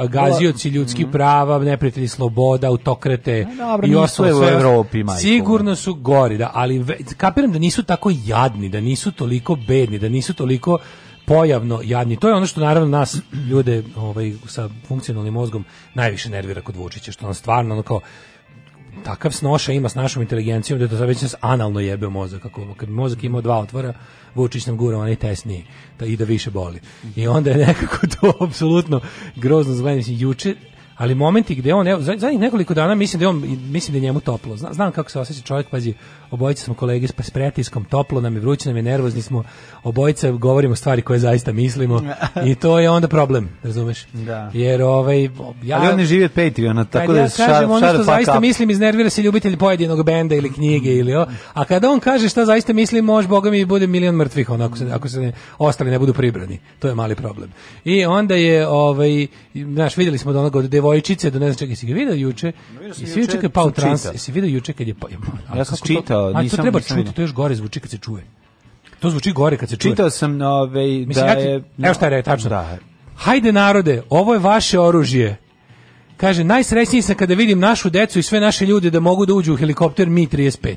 Speaker 7: gazioci ljudskih mm. prava, neprijatelji sloboda, autokrate Dobro, i ostalo U
Speaker 8: Evropi, majko.
Speaker 7: Sigurno su gori, da, ali ve, kapiram da nisu tako jadni, da nisu toliko bedni, da nisu toliko pojavno jadni. To je ono što naravno nas ljude ovaj sa funkcionalnim mozgom najviše nervira kod Vučića, što on stvarno ono kao takav snoša ima s našom inteligencijom da je to već nas analno jebe mozak. Kako, kad mozak ima dva otvora, Vučić nam gura onaj tesniji da i da više boli. I onda je nekako to apsolutno grozno zgledanje. Juče, ali momenti gdje on evo za, za nekoliko dana mislim da je on mislim da je njemu toplo. Znam, znam kako se osjeća čovjek, pazi, obojica smo kolege s pretiskom, toplo nam je, vruće nam je, nervozni smo, obojica govorimo stvari koje zaista mislimo i to je onda problem, razumeš?
Speaker 8: Da.
Speaker 7: Jer ovaj ja
Speaker 8: Ali on ne živi od Patreona, tako da ja
Speaker 7: kažem ono što zaista mislim iznervira se ljubitelj pojedinog benda ili knjige ili o, a kada on kaže šta zaista mislim, može boga mi bude milion mrtvih onako se, ako se ne, ostali ne budu pribrani. To je mali problem. I onda je ovaj znaš, vidjeli smo da onog devojčice do ne znam čekaj, si ga vidio juče? I si vidio čekaj pao trans, si vidio juče kad je pa
Speaker 8: ja sam čitao, nisam. A
Speaker 7: to treba čuti, to još gore zvuči kad se čuje. To zvuči gore kad se čuje. Čitao sam ovaj da je Evo šta je tačno. Da. Hajde narode, ovo je vaše oružje. Kaže, najsrećniji sam kada vidim našu decu i sve naše ljude da mogu da uđu u helikopter Mi-35.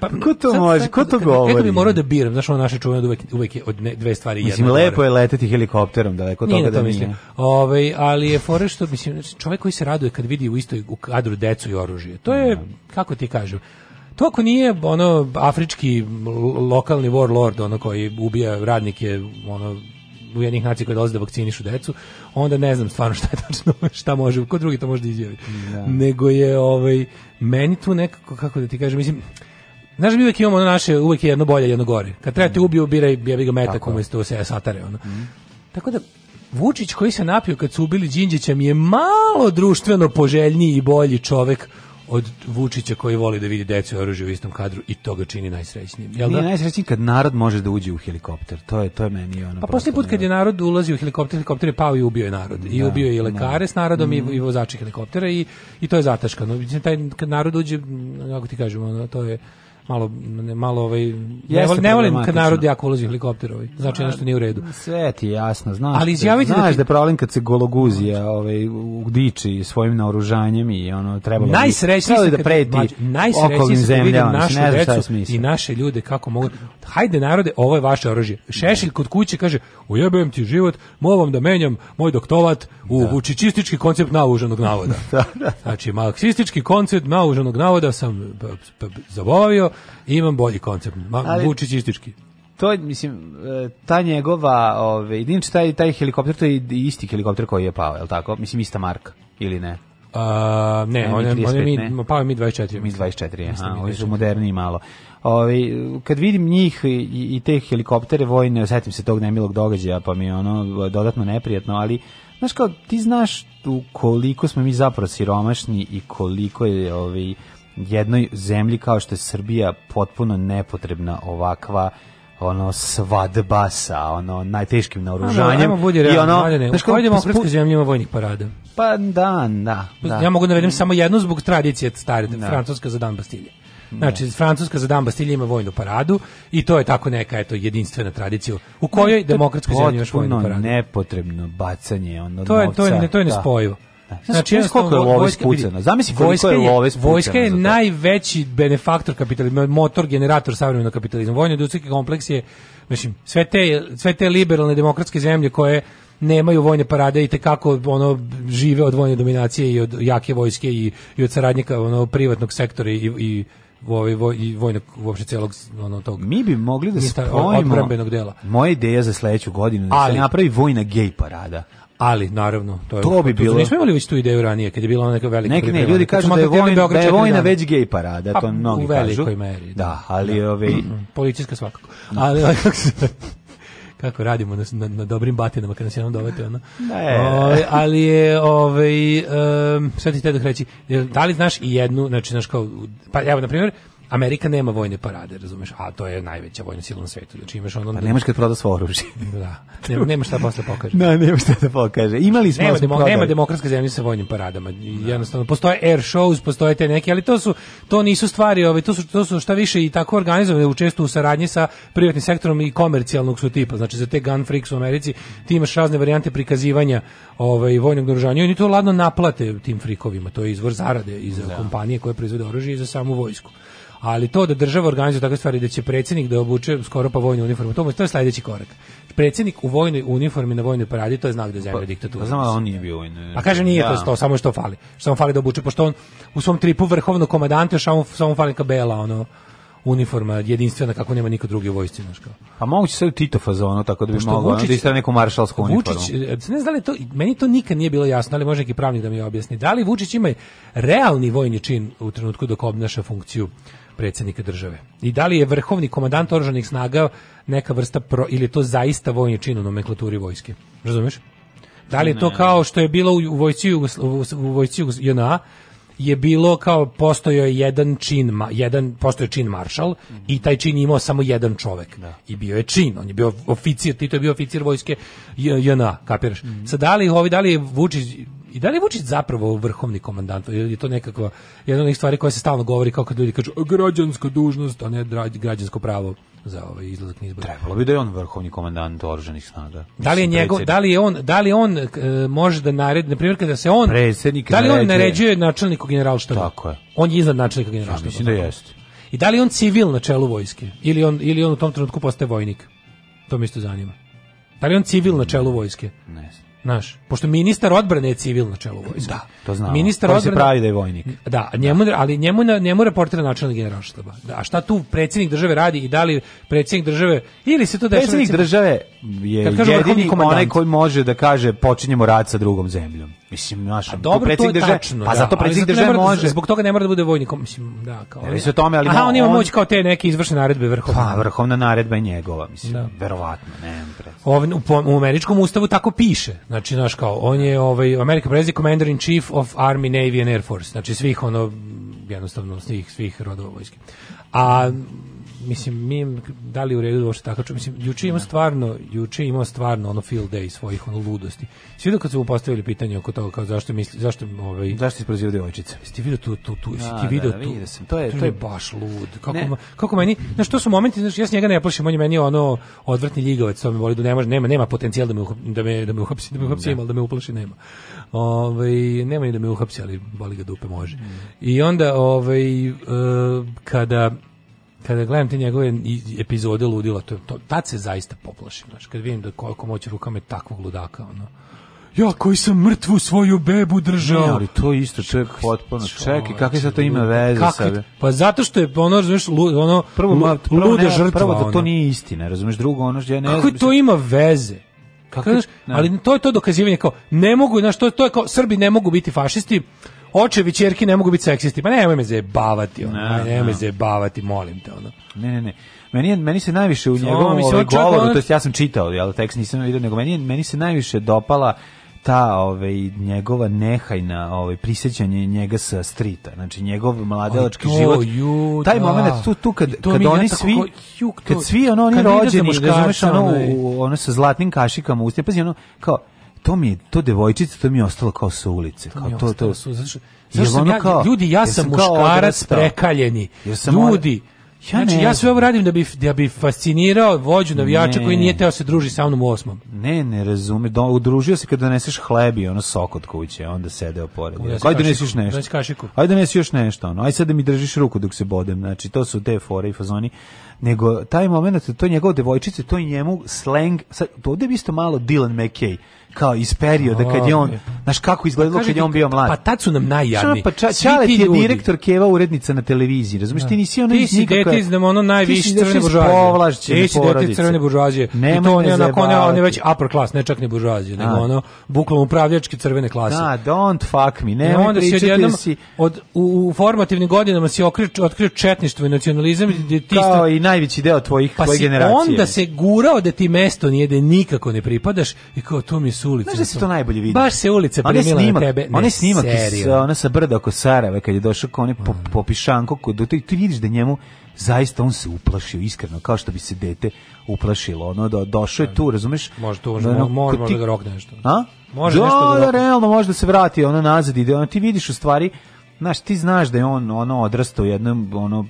Speaker 7: Pa, ko to sad, može? Sad, ko to govori? Kako bi morao da biram? Znaš, ono naše čuvanje uvek, uvek je od ne, dve stvari jedna. Mislim, lepo je leteti helikopterom, daleko od toga da to nije. Ove, ovaj, ali je fore što, mislim, znači, čovek koji se raduje kad vidi u istoj u kadru decu i oružje. To je, da. kako ti kažem, to ako nije ono afrički lokalni warlord ono koji ubija radnike ono ujednih nacija koji dolaze da vakcinišu decu, onda ne znam stvarno šta je tačno, šta može, ko drugi to može da izjavi. Da. Nego je ovaj, meni tu nekako, kako da ti kažem, mislim, Znaš, mi uvijek imamo ono naše, uvek je jedno bolje, jedno gore. Kad trebate mm. ubiju, biraj, jebi ga metak umjesto se satare. Ono. Mm. Tako da, Vučić koji se napio kad su ubili Đinđića mi je malo društveno poželjniji i bolji čovek od Vučića koji voli da vidi decu i oružje u istom kadru i to ga čini najsrećnijim. Jel Nije da? najsrećniji kad narod može da uđe u helikopter. To je to je meni ono. Pa poslije put kad je narod ulazio u helikopter, helikopter je pao i ubio je narod. Da, I ubio je i da. lekare da. s narodom mm. i, i vozače helikoptera i, i to je zataškano. Taj kad narod uđe, kako ti kažemo, ono, to je malo malo ovaj ne, volim, ne volim kad narod jako ulazi helikopter ovaj, Znači nešto nije u redu. Sve ti jasno, znaš. Ali izjavite da znaš da, ti... da problem kad se gologuzija ovaj udiči svojim naoružanjem i ono treba najsrećniji da, da preti najsrećniji zemljama, našu ne decu i naše ljude kako mogu. Hajde narode, ovo je vaše oružje. Šešelj kod kuće kaže: "Ujebem ti život, molim da menjam moj doktorat u da. vučićistički koncept nauženog navoda." da, da. Znači marksistički koncept nauženog navoda sam pa, pa, zabavio imam bolji koncept, Ma, Vučićistički. To mislim e, ta njegova, ovaj, Dinč taj taj helikopter to je isti helikopter koji je pao, je tako? Mislim ista marka ili ne? Uh, ne, on je, on je mi, pao mi 24. Mi 24, aha, ovi su moderniji malo. Ovi, kad vidim njih i, i te helikoptere vojne, osjetim se tog nemilog događaja, pa mi je ono dodatno neprijatno, ali, znaš kao, ti znaš koliko smo mi zapravo siromašni i koliko je, ovi, jednoj zemlji kao što je Srbija potpuno nepotrebna ovakva ono svadba sa ono najteškim naoružanjem ono, budi i ono maljene, znaš kako idemo u hrvatskoj zemlji vojnih parada pa da, da, da. ja mogu da navedem samo jednu zbog tradicije stare da. francuska za dan Bastilje da. Znači, ne. Francuska za dan Bastilje ima vojnu paradu i to je tako neka eto, jedinstvena tradicija u kojoj demokratskoj zemlji imaš vojnu paradu. nepotrebno bacanje ono, to je, novca. To je, to je da. nespojivo. Znači, znači koliko je love ispucano. Zamisli koliko je love ispucano. Vojska je najveći benefaktor kapitalizma, motor, generator savremenog kapitalizma. Vojno-industrijski kompleks je, mislim, sve te, sve te liberalne demokratske zemlje koje nemaju vojne parade i kako ono žive od vojne dominacije i od jake vojske i, i od saradnika ono privatnog sektora i, i voj, voj, i vojnog uopšte celog ono tog mi bi mogli da spojimo dela. moja ideja za sledeću godinu da ali, se napravi vojna gej parada Ali naravno, to, je, to bi bilo. Nismo imali već tu ideju ranije kad je bila neka velika Neki ne, ljudi kažu da je da vojna, da je vojna već gej parada, to pa, mnogi kažu. U velikoj kažu. meri. Da, da ali da. ove policijska svakako. No. Ali ovaj, kako se kako radimo na, na, na dobrim batinama kad nas jednom dovete ono. Ove, ovaj, ali je ovaj um, sad ti te da reći, da li znaš i jednu, znači znaš kao pa evo na primjer Amerika nema vojne parade, razumeš, a to je najveća vojna sila na svetu. Znači imaš ono... Pa da- nemaš kad proda svo oružje. da, nema, nema šta posle pokaže. Da, no, nema šta da pokaže. Imali smo... Nema, demo, nema demokratska zemlja sa vojnim paradama. Da. Jednostavno, postoje air shows, postoje te neke, ali to su, to nisu stvari, ovaj, to, su, to su šta više i tako organizovane, učestvo u saradnji sa privatnim sektorom i komercijalnog su tipa. Znači, za te gun freaks u Americi ti imaš razne varijante prikazivanja ovaj, vojnog naružanja i oni to ladno naplate tim frikovima. To je izvor zarade i za da. kompanije koje proizvode oružje i za samu vojsku ali to da država organizuje takve stvari da će predsjednik da obuče skoro pa vojnu uniformu, to, to je sljedeći korak. Predsjednik u vojnoj uniformi na vojnoj paradi, to je znak da je zemlja pa, diktatura. Znam, on nije bio vojnoj. A kaže nije da. to, to, samo što fali. Što on fali da obuče, pošto on u svom tripu vrhovno komandante, još samo, samo fali kabela, ono uniforma jedinstvena kako nema niko drugi u vojsci znači kao. A moguće se u Tito fazono tako da bi mogao da istra neku maršalsku uniformu. Vučić, e, ne znam da to meni to nikad nije bilo jasno, ali može neki pravnik da mi objasni. Da li Vučić ima realni vojni čin u trenutku dok obnaša funkciju predsjednika države. I da li je vrhovni komandant oružanih snaga neka vrsta pro, ili je to zaista vojni čin u nomenklaturi vojske? Razumeš? Da li je to kao što je bilo u vojci u, u vojci JNA je bilo kao postojao je jedan čin, jedan postojao čin maršal mm -hmm. i taj čin je imao samo jedan čovjek. Da. I bio je čin, on je bio oficir, Tito je bio oficir vojske JNA, kapiraš. Mm -hmm. Sad da li ovi da li je Vučić I da li je Vučić zapravo vrhovni komandant? Ili je to nekakva jedna od onih stvari koja se stalno govori kao kad ljudi kažu građanska dužnost, a
Speaker 11: ne građansko pravo za ovaj izlazak na izbore. Trebalo bi da je on vrhovni komandant oružanih snaga. Da li je njegov, da li je on, da li on e, može da naredi, na primjer kada se on predsjednik Da li on naređuje načelniku generalštaba? Tako je. On je iznad načelnika generalštaba. Ja mislim da jeste. I da li on civil na čelu vojske ili on ili on u tom trenutku postaje vojnik? To me isto zanima. Da li on civil na čelu vojske? Ne znam. Znaš, pošto ministar odbrane je civil na čelu vojske. Da, to znam. Ministar odbrane se pravi da je vojnik. Da, njemu, da. ali njemu, njemu reportira načelnik generalštaba. Da, A šta tu predsjednik države radi i da li predsjednik države ili se to dešava? Predsjednik države je jedini onaj koji može da kaže počinjemo rad sa drugom zemljom. Mislim, naš, dobro, to je države, tačno, pa da, zato predsjednik države da može. Zbog toga ne mora da bude vojnik, mislim, da, kao. Ne, o tome, ali Aha, on, ima moć kao te neke izvršne naredbe vrhovne. Pa, vrhovna naredba je njegova, mislim, da. verovatno, ne Ovdje, u, u, američkom ustavu tako piše. Znači, znaš, kao, on je ovaj American president commander in chief of army, navy and air force. Znači, svih ono jednostavno svih svih rodova vojske. A mislim mi da li u redu da uopšte tako ču, mislim juče ima da. stvarno juče ima stvarno ono feel day svojih ono ludosti. Svi dok kad su mu postavili pitanje oko toga kao zašto misli zašto ovaj zašto isprozivaju devojčice. jeste video tu tu tu jesi ti da, video tu. To je to je baš lud. Kako ne. kako meni znači to su momenti znači ja se njega ne plašim on je meni ono odvratni ljigavac to me voli da ne može nema nema potencijal da me da me da me uhapsi da me uhapsi da. da me uplaši nema. Ovaj nema ni da me uhapsi ali boli ga dupe može. Mm. I onda ovaj eh, kada kada gledam te njegove epizode ludila, to, to, tad se zaista poplašim, znaš, kad vidim da koliko moć rukama je takvog ludaka, ono ja koji sam mrtvu svoju bebu držao. Ne, ali to isto, to je potpuno. Čekaj, kakve sad to ima veze sa Pa zato što je ono, znaš, ono, prvo, ma, prvo, luda ne, žrtva. Prvo da to nije istina, razumeš, drugo ono, ja ne Kako znam, to ima veze? Kako, znaš, ali to je to dokazivanje kao, ne mogu, znaš, to, to je kao, Srbi ne mogu biti fašisti, očevi ćerki ne mogu biti seksisti. Pa nemoj me zajebavati, ono. Ne, nemoj me zajebavati, molim te, ono. Ne, ne, ne. Meni, meni se najviše u njegovom ovaj govoru, on... to jest ja sam čitao, jel, tekst nisam vidio, nego meni, meni se najviše dopala ta ovaj njegova nehajna ovaj prisećanje njega sa strita znači njegov mladalački život ju, taj da. moment tu tu kad kad oni svi ko, juk, to, kad svi ono oni rođeni razumeš ono, ono sa zlatnim kašikama u usti pazi ono kao to mi je, to devojčica, to mi je ostalo kao sa ulice. To kao to, to, znači zašto, zašto sam ja, kao, ljudi, ja sam muškarac prekaljeni. ljudi, ja znači, ne ja sve ovo radim da bi, da bi fascinirao vođu navijača ne. koji nije teo se druži sa mnom u osmom. Ne, ne razume. Do, da, udružio se kad doneseš hleb i ono sok od kuće, onda sedeo pored. Ajde kašiku, doneseš nešto. Donesi kašiku. Ajde donesi još nešto. Ono. Ajde sad da mi držiš ruku dok se bodem. Znači, to su te fore i fazoni nego taj moment, to je njegov devojčice, to je njemu slang, sad, ovde je isto malo Dylan McKay, kao iz perioda kad je on, znaš kako izgledalo kad je on bio pa mlad. Pa tad su nam najjadni. Pa ča, Čalet je direktor Keva urednica na televiziji, razumiješ, da. ti nisi ono nikakva... Ti si dete iz nam ono najviši crne buržuazije. Ti si dete iz crne buržuazije. I to on je onako, on je već upper class, ne čak ni buržuazije, nego da. ono, bukvalno upravljački crvene klase. Da, don't fuck me, ne, onda si odjednom, da si... Od, u, u formativnim godinama si otkrio četništvo i nacionalizam, I ti isto najveći deo tvojih pa tvoje si onda se gurao da ti mesto nije da nikako ne pripadaš i kao to mi su ulica. Znaš da se da to najbolje vidi? Baš se ulica primila snimak, na tebe. Ne, one snimak iz, ona sa brda oko Sarajeva kad je došao kao onaj po, mm. popišanko, ko, ti, ti vidiš da njemu zaista on se uplašio iskreno kao što bi se dete uplašilo ono da došao je da. tu razumeš može to može da, no, može, da ga rokne nešto a može da, nešto da, da realno može da se vrati ono nazad ide ono ti vidiš u stvari znaš ti znaš da je on ono odrastao u jednom ono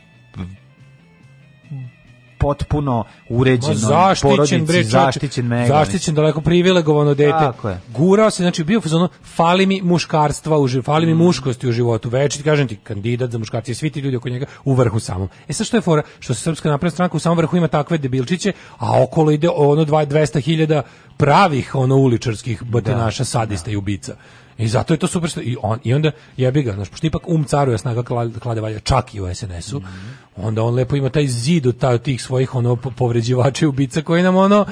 Speaker 11: potpuno uređeno, zaštićen, porodici, zaštićen, mega. Zaštićen, daleko privilegovano dete. Tako je. Gurao se, znači bio fazonu, fali mi muškarstva, u, fali mi mm. muškosti u životu. Već, ti kažem ti, kandidat za muškarci, svi ti ljudi oko njega u vrhu samom. E sad što je fora? Što se Srpska napredna stranka u samom vrhu ima takve debilčiće, a okolo ide ono 200.000 pravih ono uličarskih da, batenaša, sadista da. i ubica. I zato je to super što i on i onda jebi ga, znači pošto ipak um caruje snaga klade valja čak i u SNS-u. Mm -hmm. Onda on lepo ima taj zid od taj tih svojih ono povređivača i ubica koji nam ono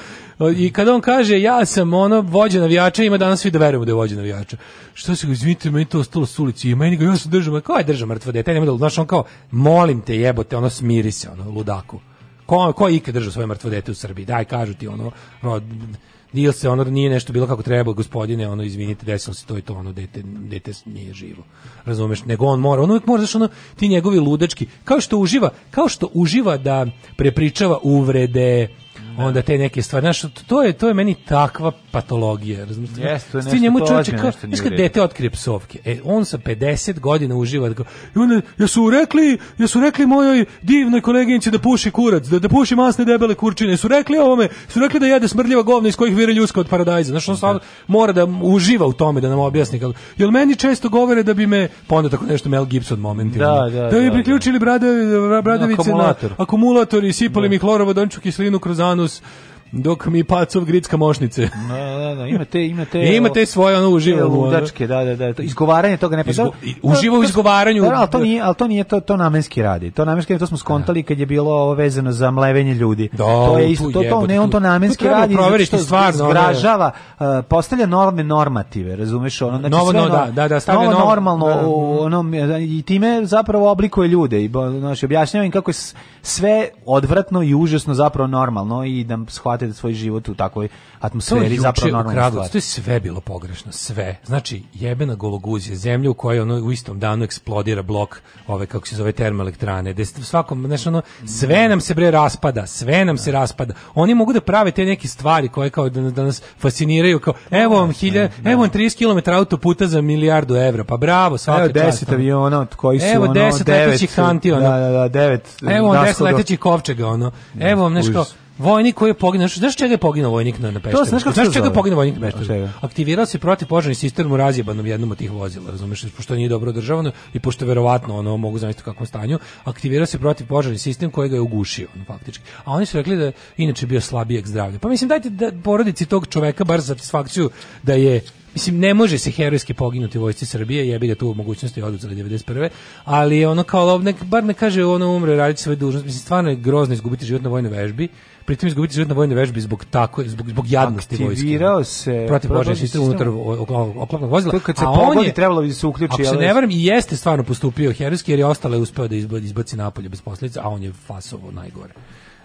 Speaker 11: i kad on kaže ja sam ono vođa navijača, ima danas svi da verujemo da je vođa navijača. Što se ga izvinite, meni to ostalo s ulici i meni ga ja se držim, kao je drža mrtvo dete, Ne da znaš on kao molim te jebote, ono smiri se, ono ludaku. Ko, ko je ikad držao svoje mrtvo dete u Srbiji? Daj, kažu ti ono, ono ili se ono nije nešto bilo kako treba, gospodine, ono, izvinite, desilo se to i to, ono, dete, dete nije živo. Razumeš? Nego on mora, on uvijek mora, znaš, ono, ti njegovi ludački, kao što uživa, kao što uživa da prepričava uvrede, Da. onda te neke stvari. Znaš, to je, to je meni takva patologija. Razumiješ? Yes, to je nešto, njemu čovječe, kao, kad dete otkrije psovke, e, on sa 50 godina uživa, tako, da i onda, jesu rekli, jesu rekli mojoj divnoj koleginici da puši kurac, da, da puši masne debele kurčine, su rekli ovome, su rekli da jede smrdljiva govna iz kojih vire ljuska od paradajza. Znaš, on stvarno da. mora da uživa u tome, da nam objasni kako. Jel meni često govore da bi me, pa onda tako nešto Mel Gibson momenti.
Speaker 12: Da, da,
Speaker 11: da bi priključili bradavice na akumulator i sipali mi hlorovodonču kislinu kroz anus minus dok mi pacov gritska mošnice. Da,
Speaker 12: da, da, ima te, ima te. ima te svoje ono uživo ludačke, da, da, da. Izgovaranje toga ne pa Izgo,
Speaker 11: uživo u izgovaranju.
Speaker 12: Da, da al to da. nije, al to nije to to namenski radi. To namenski to smo skontali kad je bilo ovo vezano za mlevenje ljudi.
Speaker 11: Da,
Speaker 12: to
Speaker 11: je isto
Speaker 12: to, to, ne on to namenski radi. to radi.
Speaker 11: Proveriti stvarno
Speaker 12: zgražava, uh, postavlja norme normative, razumeš
Speaker 11: ono, znači novo, sve, no, da, da, da,
Speaker 12: stavlja novo, normalno da, ono i time zapravo oblikuje ljude i znači objašnjavam im kako je sve odvratno i užasno zapravo normalno i da shvate plate da svoj život u takvoj atmosferi zapravo normalno
Speaker 11: To je sve bilo pogrešno, sve. Znači, jebena gologuzija, zemlja u kojoj ono u istom danu eksplodira blok ove, kako se zove, termoelektrane, gde svakom, znači, ono, sve nam se bre raspada, sve nam se da. raspada. Oni mogu da prave te neke stvari koje kao da, da nas fasciniraju, kao, da, evo vam, da, hilja, evo vam 30 km autoputa za milijardu evra, pa bravo, svaka
Speaker 12: Evo
Speaker 11: 10
Speaker 12: aviona od koji su, evo, ono, 10 letećih kanti, ono. Da, da, da, devet, Evo 10
Speaker 11: letećih kovčega, ono. Evo vam nešto, Vojnik koji je poginuo, znaš čega je poginuo vojnik na, na Pešteru? To, znaš,
Speaker 12: kako znaš
Speaker 11: čega je poginuo vojnik na Pešteru? Aktivirao se protivpožarni sistem u razjebanom jednom od tih vozila, razumeš, pošto nije dobro održavano i pošto verovatno ono mogu zamisliti u kakvom stanju, aktivirao se protivpožarni sistem koji ga je ugušio, ono, faktički. A oni su rekli da inače bio slabijeg zdravlja. Pa mislim dajte da porodici tog čoveka bar satisfakciju da je mislim ne može se herojski poginuti vojsci Srbije, jebi ga tu mogućnosti oduzeli 91. Ali ono kao nek, bar ne kaže ono umre raditi svoju dužnost, mislim stvarno je grozno izgubiti život na vojnoj vežbi pritom izgubiti život na vojnoj vežbi zbog tako zbog zbog jadnosti Aktivirao
Speaker 12: vojske. Aktivirao se
Speaker 11: protiv požarne sistema unutar oklopnog vozila. To
Speaker 12: kad se a pogodi, trebalo bi da
Speaker 11: se
Speaker 12: uključi,
Speaker 11: ali se ne varam i jeste stvarno postupio herojski jer je ostale uspeo da izbaci napolje bez posledica, a on je fasovo najgore.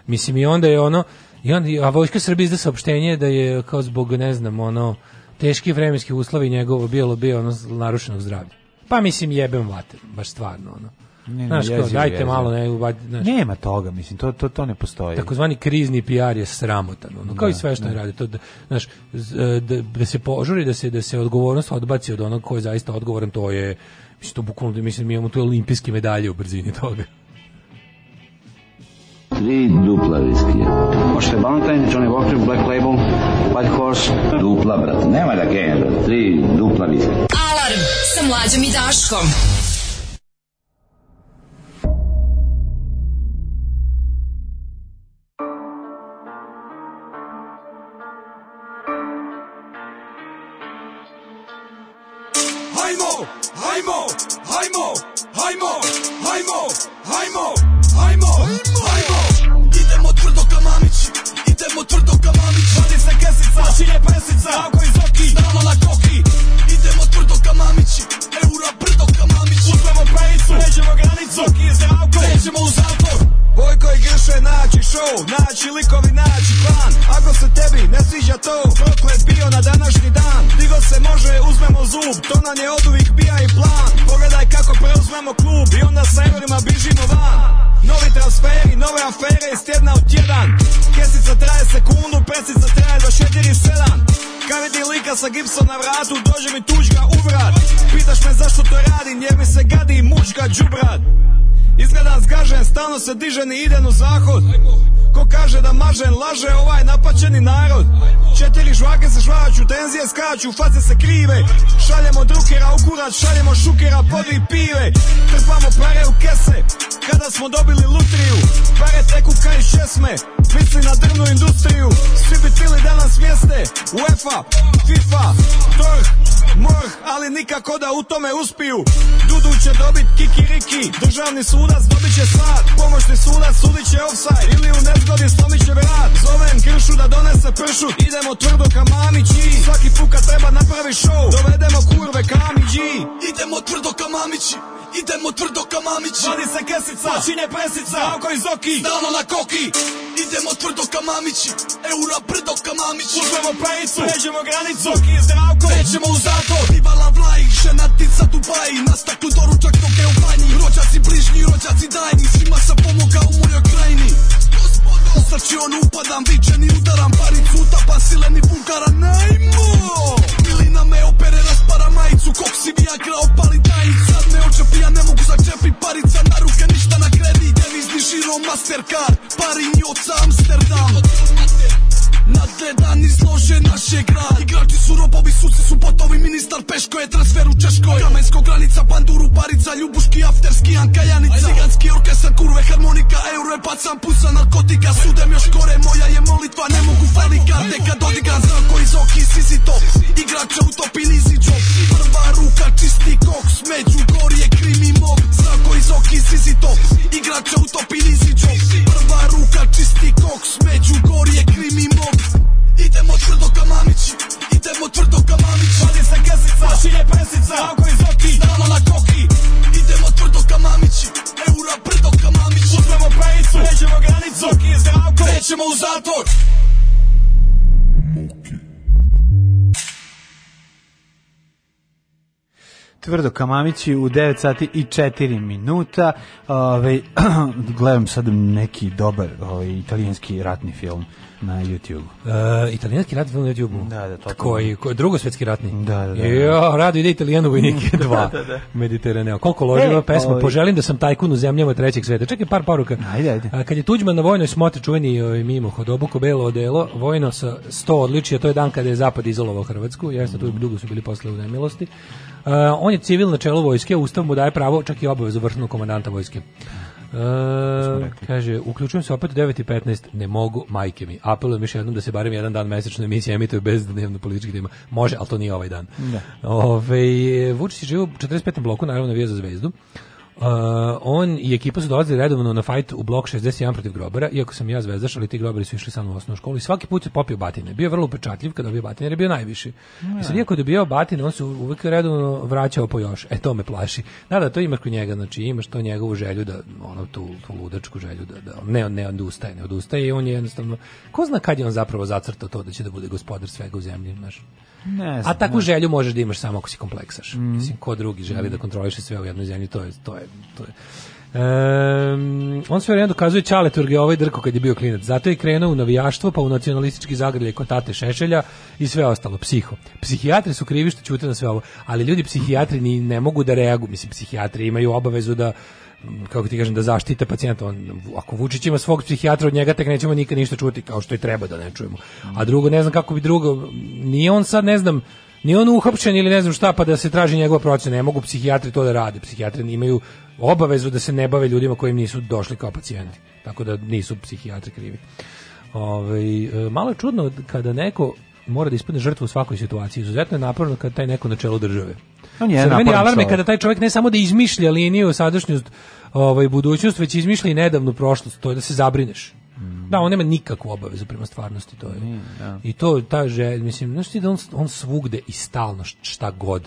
Speaker 11: Mislim i onda je ono i onda a vojska Srbije izda saopštenje da je kao zbog ne znam ono teški vremenski uslovi njegovo bilo bio ono narušenog zdravlja. Pa mislim jebem vater, baš stvarno ono. Ne, ne, znaš, kao, dajte jezivo. malo,
Speaker 12: ne, ubad, znaš. Nema toga, mislim, to, to, to ne postoji.
Speaker 11: Takozvani krizni PR je sramotan, ono, kao da, i sve što ne da. radi. To, da, znaš, e, da, da, se požuri, da se, da se odgovornost odbaci od onog koji je zaista odgovoran, to je, mislim, to bukvalno, mislim, mi imamo tu olimpijske medalje u brzini toga.
Speaker 12: Tri dupla viskija. Možete Valentine, Johnny Walker, Black Label, White Horse. Dupla, brate, nema da genja, Tri dupla viskija. Alarm sa mlađom i Daškom. hajmo, hajmo, hajmo, hajmo, hajmo, hajmo, hajmo, hajmo. Idemo tvrdo ka mamići, idemo tvrdo ka mamići. Vadi se kesica, počinje znači presica, tako iz oki, stalno na koki. Idemo tvrdo ka mamići, eura brdo ka mamići. Uzmemo pejicu, neđemo granicu, oki je zdravko, nećemo u auto grše naći show Naći likovi, naći plan Ako se tebi ne sviđa to Proklet bio na današnji dan Digo se može, uzmemo zub To nam je od uvijek bija i plan Pogledaj kako preuzmemo klub I onda sa eurima bižimo van Novi transferi, nove afere Iz tjedna u tjedan Kesica traje sekundu, presica traje 247 kad vidi lika sa gipsom na vratu, dođe mi tuđ u vrat Pitaš me zašto to radim, jer mi se gadi mučka džubrat Izgleda zgažen, stalno se diže ni iden u zahod. Ko kaže da mažen, laže ovaj napaćeni narod. Četiri žvake se žvaću, tenzije skaču, face se krive. Šaljemo drukera u kurac, šaljemo šukera, podvi pive. Trpamo pare u kese, kada smo dobili lutriju. Pare teku kaj šesme, misli na drvnu industriju. Svi bi tili danas vijeste, UEFA, FIFA, DORH, MORH, ali nikako da u tome uspiju Dudu će dobit kikiriki Državni sudac dobit će sad Pomoćni sudac sudit će offside Ili u nezgodi slomit će vrat Zovem Kršu da donese pršut Idemo tvrdo ka mamići Svaki puka treba napravi show Dovedemo kurve kamiđi Idemo tvrdo ka mamići Idemo tvrdo ka mamići Vadi se kesica, počine pesica Ako iz oki, stalno na koki Idemo tvrdo ka mamići Eura brdo ka mamići Uzmemo pejicu, pređemo granicu Zoki i zdravko, nećemo u zatvor Divala vlaj, žena tica Dubaji Na staklu doručak dok je u banji Rođaci bližnji, rođaci dajni Svima sam pomogao u mojoj krajini Gospodo srči on upadam, vičen i udaram Paricu utapam, sileni vulgaran Najmo! Milina me operera para majicu, kok si viagra, opali tajnicu Sad me očepi, ja ne mogu začepi parica Na ruke ništa na kredit, devizni žiro, mastercard Parinjoca, Amsterdam Amsterdam Nadgledan i slože naše grad Igrači su robovi, suci su potovi Ministar Peško je transfer u Češkoj Kamensko granica, banduru, parica Ljubuški, afterski, ankajanica Ciganski orkestar, kurve, harmonika Euro je pacan, pusa, narkotika Sudem još gore, moja je molitva Ne mogu fali karte kad odigram Zrko iz oki, sisi to Igrače u nizi džop Prva ruka, čisti koks Među gor je krimi mob Zrko iz oki, sisi to Igrače u nizi džop Prva ruka, čisti koks Među gor je krimi mob Idemo tvrdo ka mamići idemo tvrdo ka mamići Vadi se kesica, vašilje presica, ako iz oki, stalno na koki Idemo tvrdo ka mamići eura brdo ka mamiću Uzmemo pejicu, pređemo granicu, oki je zdravko, krećemo u zatvor Tvrdo Kamamići u 9 sati i 4 minuta. Ove, gledam sad neki dobar ove, ovaj, italijanski ratni film na YouTube. Uh, e, italijanski ratni na YouTube. Da, da, to. Koji, koji drugo svetski ratni. Da, da, da. da. Jo, rado ide Italijanu vojnike 2. Da, da, da, Mediteraneo. Koliko loživa e, pesma, ovi. Ovaj. poželim da sam tajkun u zemljama trećeg sveta. Čekaj par poruka. Ajde, ajde. A, kad je Tuđman na vojnoj smotri čuveni ovaj, mimo hodobuko belo odelo, vojno sa 100 odličija, to je dan kada je zapad izolovao Hrvatsku. Jeste, mm. tu dugo su bili posle u nemilosti. Uh, on je civil na čelu vojske, ustav mu daje pravo, čak i obavezu vršnog komandanta vojske. E, kaže, uključujem se opet u 9.15, ne mogu, majke mi. Apelujem još jednom da se barem jedan dan mesečno emisija emituje bez dnevno političkih tema. Može, ali to nije ovaj dan. Ne. Da. Ove, Vučić je živo u 45. bloku, naravno navija za zvezdu. Uh, on i ekipa su dolazili redovno na fight u blok 61 protiv grobara, iako sam ja zvezdaš, ali ti grobari su išli samo u osnovnu školu i svaki put se popio batine. Bio je vrlo upečatljiv kada dobio batine, jer je bio najviši. No, I sad, iako je dobio batine, on se uvek redovno vraćao po još. E, to me plaši. Da, da, to imaš kod njega, znači imaš to njegovu želju, da, ono, tu, tu ludačku želju, da, da ne, ne odustaje, ne odustaje i on je jednostavno, ko zna kad je on zapravo zacrtao to da će da bude gospodar svega u zemlji, znaš. Ne znam, A takvu ne. želju možeš da imaš samo ako si kompleksaš. Mm. Mislim, ko drugi želi da kontroliše sve u jednoj zemlji, to je, to je, to je. Um, on sve vreme dokazuje Čaleturge ovaj drko kad je bio klinac. Zato je krenuo u navijaštvo, pa u nacionalistički zagrlje kod tate Šešelja i sve ostalo. Psiho. Psihijatri su krivi što čute na sve ovo. Ali ljudi psihijatri ni ne mogu da reaguju. Mislim, psihijatri imaju obavezu da kako ti kažem, da zaštite pacijenta. On, ako Vučić ima svog psihijatra, od njega tek nećemo nikad ništa čuti, kao što i treba da ne čujemo. A drugo, ne znam kako bi drugo, nije on sad, ne znam, nije on uhapšen ili ne znam šta, pa da se traži njegova procena. Ne mogu psihijatri to da rade. Psihijatri imaju obavezu da se ne bave ljudima koji nisu došli kao pacijenti. Tako da nisu psihijatri krivi. Ove, ovaj, malo je čudno kada neko mora da ispadne žrtvu u svakoj situaciji. Izuzetno je naporno kada taj neko na čelu države. On je Crveni alarm je kada taj čovjek ne samo da izmišlja liniju sadašnjost ovaj, budućnost, već izmišlja i nedavnu prošlost. To je da se zabrineš. Da, on nema nikakvu obavezu prema stvarnosti. To je. Mm, da. I to, ta želja, mislim, znaš ti da on, on svugde i stalno šta god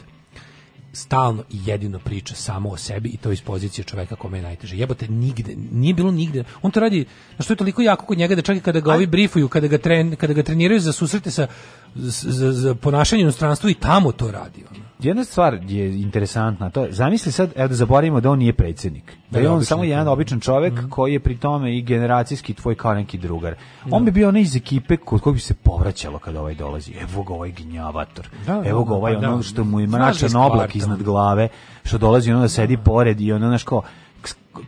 Speaker 12: stalno i jedino priča samo o sebi i to iz pozicije čoveka kome je najteže. Jebote, nigde, nije bilo nigde. On to radi, na što je toliko jako kod njega da čak i kada ga ovi brifuju, kada ga, tren, kada ga treniraju za susrete sa za, za, za ponašanje u inostranstvu i tamo to radi. Ono jedna stvar je interesantna, to je, zamisli sad, evo da zaboravimo da on nije predsednik. da, da je da, on samo jedan običan čovjek mm. koji je pri tome i generacijski tvoj kao neki drugar. On mm. bi bio onaj iz ekipe kod kojeg bi se povraćalo kada ovaj dolazi. Evo ga ovaj gnjavator, da, evo ga ovaj pa ono što mu je mračan oblak iznad glave, što dolazi ono da sedi pored i ono, znaš kao,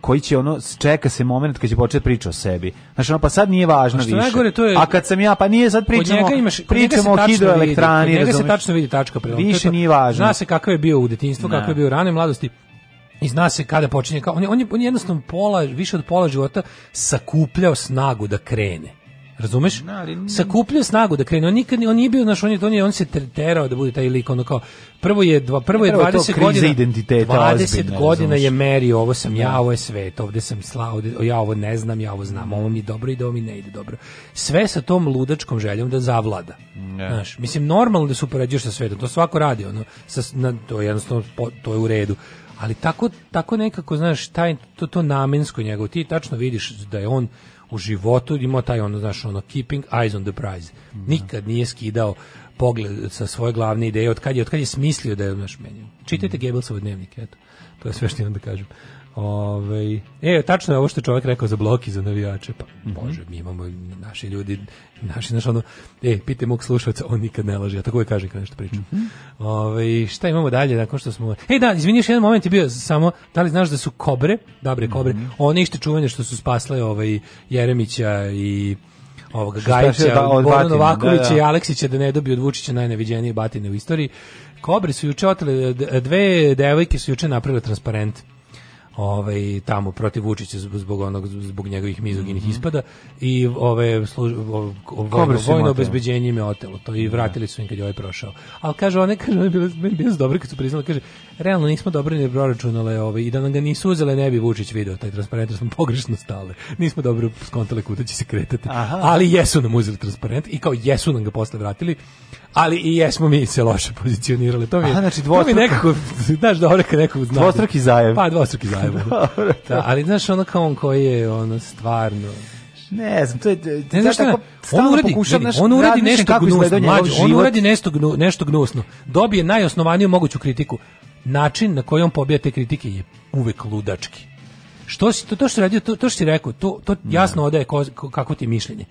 Speaker 12: koji će ono čeka se moment kad će početi priča o sebi. Znači ono pa sad nije važno što više. Najgore, to je, a kad sam ja pa nije sad pričamo. Od njega imaš, pričamo o hidroelektrani, vidi, njega se tačno vidi tačka prilom. Više nije važno. Zna se kakav je bio u detinjstvu, da. kakav je bio u ranoj mladosti. I zna se kada počinje, on je, on je, on je jednostavno pola, više od pola života sakupljao snagu da krene. Razumeš? Sakupljao snagu da krene. On nikad on nije bio naš on je on, je, on se terao da bude taj lik on kao prvo je dva, prvo je 20 prvo je godina identiteta 20 ozbiljna, godina razumeš? je merio ovo sam ja, da. ovo je svet, ovde sam slao, ja ovo ne znam, ja ovo znam, ovo mi dobro ide, da ovo mi ne ide dobro. Sve sa tom ludačkom željom da zavlada. Znaš, mislim normalno da se upoređuješ sa svetom, to svako radi, ono, sa, na, to je jednostavno to je u redu ali tako, tako nekako, znaš, taj, to, to namensko njegov, ti tačno vidiš da je on u životu imao taj ono, znaš, ono, keeping eyes on the prize. Nikad nije skidao pogled sa svoje glavne ideje, od kad je, od kad je smislio da je, znaš, menio. Čitajte mm. Goebbelsove dnevnik, eto. To je sve što imam da kažem. Ove, ovaj, e, tačno je ovo što je čovjek rekao za blok i za navijače. Pa, mm bože, mi imamo naši ljudi, naši, znaš, ono, e, pite mog slušalca, on nikad ne laže, ja tako uvijek kažem kad nešto pričam. Mm -hmm. Ove, ovaj, šta imamo dalje, nakon što smo... E, da, izviniš, jedan moment je bio samo, da li znaš da su kobre, dobre kobre, mm -hmm. one ište čuvanje što su spasle ovaj, Jeremića i ovog Gajića, da, Bojana da, Novakovića da, da. i Aleksića da ne dobiju od Vučića najneviđenije batine u istoriji. Kobre su juče otele, dve devojke su juče napravile transparent ovaj tamo protiv Vučića zbog onog zbog njegovih mizoginih mm -hmm. ispada i ove službe vojno, obezbeđenje im je otelo to i da. vratili su im kad je ovaj prošao al kaže one kaže oni bili bili dobro kad su priznali kaže realno nismo dobro ne proračunale ove ovaj, i da nam ga nisu uzele ne bi Vučić video taj transparent smo pogrešno stale nismo dobro skontale kuda će se kretati Aha. ali jesu nam uzeli transparent i kao jesu nam ga posle vratili ali i jesmo mi se loše pozicionirali. To mi je, A, znači, dvostruki. to mi nekako, znaš, dobro kad nekog zna. Dvostruki zajev. Pa, dvostruki zajev. Da. dobro, da, ali znaš, ono kao on koji je, ono, stvarno, ne znam, to je ne znaš tako on uradi, pokušam, vidi, on uradi nešto gnusno, mlađe, on uradi nešto, gnu, nešto gnusno. Dobije najosnovaniju moguću kritiku. Način na koji on pobija te kritike je uvek ludački. Što si to, to što radio, to, to što si rekao, to, to jasno odaje kako ti je mišljenje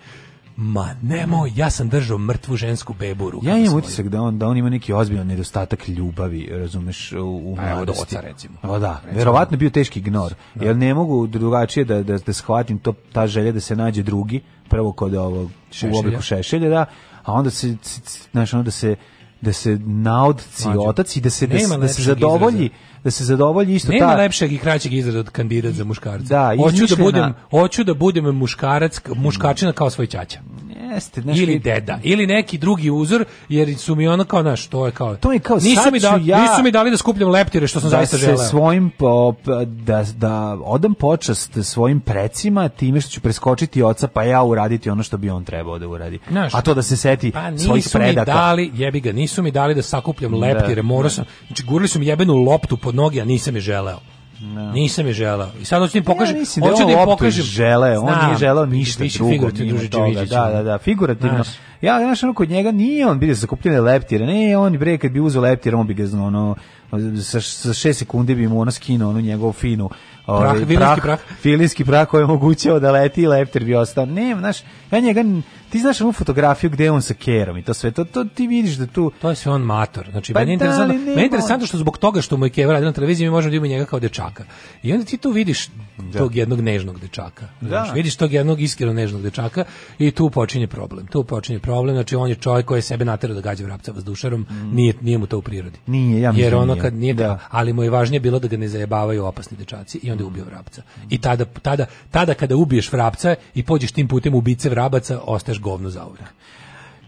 Speaker 12: ma nemoj, mm-hmm. ja sam držao mrtvu žensku bebu u rukama. Ja imam utisak da on, da on ima neki ozbiljan nedostatak ljubavi, razumeš, u, u pa, mladosti. Od oca, recimo. O, da, recimo. verovatno bio teški ignor, da. jer ne mogu drugačije da, da, da shvatim to, ta želja da se nađe drugi, prvo kod ovog, šešelja. u obliku šešelja, da, a onda se,
Speaker 13: znaš, da se da se naodci otac i da se da, da se zadovolji izraza da se zadovolji isto Nema ta... Nema lepšeg i kraćeg izraza od kandidat za muškarca. Da, hoću da budem, hoću da budem muškarac, muškačina kao svoj ćaća. Jeste, znaš, ili deda, ili neki drugi uzor, jer su mi ono kao, znaš, to je kao... To je kao, nisu mi, da, ja, nisu mi dali da skupljam leptire, što sam da zaista želeo. Svojim pop, da, da odam počast svojim precima time što ću preskočiti oca, pa ja uraditi ono što bi on trebao da uradi. Znaš, A to da se seti pa svojih predaka. Pa nisu Mi dali, jebi ga, nisu mi dali da sakupljam leptire, da, morao da. sam... Znači, gurili su mi jebenu loptu pod noge, a nisam je želeo. No. Da. Nisam je želao. I sad hoću da pokažem, ja, da hoću da im pokažem. Žele, on Znam, nije želeo ništa drugo. Toga. Da, da, da, figurativno. Znaš. Ja, znaš, ono, kod njega nije on bio zakupljene leptire, ne, on bre, kad bi uzeo leptire, on bi ga, ono, sa, sa šest sekundi bi mu ona skinuo onu njegovu finu ovaj, prah, filinski prah. Filinski prah koji je omogućao da leti i leptir bi ostao. Ne, znaš, ja njega ti znaš ovu fotografiju gde je on sa kerom i to sve, to, to ti vidiš da tu... To je sve on mator, znači, pa meni je da, interesantno, meni je interesantno što zbog toga što mu je keva radio na televiziji, mi možemo da imamo njega kao dečaka. I onda ti tu vidiš da. tog jednog nežnog dečaka, da. Znači, vidiš tog jednog iskreno nežnog dečaka i tu počinje problem, tu počinje problem, znači on je čovjek koji je sebe naterao da gađa vrapca vazdušarom, mm. nije, nije mu to u prirodi. Nije, ja Jer ono kad nije, da. ali mu je važnije bilo da ga ne zajebavaju opasni dečaci i onda je ubio vrapca. I tada, tada, tada kada ubiješ vrapca i pođeš tim putem ubice vrabaca, ostaješ govno zaura.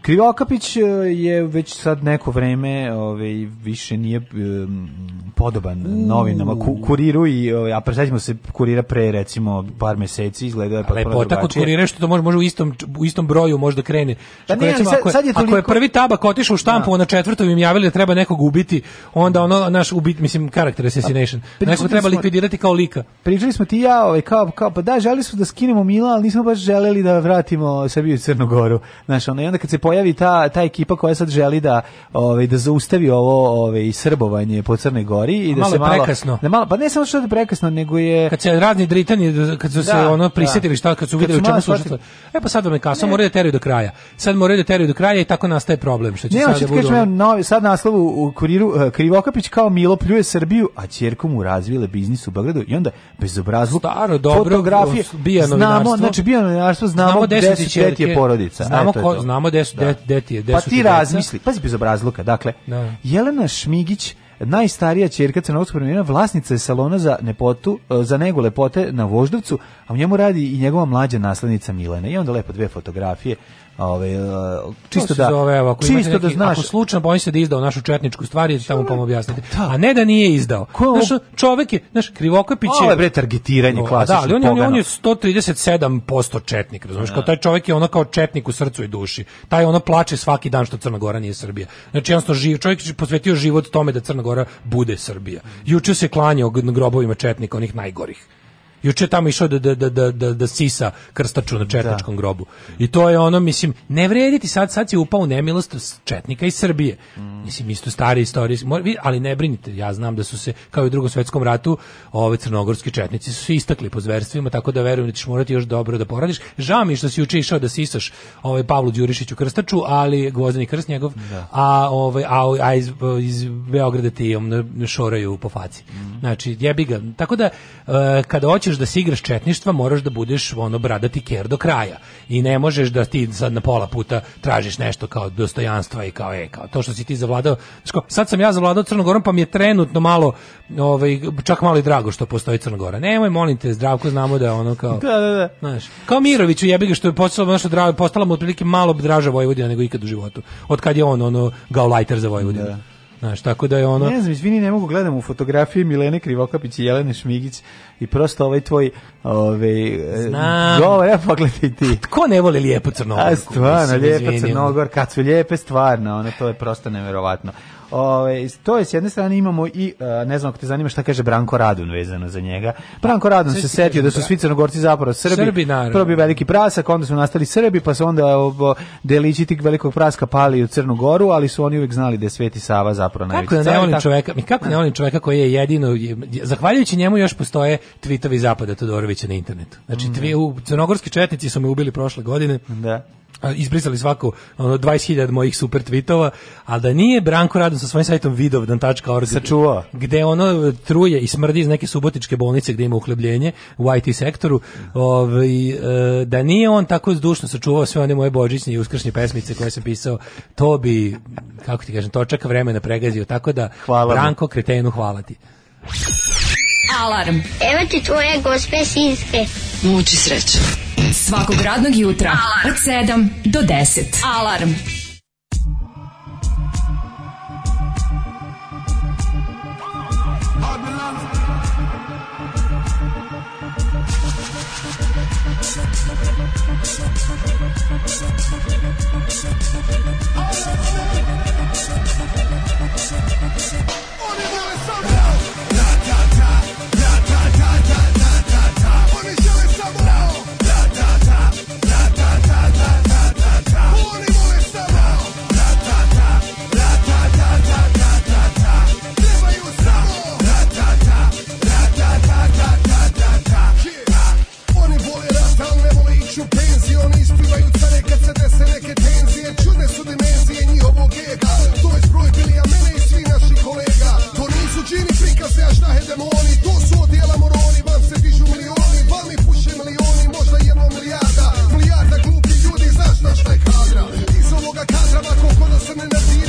Speaker 13: Krivokapić e, je već sad neko vreme ovaj, više nije um, podoban mm. novinama. Ku, kuriru i, ovaj, a presećemo pa se kurira pre recimo par meseci, izgleda je potpuno drugačije. Lepota kod kurire što to može, može u, istom, u istom broju možda krene. Da, ne, recimo, sad, ako, je, sad je toliko... ako je prvi tabak otišao u štampu, na da. četvrtom im javili da treba nekog ubiti, onda ono naš ubit, mislim, karakter assassination. Neko treba likvidirati kao lika. Pričali smo ti ja, ovaj, kao, kao, pa da, želi smo da skinemo Mila, ali nismo baš želeli da vratimo sebi i Crnu Goru. Znaš, ono, i onda kad se pojavi ta, ta ekipa koja sad želi da ovaj da zaustavi ovo ovaj srbovanje po Crnoj Gori i da malo se malo prekasno. Da malo, pa ne samo što je prekasno, nego je kad se razni dritani kad su da, se ono da. prisetili da. šta kad su videli čemu su učestvovali. E pa sad me kasa, moraju da teraju do kraja. Sad moraju da teraju do kraja i tako nastaje problem što će ne, sad oči, da, da budu. Ne, novi sad naslov u kuriru uh, Krivokapić kao Milo pljuje Srbiju, a ćerku mu razvile biznis u Beogradu i onda bezobrazluk. Staro dobro fotografije, bio novinarstvo. Znamo, znači bio novinarstvo, znamo, znamo gde su je porodica. Znamo ko, znamo gde su da. De, de, de pa ti razmisli, pazi bez obrazluka, dakle, da. Jelena Šmigić najstarija ćerka crnogorskog premijera, vlasnica je salona za nepotu, e, za nego lepote na Voždovcu, a u njemu radi i njegova mlađa naslednica Milena. I onda lepo dve fotografije Ovaj e, čisto da zove, evo, ako čisto da neki, da znaš. Ako slučajno bojim se da izdao našu četničku stvar, jer tamo da. pomoć objasniti. Da. A ne da nije izdao. Ko? Znaš, čovek je, znaš, Krivokapić je. Ovo je bre targetiranje klasično. Da, ali on je, on je 137% četnik, razumješ Kao taj čovjek je ono kao četnik u srcu i duši. Taj ona plače svaki dan što Crna Gora nije Srbija. Znači, jednostavno živ, čovjek je posvetio život tome da Crna Gora bude Srbija. Juče se klanjao grobovima četnika, onih najgorih. Juče tamo išao da, da, da, da, da sisa krstaču na da. četničkom da. grobu. I to je ono, mislim, ne vrediti sad, sad si upao u nemilost četnika iz Srbije. Mm. Mislim, isto stare istorije, ali ne brinite, ja znam da su se, kao i u drugom svetskom ratu, ove crnogorski četnici su se istakli po zverstvima, tako da verujem da ćeš morati još dobro da poradiš. Žao mi što si juče išao da sisaš ovaj, Pavlu Đurišiću krstaču, ali gvozdeni krst njegov, da. a, ovaj, a, a iz, iz Beograda ti šoraju po faci. Mm. Znači, jebi ga. Tako da, e, kada hoće hoćeš da se igraš četništva, moraš da budeš ono bradati ker do kraja. I ne možeš da ti sad na pola puta tražiš nešto kao dostojanstva i kao e, kao to što si ti zavladao. Znači, sad sam ja zavladao Crnogorom, pa mi je trenutno malo, ovaj, čak malo i drago što postoji Crnogora. Nemoj, molim te, zdravko, znamo da je ono kao... da, da, da. Znaš, kao Miroviću jebi ga što je postalo, nešto drago, postala mu otprilike malo draža Vojvodina nego ikad u životu. Od kad je on ono gaulajter za Vojvodinu. Da. Znaš, tako da je ono... Ne znam, izvini, ne mogu gledam u fotografiji Milene Krivokapić i Jelene Šmigić i prosto ovaj tvoj ovaj, Znam. govor, ja pogledaj ti. Pa tko ne voli lijepu crnogorku? A stvarno, mislim, lijepa crnogorka, kad su lijepe, stvarno, ono, to je prosto neverovatno. Ove, to je s jedne strane imamo i e, ne znam ako te zanima šta kaže Branko Radun vezano za njega. Branko Radun se setio da su da. svi crnogorci zapravo Srbi. Srbi naravno. Prvi veliki prasak, onda su nastali Srbi, pa su onda delići tih velikog praska pali u Crnu Goru, ali su oni uvek znali da je Sveti Sava zapravo najveći. Kako da ne volim čoveka, mi kako da ne volim čoveka koji je jedino je, zahvaljujući njemu još postoje tvitovi zapada Todorovića na internetu. Znači, mhm. tvi, u crnogorski četnici su me ubili prošle godine. Da izbrisali svaku ono 20.000 mojih super tvitova, a da nije Branko Radon sa svojim sajtom vidovdan.org sačuvao, gde ono truje i smrdi iz neke subotičke bolnice gde ima uhlebljenje u IT sektoru, ovaj e, da nije on tako zdušno sačuvao sve one moje božićne i uskršnje pesmice koje sam pisao, to bi kako ti kažem, to čeka vremena pregazio, tako da hvala Branko mi. kretenu hvala ti. Alarm. Evo ti tvoje gospe sinske. Muči sreće. Svakog radnog jutra Alarm. od 7 do 10. Alarm! oni isplivaju care kad se dese neke tenzije Čudne su dimenzije njihovog ega To je zbroj bilija mene i svi naši kolega To nisu čini prikaze, a šta hegemoni To su odjela moroni, vam se dižu milioni Vam mi puše milioni, možda jedno milijarda Milijarda glupi ljudi, znaš na šta je kadra Iz ovoga kadra, ma koliko da se ne nadira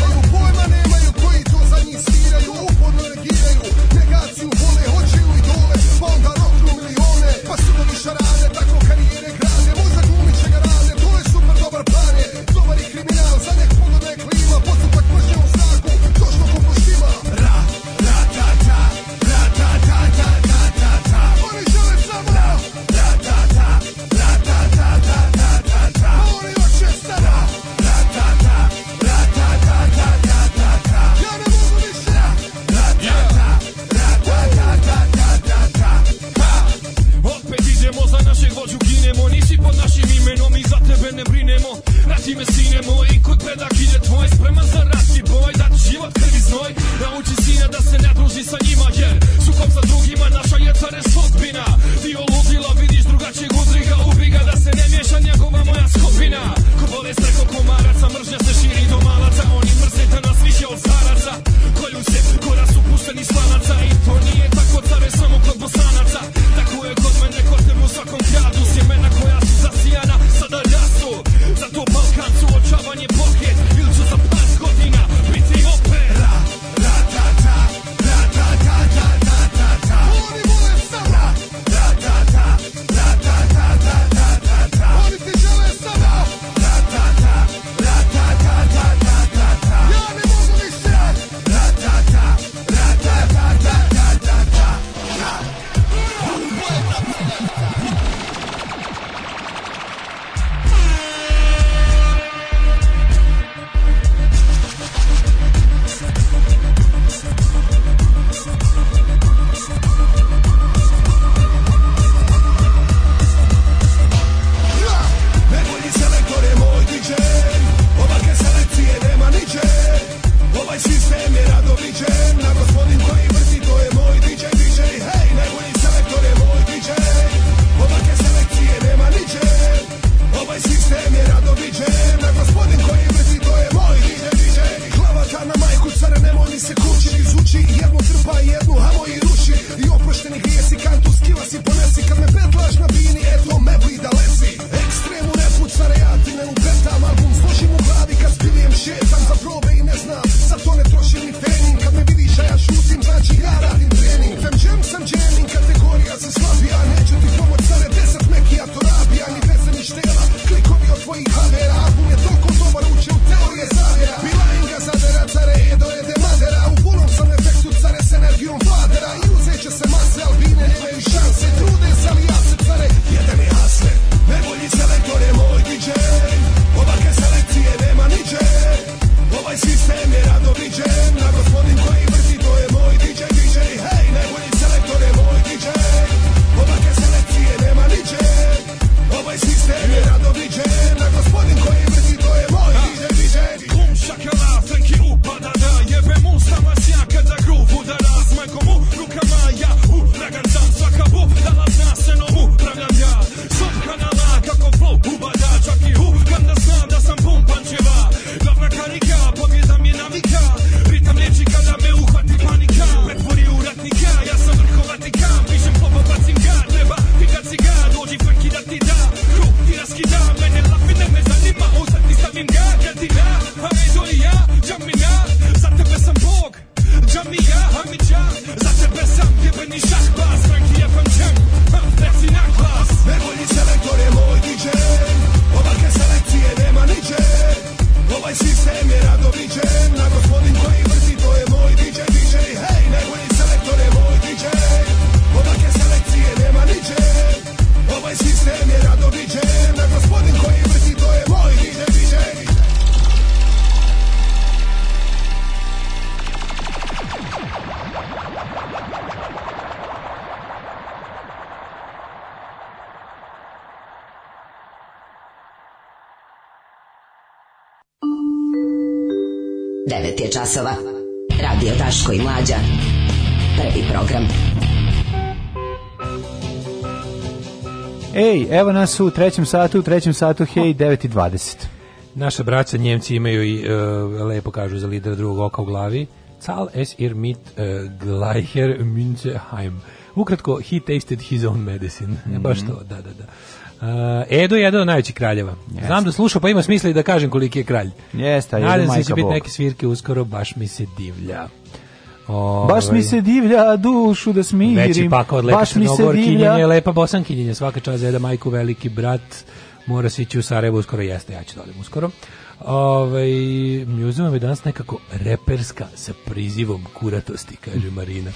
Speaker 14: danas u trećem satu, u trećem satu, hej, 9.20. Naša braća Njemci imaju i, uh, lepo kažu, za lidera drugog oka u glavi. Zal es ir mit uh, e, Gleicher Münzeheim. Ukratko, he tasted his own medicine. Mm -hmm. Baš to, da, da, da. Uh, Edo je jedan od najvećih kraljeva. Yes. Znam da slušao, pa ima smisla i da kažem koliki je kralj. Jeste, majka Nadam se da će biti neke svirke uskoro, baš mi se divlja. Baš mi se divlja dušu da smirim. Veći pak od lepa crnogorkinjenja je lepa bosankinjenja. Svaka čast zeda majku, veliki brat. Mora se ići u Sarajevo uskoro. Jeste, ja ću da odem uskoro. Ove, Muzuma je danas nekako reperska sa prizivom kuratosti, kaže Marina.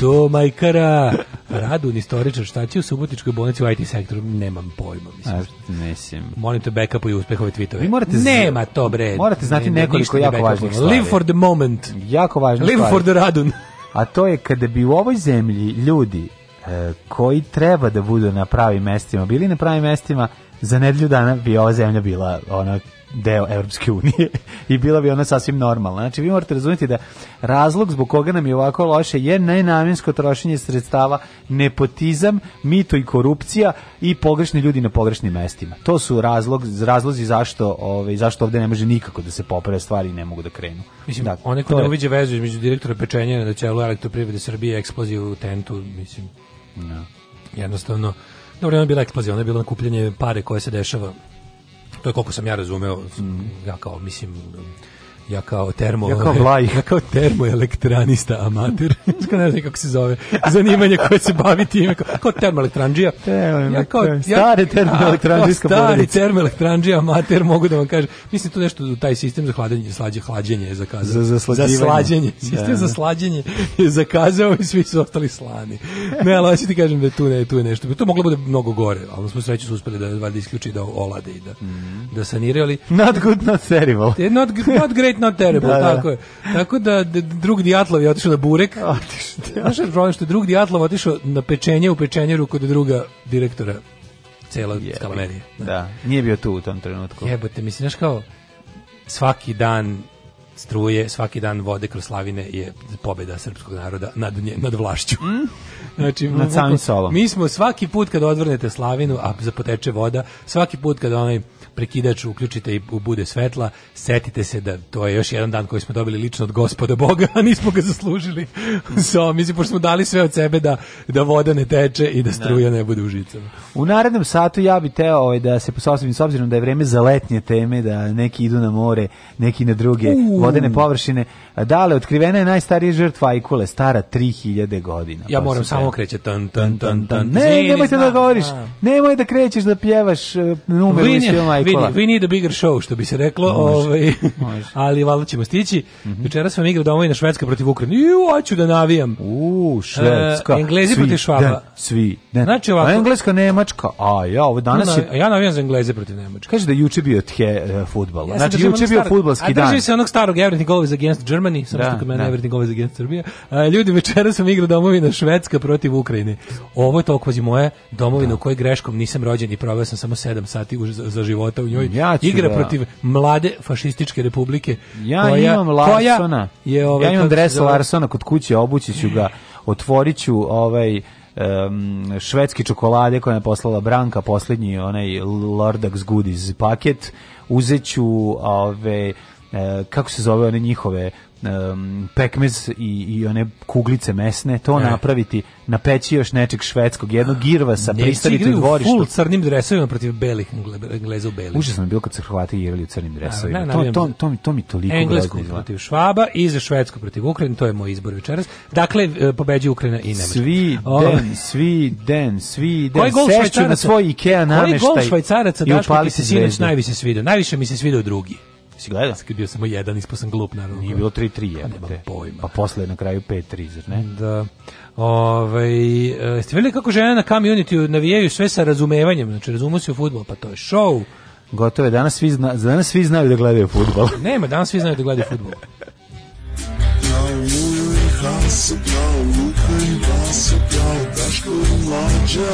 Speaker 14: To majkara, Radun istoričar, šta će u subotičkoj bolnici u IT sektoru? Nemam pojma, mislim. A, mislim. Molim te backup i uspehove tweetove. Vi morate Nema to, bre. Morate znati ne, nekoliko jako važnih stvari. Live for the moment. Jako važno Live stvari. for the Radun. A to je kada bi u ovoj zemlji ljudi e, koji treba da budu na pravim mestima, bili na pravim mestima, za nedelju dana bi ova zemlja bila ona deo Evropske unije i bila bi ona sasvim normalna. Znači, vi morate razumjeti da razlog zbog koga nam je ovako loše je nenamjensko trošenje sredstava, nepotizam, mito i korupcija i pogrešni ljudi na pogrešnim mestima. To su razlog, razlozi zašto, ovaj, zašto ovde ne može nikako da se poprave stvari i ne mogu da krenu. Mislim, dakle, one koje ne uviđe vezu između direktora pečenja na čelu elektroprivrede Srbije, eksploziju u tentu, mislim, no. Da. jednostavno, dobro, ona je bila eksplozija, ona je bilo nakupljanje pare koje se dešava to je koliko sam ja razumeo, ja kao, mislim, ja kao termo ja kao vlajih. ja kao termoelektranista amater ne znam kako se zove zanimanje koje se bavi time kao, kao termoelektrandžija ja kao ja, stare termoelektrandžijska stari termoelektrandžija amater mogu da vam kažem mislim to nešto taj sistem za hlađenje slađe hlađenje je zakazao za, za, za slađenje da. sistem da. za slađenje je zakazao i svi su ostali slani ne ali hoćete ti kažem da tu ne tu je nešto to moglo bude mnogo gore ali smo sreću su uspeli da da isključi da olade i da mm -hmm. da sanirali not good not terrible not, not great great, not terrible, da, da, da. tako da. je. Tako da drug Dijatlov je otišao na burek. Da. Znaš je problem što je drug Dijatlov otišao na pečenje u pečenjeru kod druga direktora cela skalamerije. Da. da, nije bio tu u tom trenutku. Jebote, mislim, znaš kao, svaki dan struje, svaki dan vode kroz slavine je pobeda srpskog naroda nad, nje, nad vlašću. Mm? Znači, nad samim solom. Mi smo svaki put kad odvrnete slavinu, a zapoteče voda, svaki put kad onaj prekidač uključite i bude svetla, setite se da to je još jedan dan koji smo dobili lično od gospoda Boga, a nismo ga zaslužili. so, mislim, pošto smo dali sve od sebe da, da voda ne teče i da, da. struja ne, ne bude u žicama. U narednom satu ja bih teo ovaj, da se pososavim s obzirom da je vreme za letnje teme, da neki idu na more, neki na druge Uuu. vodene površine. Dale, otkrivena je najstarija žrtva Ajkule, stara 3000 godina. Ja pa moram samo kreće tan, tan, tan, tan. Ne, nemojte da govoriš, nemoj da krećeš da pjevaš e, numeru iz filma bajkova. We, need a bigger show, što bi se reklo. Može, ovaj, može. Ali valjda ćemo stići. Mm -hmm. Jučera sam igrao domovina Švedska protiv Ukrajine. Ju, hoću da navijam. U, Švedska. E, Englezi protiv Švaba. Da, svi Ne, znači ovako, Engleska, Nemačka, a ja ovo danas je... Ja navijam za Engleze protiv Nemačke. Kaže da juče bio the fudbal. Ja znači juče bio fudbalski dan. A drži se onog starog Everything goes Against Germany, samo da, što kod da. Everything goes Against Serbia. Ljudi, večeras sam igrao domovina Švedska protiv Ukrajine. Ovo je to kvazi moje domovina da. u kojoj greškom nisam rođen i proveo sam samo 7 sati za, za života u njoj. Ja Igra da. protiv mlade fašističke republike. Ja koja, imam Larsona. je ovaj, ja imam dres Larsona kod kuće, obući ću ga, otvoriću ovaj um, švedski čokolade koja je poslala Branka, poslednji onaj Lordax Goodies paket, uzeću ću ove, e, kako se zove one njihove um, pekmez i, i one kuglice mesne, to ne. napraviti, peći još nečeg švedskog, jednog girvasa, ne, pristaviti u dvorištu. full crnim dresovima protiv belih Engleza u belih. Užasno je bilo kad se Hrvati igrali u crnim dresovima. Ne, da, to, to, to, mi, to mi toliko Englesku protiv Švaba i za Švedsku protiv Ukrajine, to je moj izbor večeras. Dakle, e, pobeđuje Ukrajina i Nemačka. Svi den, svi den, svi den, sešću na svoj Ikea nameštaj. Koji gol Švajcaraca, Daško, ti se sinoć najviše svidio? Najviše mi se svidio drugi. Si gledao? Kad bio samo jedan, ispao sam glup, naravno. Nije bilo 3-3, jebate. Pa, pa posle na kraju 5-3, zar ne? Da. Ove, ovaj, ste vidjeli kako žene na community navijaju sve sa razumevanjem, znači razumu se u futbol, pa to je show. Gotovo je, danas svi, zna, danas svi znaju da gledaju futbol. Nema, danas svi znaju da gledaju futbol. Luka i Daško mlađa,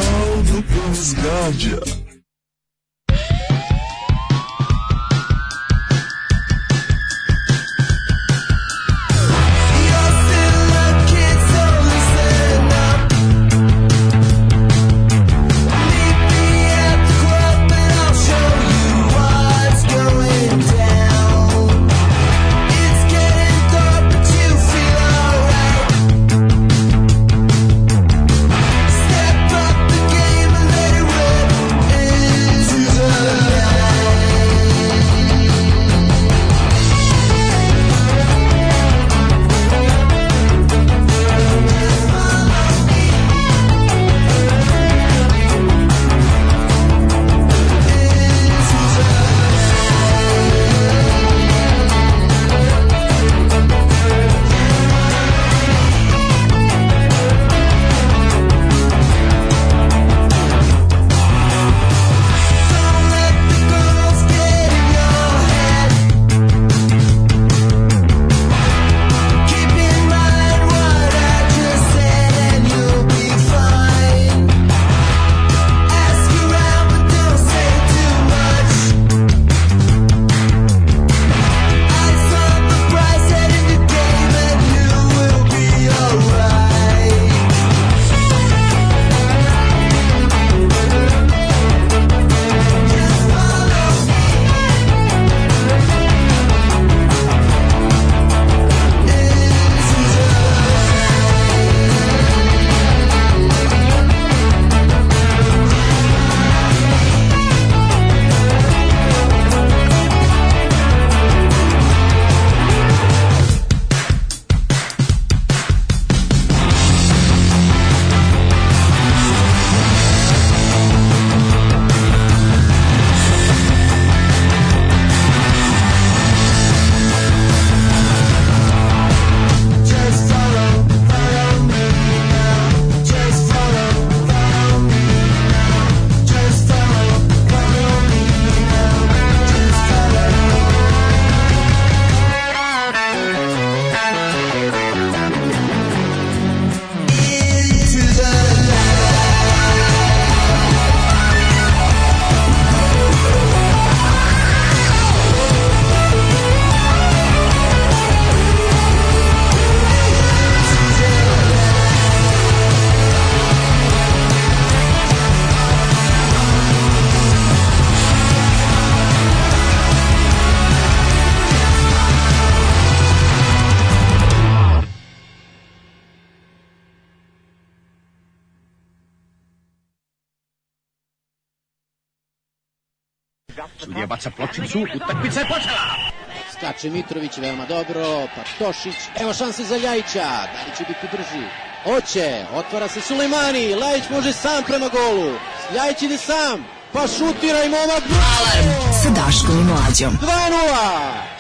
Speaker 14: Mitroviću, utakmica je počela! Skače Mitrović veoma dobro, Partošić, evo šanse za Ljajića, da li će biti brži? Oće, otvara se Sulejmani, Ljajić može sam prema golu, Ljajić ide sam, pa šutira i momak! Alarm sa Daškom i Mlađom. 2 -0.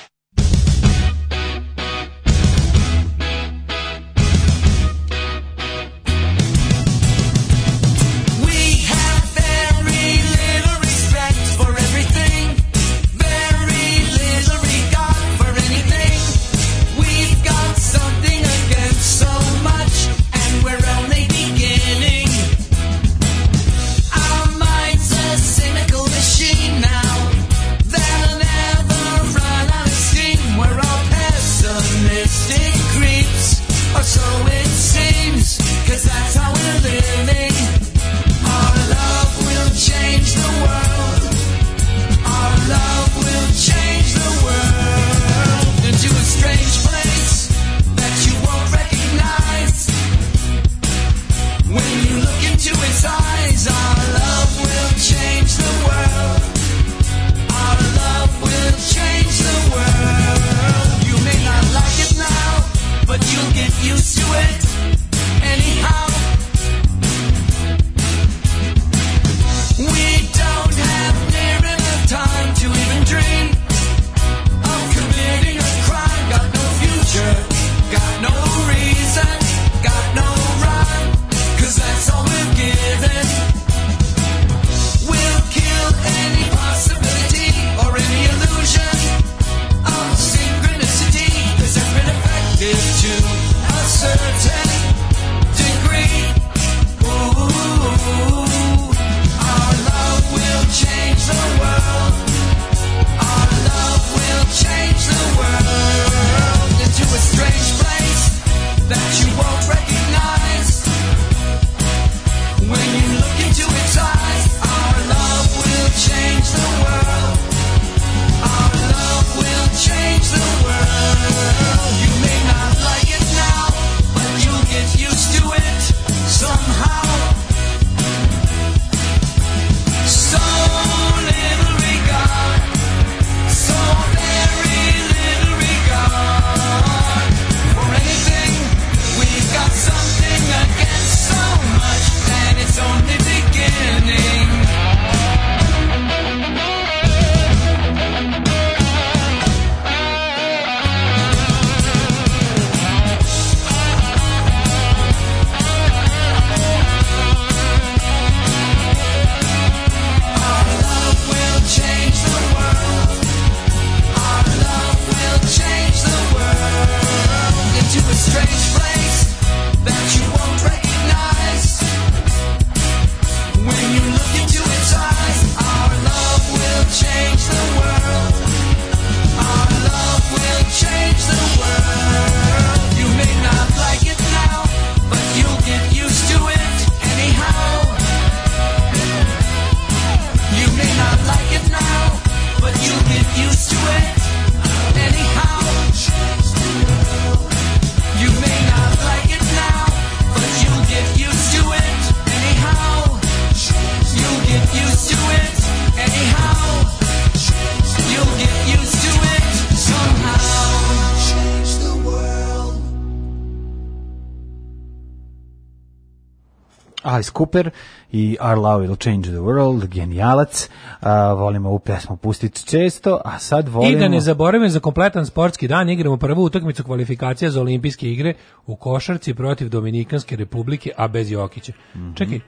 Speaker 14: Alice Cooper i Our Love Will Change the World, genijalac. A, volimo ovu pesmu pustiti često, a sad volimo... I da ne zaboravim za kompletan sportski dan, igramo prvu utakmicu kvalifikacija za olimpijske igre u košarci protiv Dominikanske republike, a bez Jokića. Mm -hmm. Čekaj,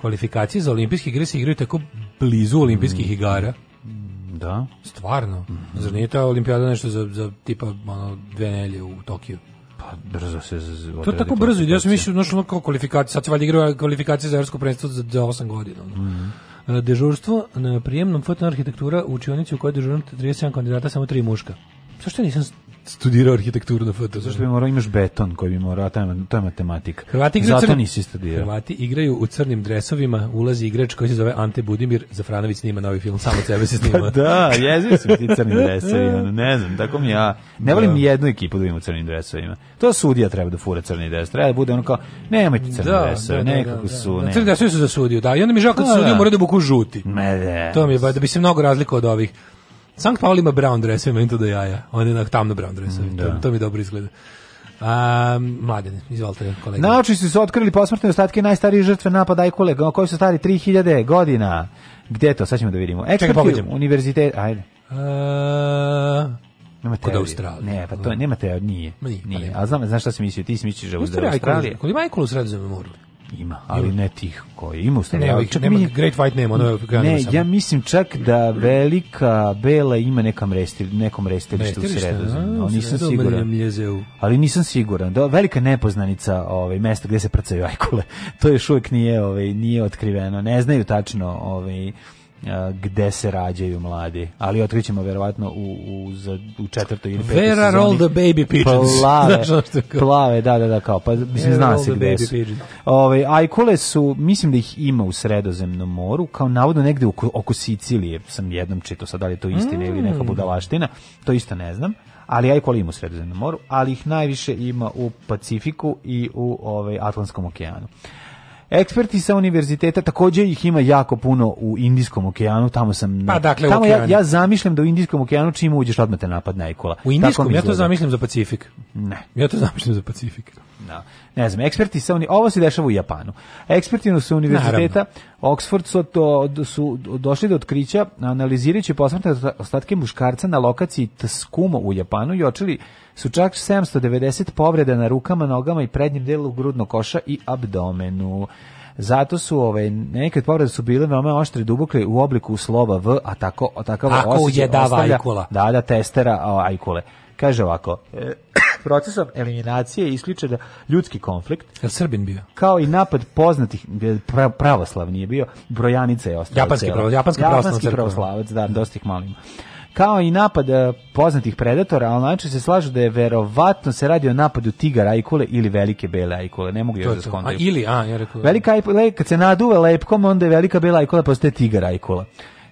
Speaker 14: kvalifikacije za olimpijske igre se igraju tako blizu olimpijskih mm -hmm. igara. Da. Stvarno. Mm -hmm. Zar nije ta olimpijada nešto za, za tipa ono, dve nelje u Tokiju? Pa, brzo se odradi. To je tako brzo, ja sam mislio, našao kao kvalifikacija, sad se valjda igrao kvalifikacije za evropsko prvenstvo za 8 godina. Mm -hmm. Dežurstvo na prijemnom fotoarhitektura u učionici u kojoj je dežurno 37 kandidata, samo 3 muška. Zašto nisam studirao arhitekturu na FTZ. Zašto bi morao imaš beton koji bi morao, to je, to je matematika. Hrvati igraju Zato crn... nisi studirao. Hrvati igraju u crnim dresovima, ulazi igrač koji se zove Ante Budimir, Zafranović snima novi film, samo sebe se da, snima. da, jezivi su ti crni dresovi, ne znam, tako mi ja. Ne volim da. jednu ekipu da vidim u crnim dresovima. To sudija treba da fura crni dres, treba da bude ono kao, nemojte crni da, dresove, da, da, nekako da, da, su. Ne. Crni dresovi su za sudiju, da, i onda mi žao kad sudiju mora da buku žuti. Ne, ne. To mi je, da bi se mnogo razliko od ovih. Sankt Paul ima brown dresove, ima into da jaja. On je na tamno brown dresove. Mm, to, da. to mi dobro izgleda. Um, mladen, izvolite kolega. Naučnici su otkrili posmrtne ostatke najstarije žrtve napada kolega, koji su stari 3000 godina. Gde to? Sad ćemo da vidimo. Eksperti univerzitet, ajde. Uh, nema kod Australije. Ne, pa to nema te, nije. Nije, nije. Pa nije. A znam, znaš šta se mislio? Ti si mislio da je da Australije. Kod ima Ajkulu sredozemno moru. Ima, ali ne tih koji ima u Ne, Great White nema, ono je Ne, ja mislim čak da velika bela ima nekam restil, nekom restilištu u sredozemlju. No, nisam siguran. Ali nisam siguran. Da, velika nepoznanica ovaj, mesto gde se prcaju ajkule. To još uvijek nije, ovaj, nije otkriveno. Ne znaju tačno ovaj, gde se rađaju mladi, ali otkrićemo verovatno u, u, za, u četvrtoj ili petoj sezoni. Where all the baby pigeons? Plave, plave, da, da, da, kao, pa mislim, Where zna se gde su. Ove, ajkule su, mislim da ih ima u sredozemnom moru, kao navodno negde oko, oko Sicilije, sam jednom čito sad, da li je to istina mm. ili neka mm. budalaština, to isto ne znam, ali ajkule ima u sredozemnom moru, ali ih najviše ima u Pacifiku i u ovaj, Atlantskom okeanu. Eksperti sa univerziteta takođe ih ima jako puno u Indijskom okeanu, tamo sam Pa dakle, tamo ja, ja zamišljam da u Indijskom okeanu čim uđeš odmah te napad najkola. U Indijskom ja to zamišljam za Pacifik. Ne. Ja to zamišljam za Pacifik. Da. Ne znam, eksperti sa uni... ovo se dešava u Japanu. Eksperti sa univerziteta Naravno. Oxford su, to, su došli do otkrića analizirajući posmrtne ostatke muškarca na lokaciji Tsukumo u Japanu i očili su čak 790 povreda na rukama, nogama i prednjem delu grudnog koša i abdomenu. Zato su ove neke povrede su bile veoma oštre, duboke u obliku slova V, a tako a takav Ako osećaj ostavlja. Da, da, testera ajkule. Kaže ovako, e, procesom eliminacije isključe da ljudski konflikt. Jel Srbin bio? Kao i napad poznatih pra, pravoslavni je bio, brojanica je ostala. Japanski, pravo, japanski, japanski pravoslavac, da, dosta ih malim kao i napad e, poznatih predatora, ali najčešće se slažu da je verovatno se radi o napadu tigara ajkule ili velike bele ajkule, ne mogu još da skontaju. A ili, a, ja rekao. Velika ajkula, kad se naduva lepkom, onda je velika bela ajkula postaje tigara ajkula.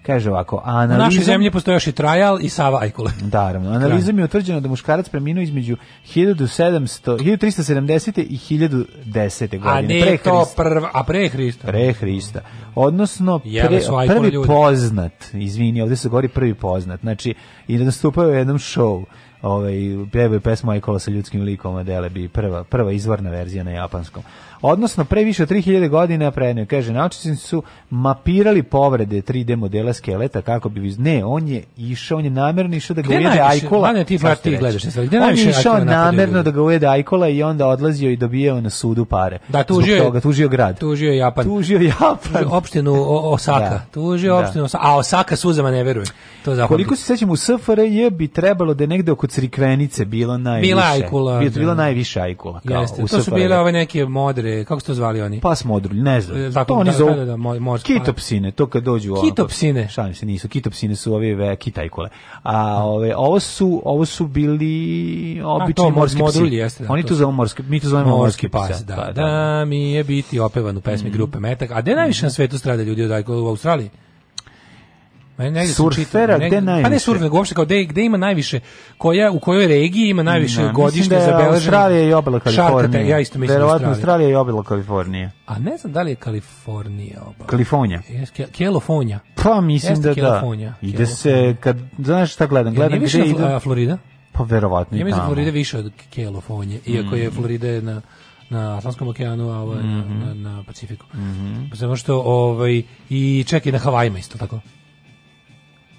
Speaker 14: Kaže ovako, analizom... U našoj zemlji postoje još i trajal i Sava Ajkule. Naravno, analizom je utvrđeno da muškarac preminuo između 1700, 1370. i 1010. godine. A ne pre to prva, a pre Hrista. Pre Hrista. Odnosno, pre, prvi ljudi. poznat, izvini, ovde se govori prvi poznat, znači, i nastupao je u jednom šovu ovaj pevao je pesmu Ajkola sa ljudskim likom Adele bi prva prva izvorna verzija na japanskom odnosno pre više od 3000 godina pre ne, kaže, naučnici su mapirali povrede 3D modela skeleta kako bi, ne, on je išao, on je namerno išao da ga ujede ajkola. Gde ti bar ti gledaš? Gde on je išao namerno da ga ujede ajkola i onda odlazio i dobijao na sudu pare. Da, tužio je. Toga, tužio grad. Tužio Japan. Tužio Japan. Tužio opštinu Osaka. Da. Tužio da. opštinu Osaka. A Osaka suzama ne veruje. To Koliko se sećam, u SFRJ bi trebalo da je negde oko Crikvenice bilo najviše. Bila ajkula. Bilo, da. bilo najviše ajkula. Kao, Jeste, u to su bile ove neke modre, kako su to zvali oni? Pas modrulj, ne znam. Tako, to oni da, zovu da, da, da, pa. kitopsine, to kad dođu. Kitopsine. Ovako, šalim se, nisu. Kitopsine su ove ve, kitajkule. A ove, ovo, su, ovo su bili obični morski modrulji, Jeste, da, oni to zovu morski, mi to zovemo morski, morski pas. Da da, da, da, da, mi je biti opevan u pesmi mhm. grupe Metak. A gde najviše na mhm. svetu strada ljudi od ajkula u Australiji? Ma ne surfera, gde najviše? Pa ne surf, nego uopšte kao gde, gde ima najviše, koja, u kojoj regiji ima najviše no, godišnje da zabeleženih. Mislim Australija i obala Kalifornija. Šarkata, ja isto mislim Verovatno Australija i obala Kalifornija. A ne znam da li je Kalifornija obala. Kalifornija. Kalifornija. Pa mislim Jeste da Kalifornija. da. Ide se, kad, znaš šta gledam? Gledam gde ide. Fl Florida? Pa verovatno i tamo. Ja mislim da Florida više od Kalifornije, iako je mm. Florida na na Atlantskom okeanu, a ovaj, mm -hmm. na, na Pacifiku. Mm -hmm. Zato što, ovaj, i čekaj, na Havajima isto tako.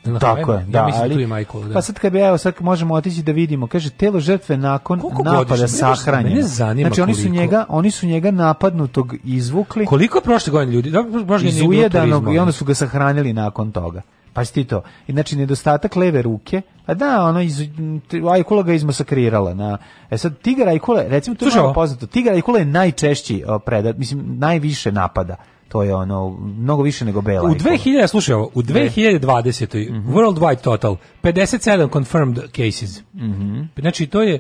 Speaker 14: Na Tako je, da, ja mislim da ali, tu je Michael, da. Pa sad kad bi, evo, sad možemo otići da vidimo, kaže, telo žrtve nakon Koliko napada sahranjeno. Ne zanima znači, koliko. oni su, njega, oni su njega napadnutog izvukli. Koliko prošle godine ljudi? Da, možda izujedanog i onda su ga sahranili nakon toga. Pa ti to. Znači, nedostatak leve ruke, a da, ono, iz, Ajkula ga izmasakrirala. Na, e sad, tigar Ajkula, recimo, to je poznato, tigar Ajkula je najčešći predat, mislim, najviše napada to je ono mnogo više nego Bela. U 2000 slušaj u 2020. Mm -hmm. worldwide total 57 confirmed cases. Mm -hmm. Znači to je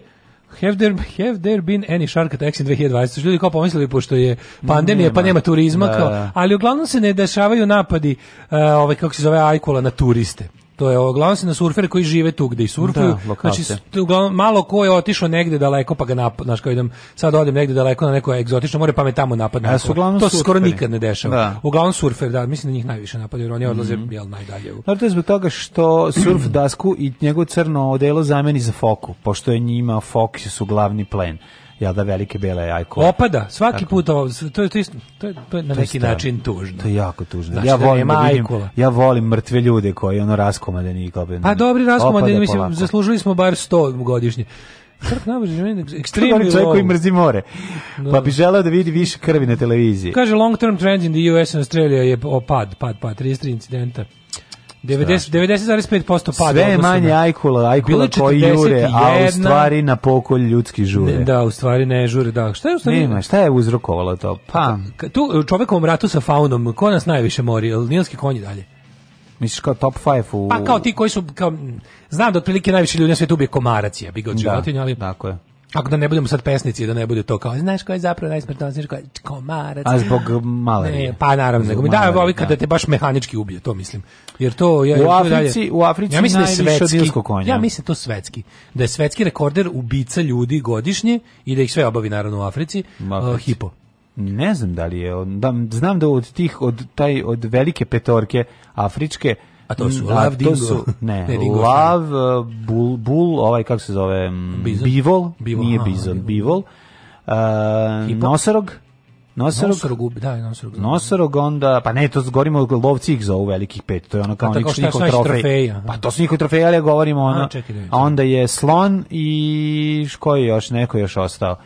Speaker 14: Have there, have there been any shark attacks in 2020? Ljudi kao pomislili, pošto je pandemija, pa nema. pa nema turizma, da, kao, da. ali uglavnom se ne dešavaju napadi, uh, ovaj, kako se zove, ajkola na turiste. To je uglavnom se na surfere koji žive tu gde i surfuju. Da, znači uglavnom malo ko je otišao negde daleko pa ga nap, znaš kao idem sad odem negde daleko na neko egzotično more pa me tamo napadne. Ja, to surferi. skoro nikad ne dešava. Da. Uglavnom surfer, da, mislim da njih najviše napada jer oni odlaze mm -hmm. jel najdalje. U... Znači, to je zbog toga što surf dasku i njegovo crno odelo zameni za foku, pošto je njima fokus su glavni plen jel da velike bele ajko. Opada, svaki Tako. put, ovo, to, je, to, je, to, je, to je na to neki stavno. način tužno. To je jako tužno. Znači, ja, da volim, da vidim, ja volim mrtve ljude koji ono raskomadeni. Kao, Pa dobri raskomadeni, mislim, polako. zaslužili smo bar 100 godišnje. Krk nabožiš, meni ekstremni čovjek koji mrzi more. Da. Pa bi želeo da vidi više krvi na televiziji. Kaže long term trend in the US and Australia je opad, pad, pad, 33 incidenta. 90,5% pada. Sve je manje ajkula, ajkula koji jure, a u stvari na pokol ljudski žure. Da, u stvari ne žure, da. Šta je u stvari? Nema, šta je uzrokovalo to? Pa, tu u ratu sa faunom, ko nas najviše mori? Nilski konji dalje. Misliš kao top 5 u... Pa kao ti koji su, kao, znam da otprilike najviše ljudi na svijetu ubije komarac, ja bih ga da, ali... Tako je. Ako da ne budemo sad pesnici, da ne bude to kao, znaš ko je zapravo najsmrtnosniji, ko je komarac. A zbog malarije. Ne, pa naravno, zbog mi da, ovi kada da. da. te baš mehanički ubije, to mislim. Jer to ja, U Africi, dalje, u Africi ja mislim da je svetski, konja. Ja mislim da to svetski. Da je svetski rekorder ubica ljudi godišnje i da ih sve obavi naravno u Africi, uh, hipo. Ne znam da li je, da, znam da od tih, od, taj, od velike petorke afričke, A to su mm, Lav Dingo? Su, ne, ne Dingo Lav, uh, Bul, Bul, ovaj kako se zove, mm, Bizon. Bivol, Bivol, nije aha, Bizon, Bivol, uh, Nosorog, Nosorog, nosorog, da, nosorog. Nosorog onda, pa ne, to govorimo lovci ih zovu velikih pet, to je ono pa kao pa, trofej. Trofeja, pa to su njihovi trofeja, ali govorimo ono. A, čekaj, da a onda je slon i koji još, neko još ostao.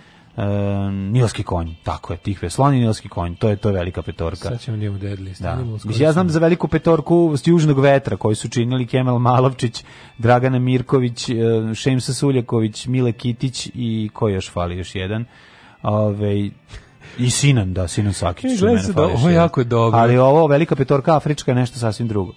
Speaker 14: E, Nilski konj, tako je, tihve slon i Nilski konj, to je to je velika petorka. Sad ćemo njemu deadlist. Da. da. Mislim, ja znam za veliku petorku s Južnog vetra koji su činili Kemal Malovčić, Dragana Mirković, e, Šemsa Suljaković, Mile Kitić i ko još fali, još jedan. Ove, i Sinan, da, Sinan Sakić. Gleda se da, ovo je dobro. Ali ovo, velika petorka Afrička je nešto sasvim drugo.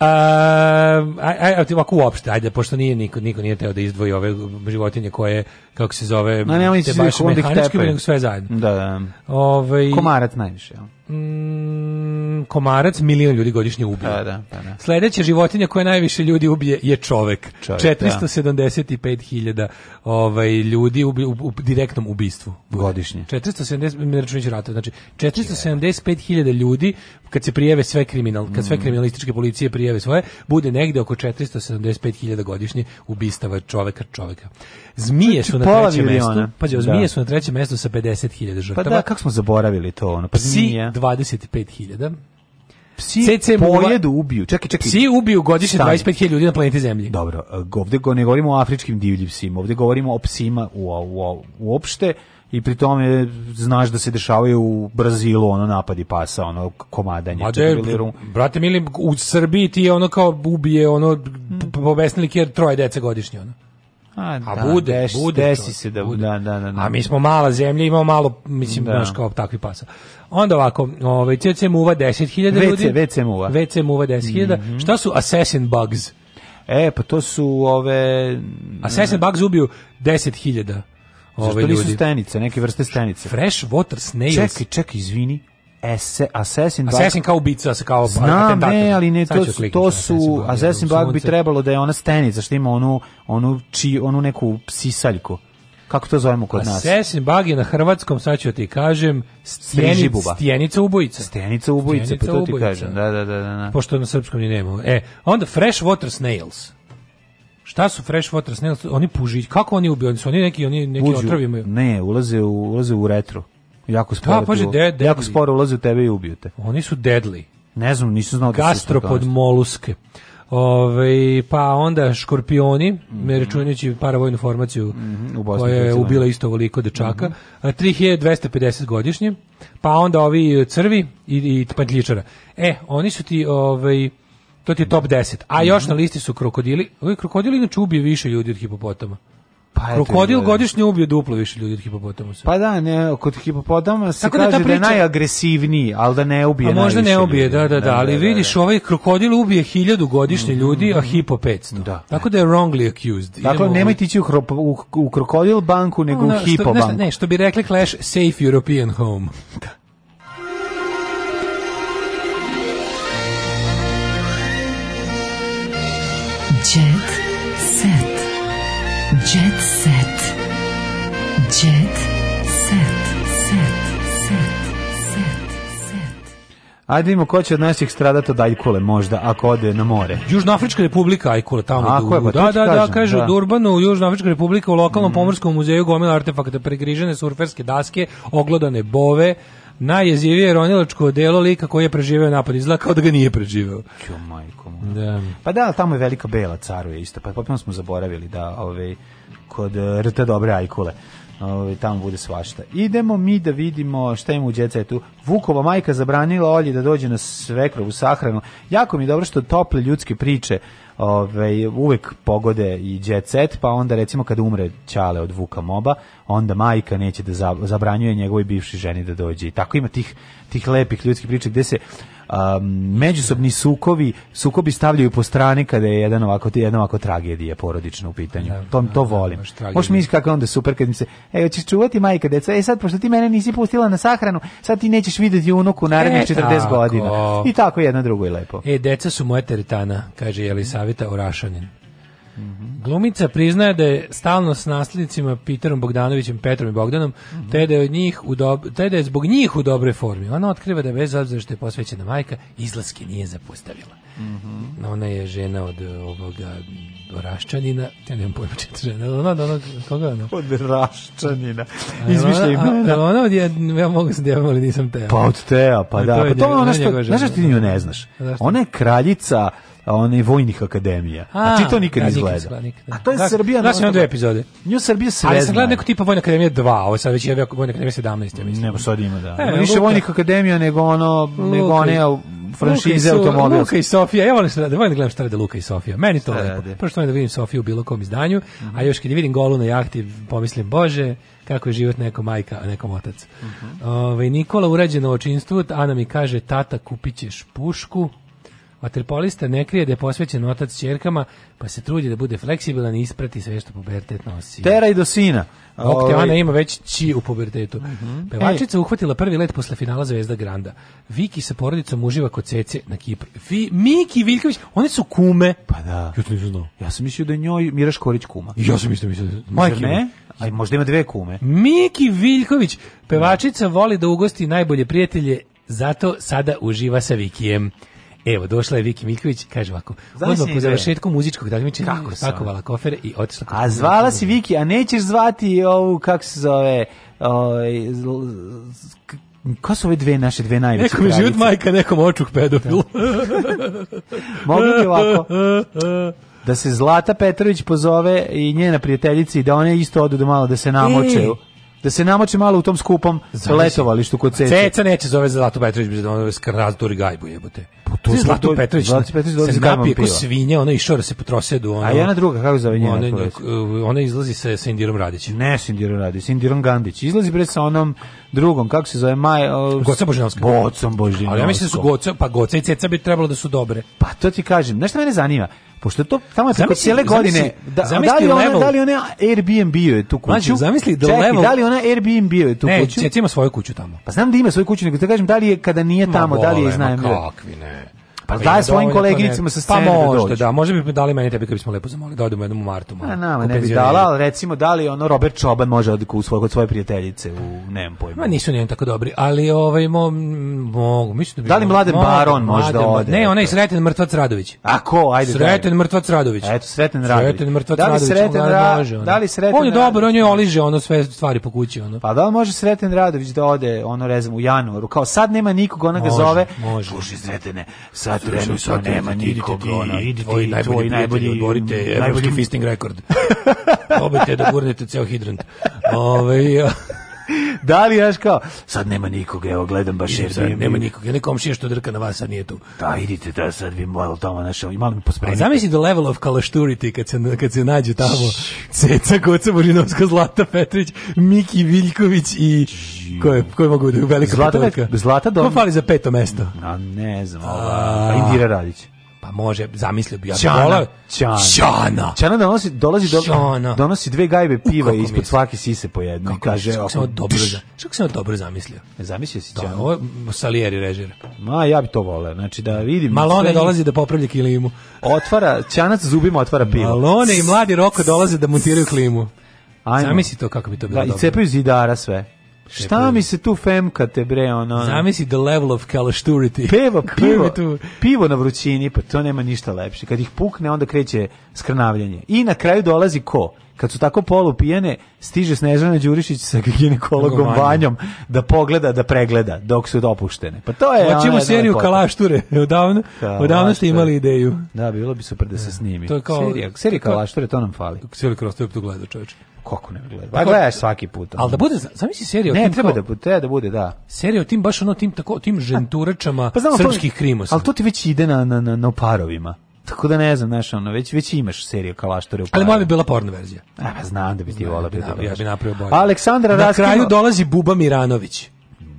Speaker 14: A, ehm, aj, aj, ovako uopšte, ajde, pošto nije, niko, niko nije teo da izdvoji ove životinje koje kako se zove, Ma nema te baš mehanički, nego sve zajedno. Da, da. Ovaj komarac najviše, ja. Mm, komarac milion ljudi godišnje ubije. Da, da, pa da, Sledeća životinja koja najviše ljudi ubije je čovek. čovek 475.000 da. ovaj ljudi ubi, u, u, direktnom ubistvu godišnje. 470 ne računajući znači 475.000 ljudi kad se prijave sve kriminal, kad sve mm. kriminalističke policije prijave svoje, bude negde oko 475.000 godišnje ubistava čoveka čoveka. Zmije su na pola trećem mestu. Pazi, zmije da. su na trećem mestu sa 50.000 žrtava. Pa da, kako smo zaboravili to? Ono, pa Psi 25.000. Psi CC pojedu, ubiju. Čekaj, čekaj. Psi ubiju godišnje 25.000 ljudi na planeti Zemlji. Dobro, ovde go ne govorimo o afričkim divljim psima, ovde govorimo o psima u, u, uopšte i pri tome znaš da se dešavaju u Brazilu ono napadi pasa, ono komadanje. Mada brate mili, u Srbiji ti je ono kao ubije, ono, mm. povesnili kjer troje dece godišnje, ono. A, a da, bude, desi, bude desi to, se da, bude. Da, da, da, da. A mi smo mala zemlja, imamo malo, mislim, da. naš kao takvi pasa. Onda ovako, ovaj, CC muva 10.000 ljudi. VC, VC muva. VC muva 10.000. Mm -hmm. Šta su assassin bugs? E, pa to su ove... Assassin bugs ubiju 10.000. Ove Zašto ovaj, nisu stenice, neke vrste stenice? Fresh water snails. Čekaj, čekaj, izvini. Esse, Assassin Bug. Assassin kao ubica, kao Znam, ne, ali ne, to, to su, Assassin Bug, bi trebalo da je ona stenica, što ima onu, onu, či, onu neku sisaljku. Kako to zovemo kod Assassin nas? Assassin Bug je na hrvatskom, sad ću ti kažem, stjenic, stjenica ubojica. Stjenica ubojica, stjenica pa to ubojica. ti kažem. Da, da, da, da, da. Pošto na srpskom ni nema. E, onda Fresh Water Snails. Šta su fresh water snails? Oni puži. Kako oni ubiju? Oni su oni neki oni neki Uđu, otrovi imaju. Ne, ulaze u ulaze u retro. Jako pa, sporo. Da, paže, de, de, jako sporo ulaze u tebe i ubiju te. Oni su deadly. Ne znam, nisam znao da su Gastropod moluske. Ove, ovaj, pa onda škorpioni, mm -hmm. računajući paravojnu formaciju mm -hmm, u Bosni, koja je ubila isto ovoliko dečaka, mm -hmm. 3250 godišnje, pa onda ovi e, crvi i, i pantljičara. E, oni su ti, ovaj, to ti je top 10, a mhm. još mm -hmm. na listi su krokodili, ovi krokodili inače ubije više ljudi od hipopotama. Pa Krokodil je, da. godišnje ubio duplo više ljudi od hipopotamusa. Pa da, ne, kod hipopotama se Tako da kaže da, priča... da je najagresivniji, ali da ne ubije A možda ne ubije, ljudi. Da, da, da, da, ali da, da, vidiš, ovaj krokodil ubije 1000 godišnje mm -hmm. ljudi, a mhm. hipo 500. Da. Tako da je wrongly accused. Dakle, Idemo dakle, nemoj ovaj- tići u, krop, u, u krokodil banku, nego no, no, u hipo što, banku. Ne, što bi rekli Clash, safe European home. da. Jet Ajde vidimo ko će od naših stradati od Ajkule možda, ako ode na more. Južnoafrička republika Ajkule, tamo A, je, pa, da, da, da, kaže, da. u Durbanu, Južnoafrička republika u lokalnom mm. pomorskom muzeju gomila artefakta, pregrižene surferske daske, oglodane bove, najjezivije ronilačko delo lika koji je preživeo napad izla kao da ga nije preživeo. Jo majko. Da. Pa da, tamo je velika bela caruje isto, pa potpuno smo zaboravili da ovaj kod eh, RT dobre ajkule. Ovaj tamo bude svašta. Idemo mi da vidimo šta ima u djecetu. Vukova majka zabranila Olji da dođe na svekrovu sahranu. Jako mi je dobro što tople ljudske priče ovaj uvek pogode i djecet, pa onda recimo kad umre Ćale od Vuka Moba, onda majka neće da zabranjuje njegovoj bivšoj ženi da dođe. I tako ima tih tih lepih ljudskih priča gdje se um, međusobni sukovi, sukobi stavljaju po strani kada je jedan ovako, jedna ovako tragedija porodična u pitanju. Da, to, to da, da, volim. Možeš misliti kako onda super kad mi se, e, hoćeš čuvati majka deca, e sad, pošto ti mene nisi pustila na sahranu, sad ti nećeš videti unuku narednih e, 40 tako. godina. I tako jedno drugo je lepo. E, deca su moja teretana, kaže Jelisavita Orašanin. Mhm. Glumica priznaje da je stalno s naslednicima Peterom Bogdanovićem, Petrom i Bogdanom, mm -hmm. te, da od njih u dobro, te da je zbog njih u dobroj formi. Ona otkriva da bez obzira što je posvećena majka, izlaske nije zapostavila. Mm -hmm. Ona je žena od eh, ovoga Raščanina, ja nemam pojma četa žena, ona od onog, koga ona? Od Raščanina, izmišlja imena. Ali ona od, ja, ja mogu da sam djevam, ali nisam Teo. Pa od Teo, pa da, pa to je ona što, znaš što ti nju da. ne znaš? Ona je kraljica onih vojnih akademija. A, ti to nikad nisi izgleda. Pa a to je da, Srbija. Da, sam dve epizode. Nju Srbija sve. Ali sam gledao neko tipa vojna akademija 2, ovo sad već je vojna akademija 17, ja mislim. Nema pa sad ima da. E, više vojnih akademija nego ono nego one franšize automobila. Luka i Sofija, ja volim šta da volim gledam šta rade Luka i Sofija. Meni to lepo. Prvo što da vidim Sofiju u bilo kom izdanju, mm -hmm. a još kad vidim golu na jahti, pomislim, bože, kako je život neko majka, a nekom otac. Mm -hmm. Ove, ovaj, Nikola urađeno očinstvu, Ana mi kaže, tata kupit ćeš pušku. Vaterpolista ne krije da je posvećen otac ćerkama, pa se trudi da bude fleksibilan i isprati sve što pubertet nosi. Tera i do sina. Okteana ovaj- ima već či u pubertetu. Mm -hmm. Pevačica Ej. uhvatila prvi let posle finala Zvezda Granda. Viki sa porodicom uživa kod Cece na Kipru. Vi, Miki Viljković, one su kume. Pa da. Ja to nisam znao. Ja sam mislio da njoj Mira Škorić kuma. Ja sam mislio, mislio da Majke, ne? Aj, možda ima dve kume. Miki Viljković, pevačica voli da ugosti najbolje prijatelje, zato sada uživa sa Vikijem. Evo, došla je Viki Miković, kaže ovako, odmah po završetku muzičkog takmičenja kako spakovala kofer i otišla. A zvala si Viki, a nećeš zvati ovu, kako se zove, ovaj, Ko su ove dve naše dve najveće Nekom kraljice? Nekom život majka, nekom očuk pedofil. Da. Mogu ti ovako da se Zlata Petrović pozove i njena prijateljica i da one isto odu do da malo da se namoče. E, da se namoči malo u tom skupom Zavisi. letovalištu kod Ceca. Ceca neće zove Zlatu Petrović bi da ono skrnazdur i gajbu jebote. Pa to je Zlatu Petrović. Zlatu Petrović dolazi napije ko svinja, ona išao da se potrose do ona. A jedna druga kako zove njena? Ona, uh, ona izlazi sa Sindirom Radićem. Ne Sindirom Radić, Sindirom Gandić. Izlazi pred sa onom drugom, kako se zove, Maj... Uh, Goca Božinovska. Gocom Božinovska. Ali ja mislim da su Goca, pa Goca i Ceca bi trebalo da su dobre. Pa to ti kažem, nešto mene zanima, pošto to tamo je tako cijele godine da, zamisli, da, da, li ona, level, da li ona Airbnb je tu kuću mađu, zamisli da Čekaj, level, da li ona Airbnb je tu ne, kuću ne, ima svoju kuću tamo pa znam da ima svoju kuću nego da kažem da li je kada nije tamo ma, bole, da li je iznajmljuje kakvi ne Pa daj da svojim koleginicama sa scene pa možda, da dođu. da, možda bi dali meni tebi kad bismo lepo zamolili da odemo jednom u martu. Malo, A ne bi dala, ali recimo da li ono Robert Čoban može od u svoj, kod svoje prijateljice u nemam pojma. Ma nisu ni tako dobri, ali ovaj mo, mogu, mislim da bi Da li Mladen Baron možda ode? Ne, onaj Sreten Mrtvac Radović. A ko? Ajde. Sreten Mrtvac Radović. Eto Sreten Radović. Sreten Mrtvac da li Radović. Sreten ra može, da li Sreten On je dobar, on je oliže ono sve stvari po kući ono. Pa da li može Sreten Radović da ode ono rezamo u januaru, kao sad nema nikog, ona ga zove. Može, Sretene, sad sati vremena, to nema nikog, ono, idite, tvoji najbolji, najbolji prijatelji, da odborite evropski fisting rekord. Probajte da gurnete ceo hidrant. Ove, ovaj, da li znaš kao, sad nema nikoga, evo gledam baš jer sad, nema nikoga, ili komšija što drka na vas, sad nije tu. Da, idite, da sad vi malo tamo našao, i malo mi pospremite. Zamisli do level of kalašturity kad se, kad se nađe tamo Ceca Goca Burinovska, Zlata Petrić, Miki Viljković i koje, koje mogu da je velika Zlata, petorka. Zlata Dom. Ko fali za peto mesto? A ne znam, Indira Radić može, zamislio bi ja. Ćana, Ćana. Ćana. Ćana donosi, dolazi do, Ćana. donosi dve gajbe piva i ispod svake sise po jednu. Kako, kaže, kako sam dobro, za, sam dobro zamislio. E, zamislio si da, Ćana. Ovo Salieri režira. Ma, ja bi to voleo. Znači, da vidim. Malone sve... dolazi da popravlja klimu. Otvara, Ćanac zubima otvara pivo. Malone i mladi Roko dolaze da montiraju klimu. Ajmo. Zamisli to kako bi to da, bilo da, dobro. I cepaju zidara sve. Šta mi se tu femkate bre ono? Zamisli the level of calašturity. Pivo, pivo, pivo
Speaker 15: na vrućini, pa to nema ništa lepše. Kad ih pukne onda kreće skrnavljanje. I na kraju dolazi ko? Kad su tako polupijene, stiže Snežana Đurišić sa ginekologom Vanjom da pogleda, da pregleda dok su dopuštene. Pa to je.
Speaker 14: Hoćemo seriju Kalašture. Odavno, Kalašture. odavno ste imali ideju.
Speaker 15: Da, bilo bi super da se snimi. To je kao serija, serija Kalašture, to nam fali.
Speaker 14: Serija Kalašture to gleda,
Speaker 15: čoveče. Kako ne gledaš? Pa gledaš svaki put.
Speaker 14: Ono. Ali da bude, zamisli seriju. o
Speaker 15: tim... Ne, treba da, treba da bude, da.
Speaker 14: Serija o tim, baš ono, tim, tako, tim ženturačama pa, znamo, srpskih krimosa.
Speaker 15: Ali to ti već ide na, na, na, na parovima. Tako da ne znam, znaš, ono, već, već imaš seriju Kalaštore u
Speaker 14: Ali moja
Speaker 15: bi
Speaker 14: bila porna verzija.
Speaker 15: A, pa znam da bi ti volao.
Speaker 14: Da,
Speaker 15: bi,
Speaker 14: ja bi napravio bolje.
Speaker 15: Aleksandra Na
Speaker 14: kraju dolazi Buba Miranović.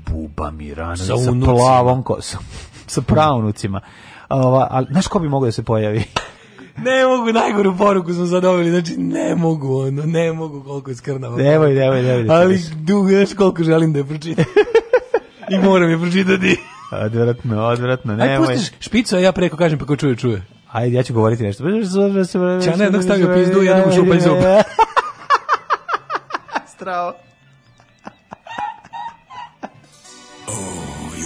Speaker 15: Buba Miranović sa, sa plavom kosom. sa pravnucima. Ova, ali, znaš ko bi mogao da se pojavi?
Speaker 14: ne mogu, najgoru poruku smo zadobili, znači ne mogu, ono, ne mogu koliko je skrnava.
Speaker 15: Nemoj, nemoj, nemoj. Da
Speaker 14: Ali dugo, znaš koliko želim da je pročitam. I moram je pročitati.
Speaker 15: Odvratno, odvratno,
Speaker 14: nemoj. aj pustiš špicu, a ja preko kažem, pa ko čuje, čuje.
Speaker 15: Ajde, ja ću govoriti nešto.
Speaker 14: Čana jednog stavio pizdu, jednog šupa iz zuba.
Speaker 15: Strava.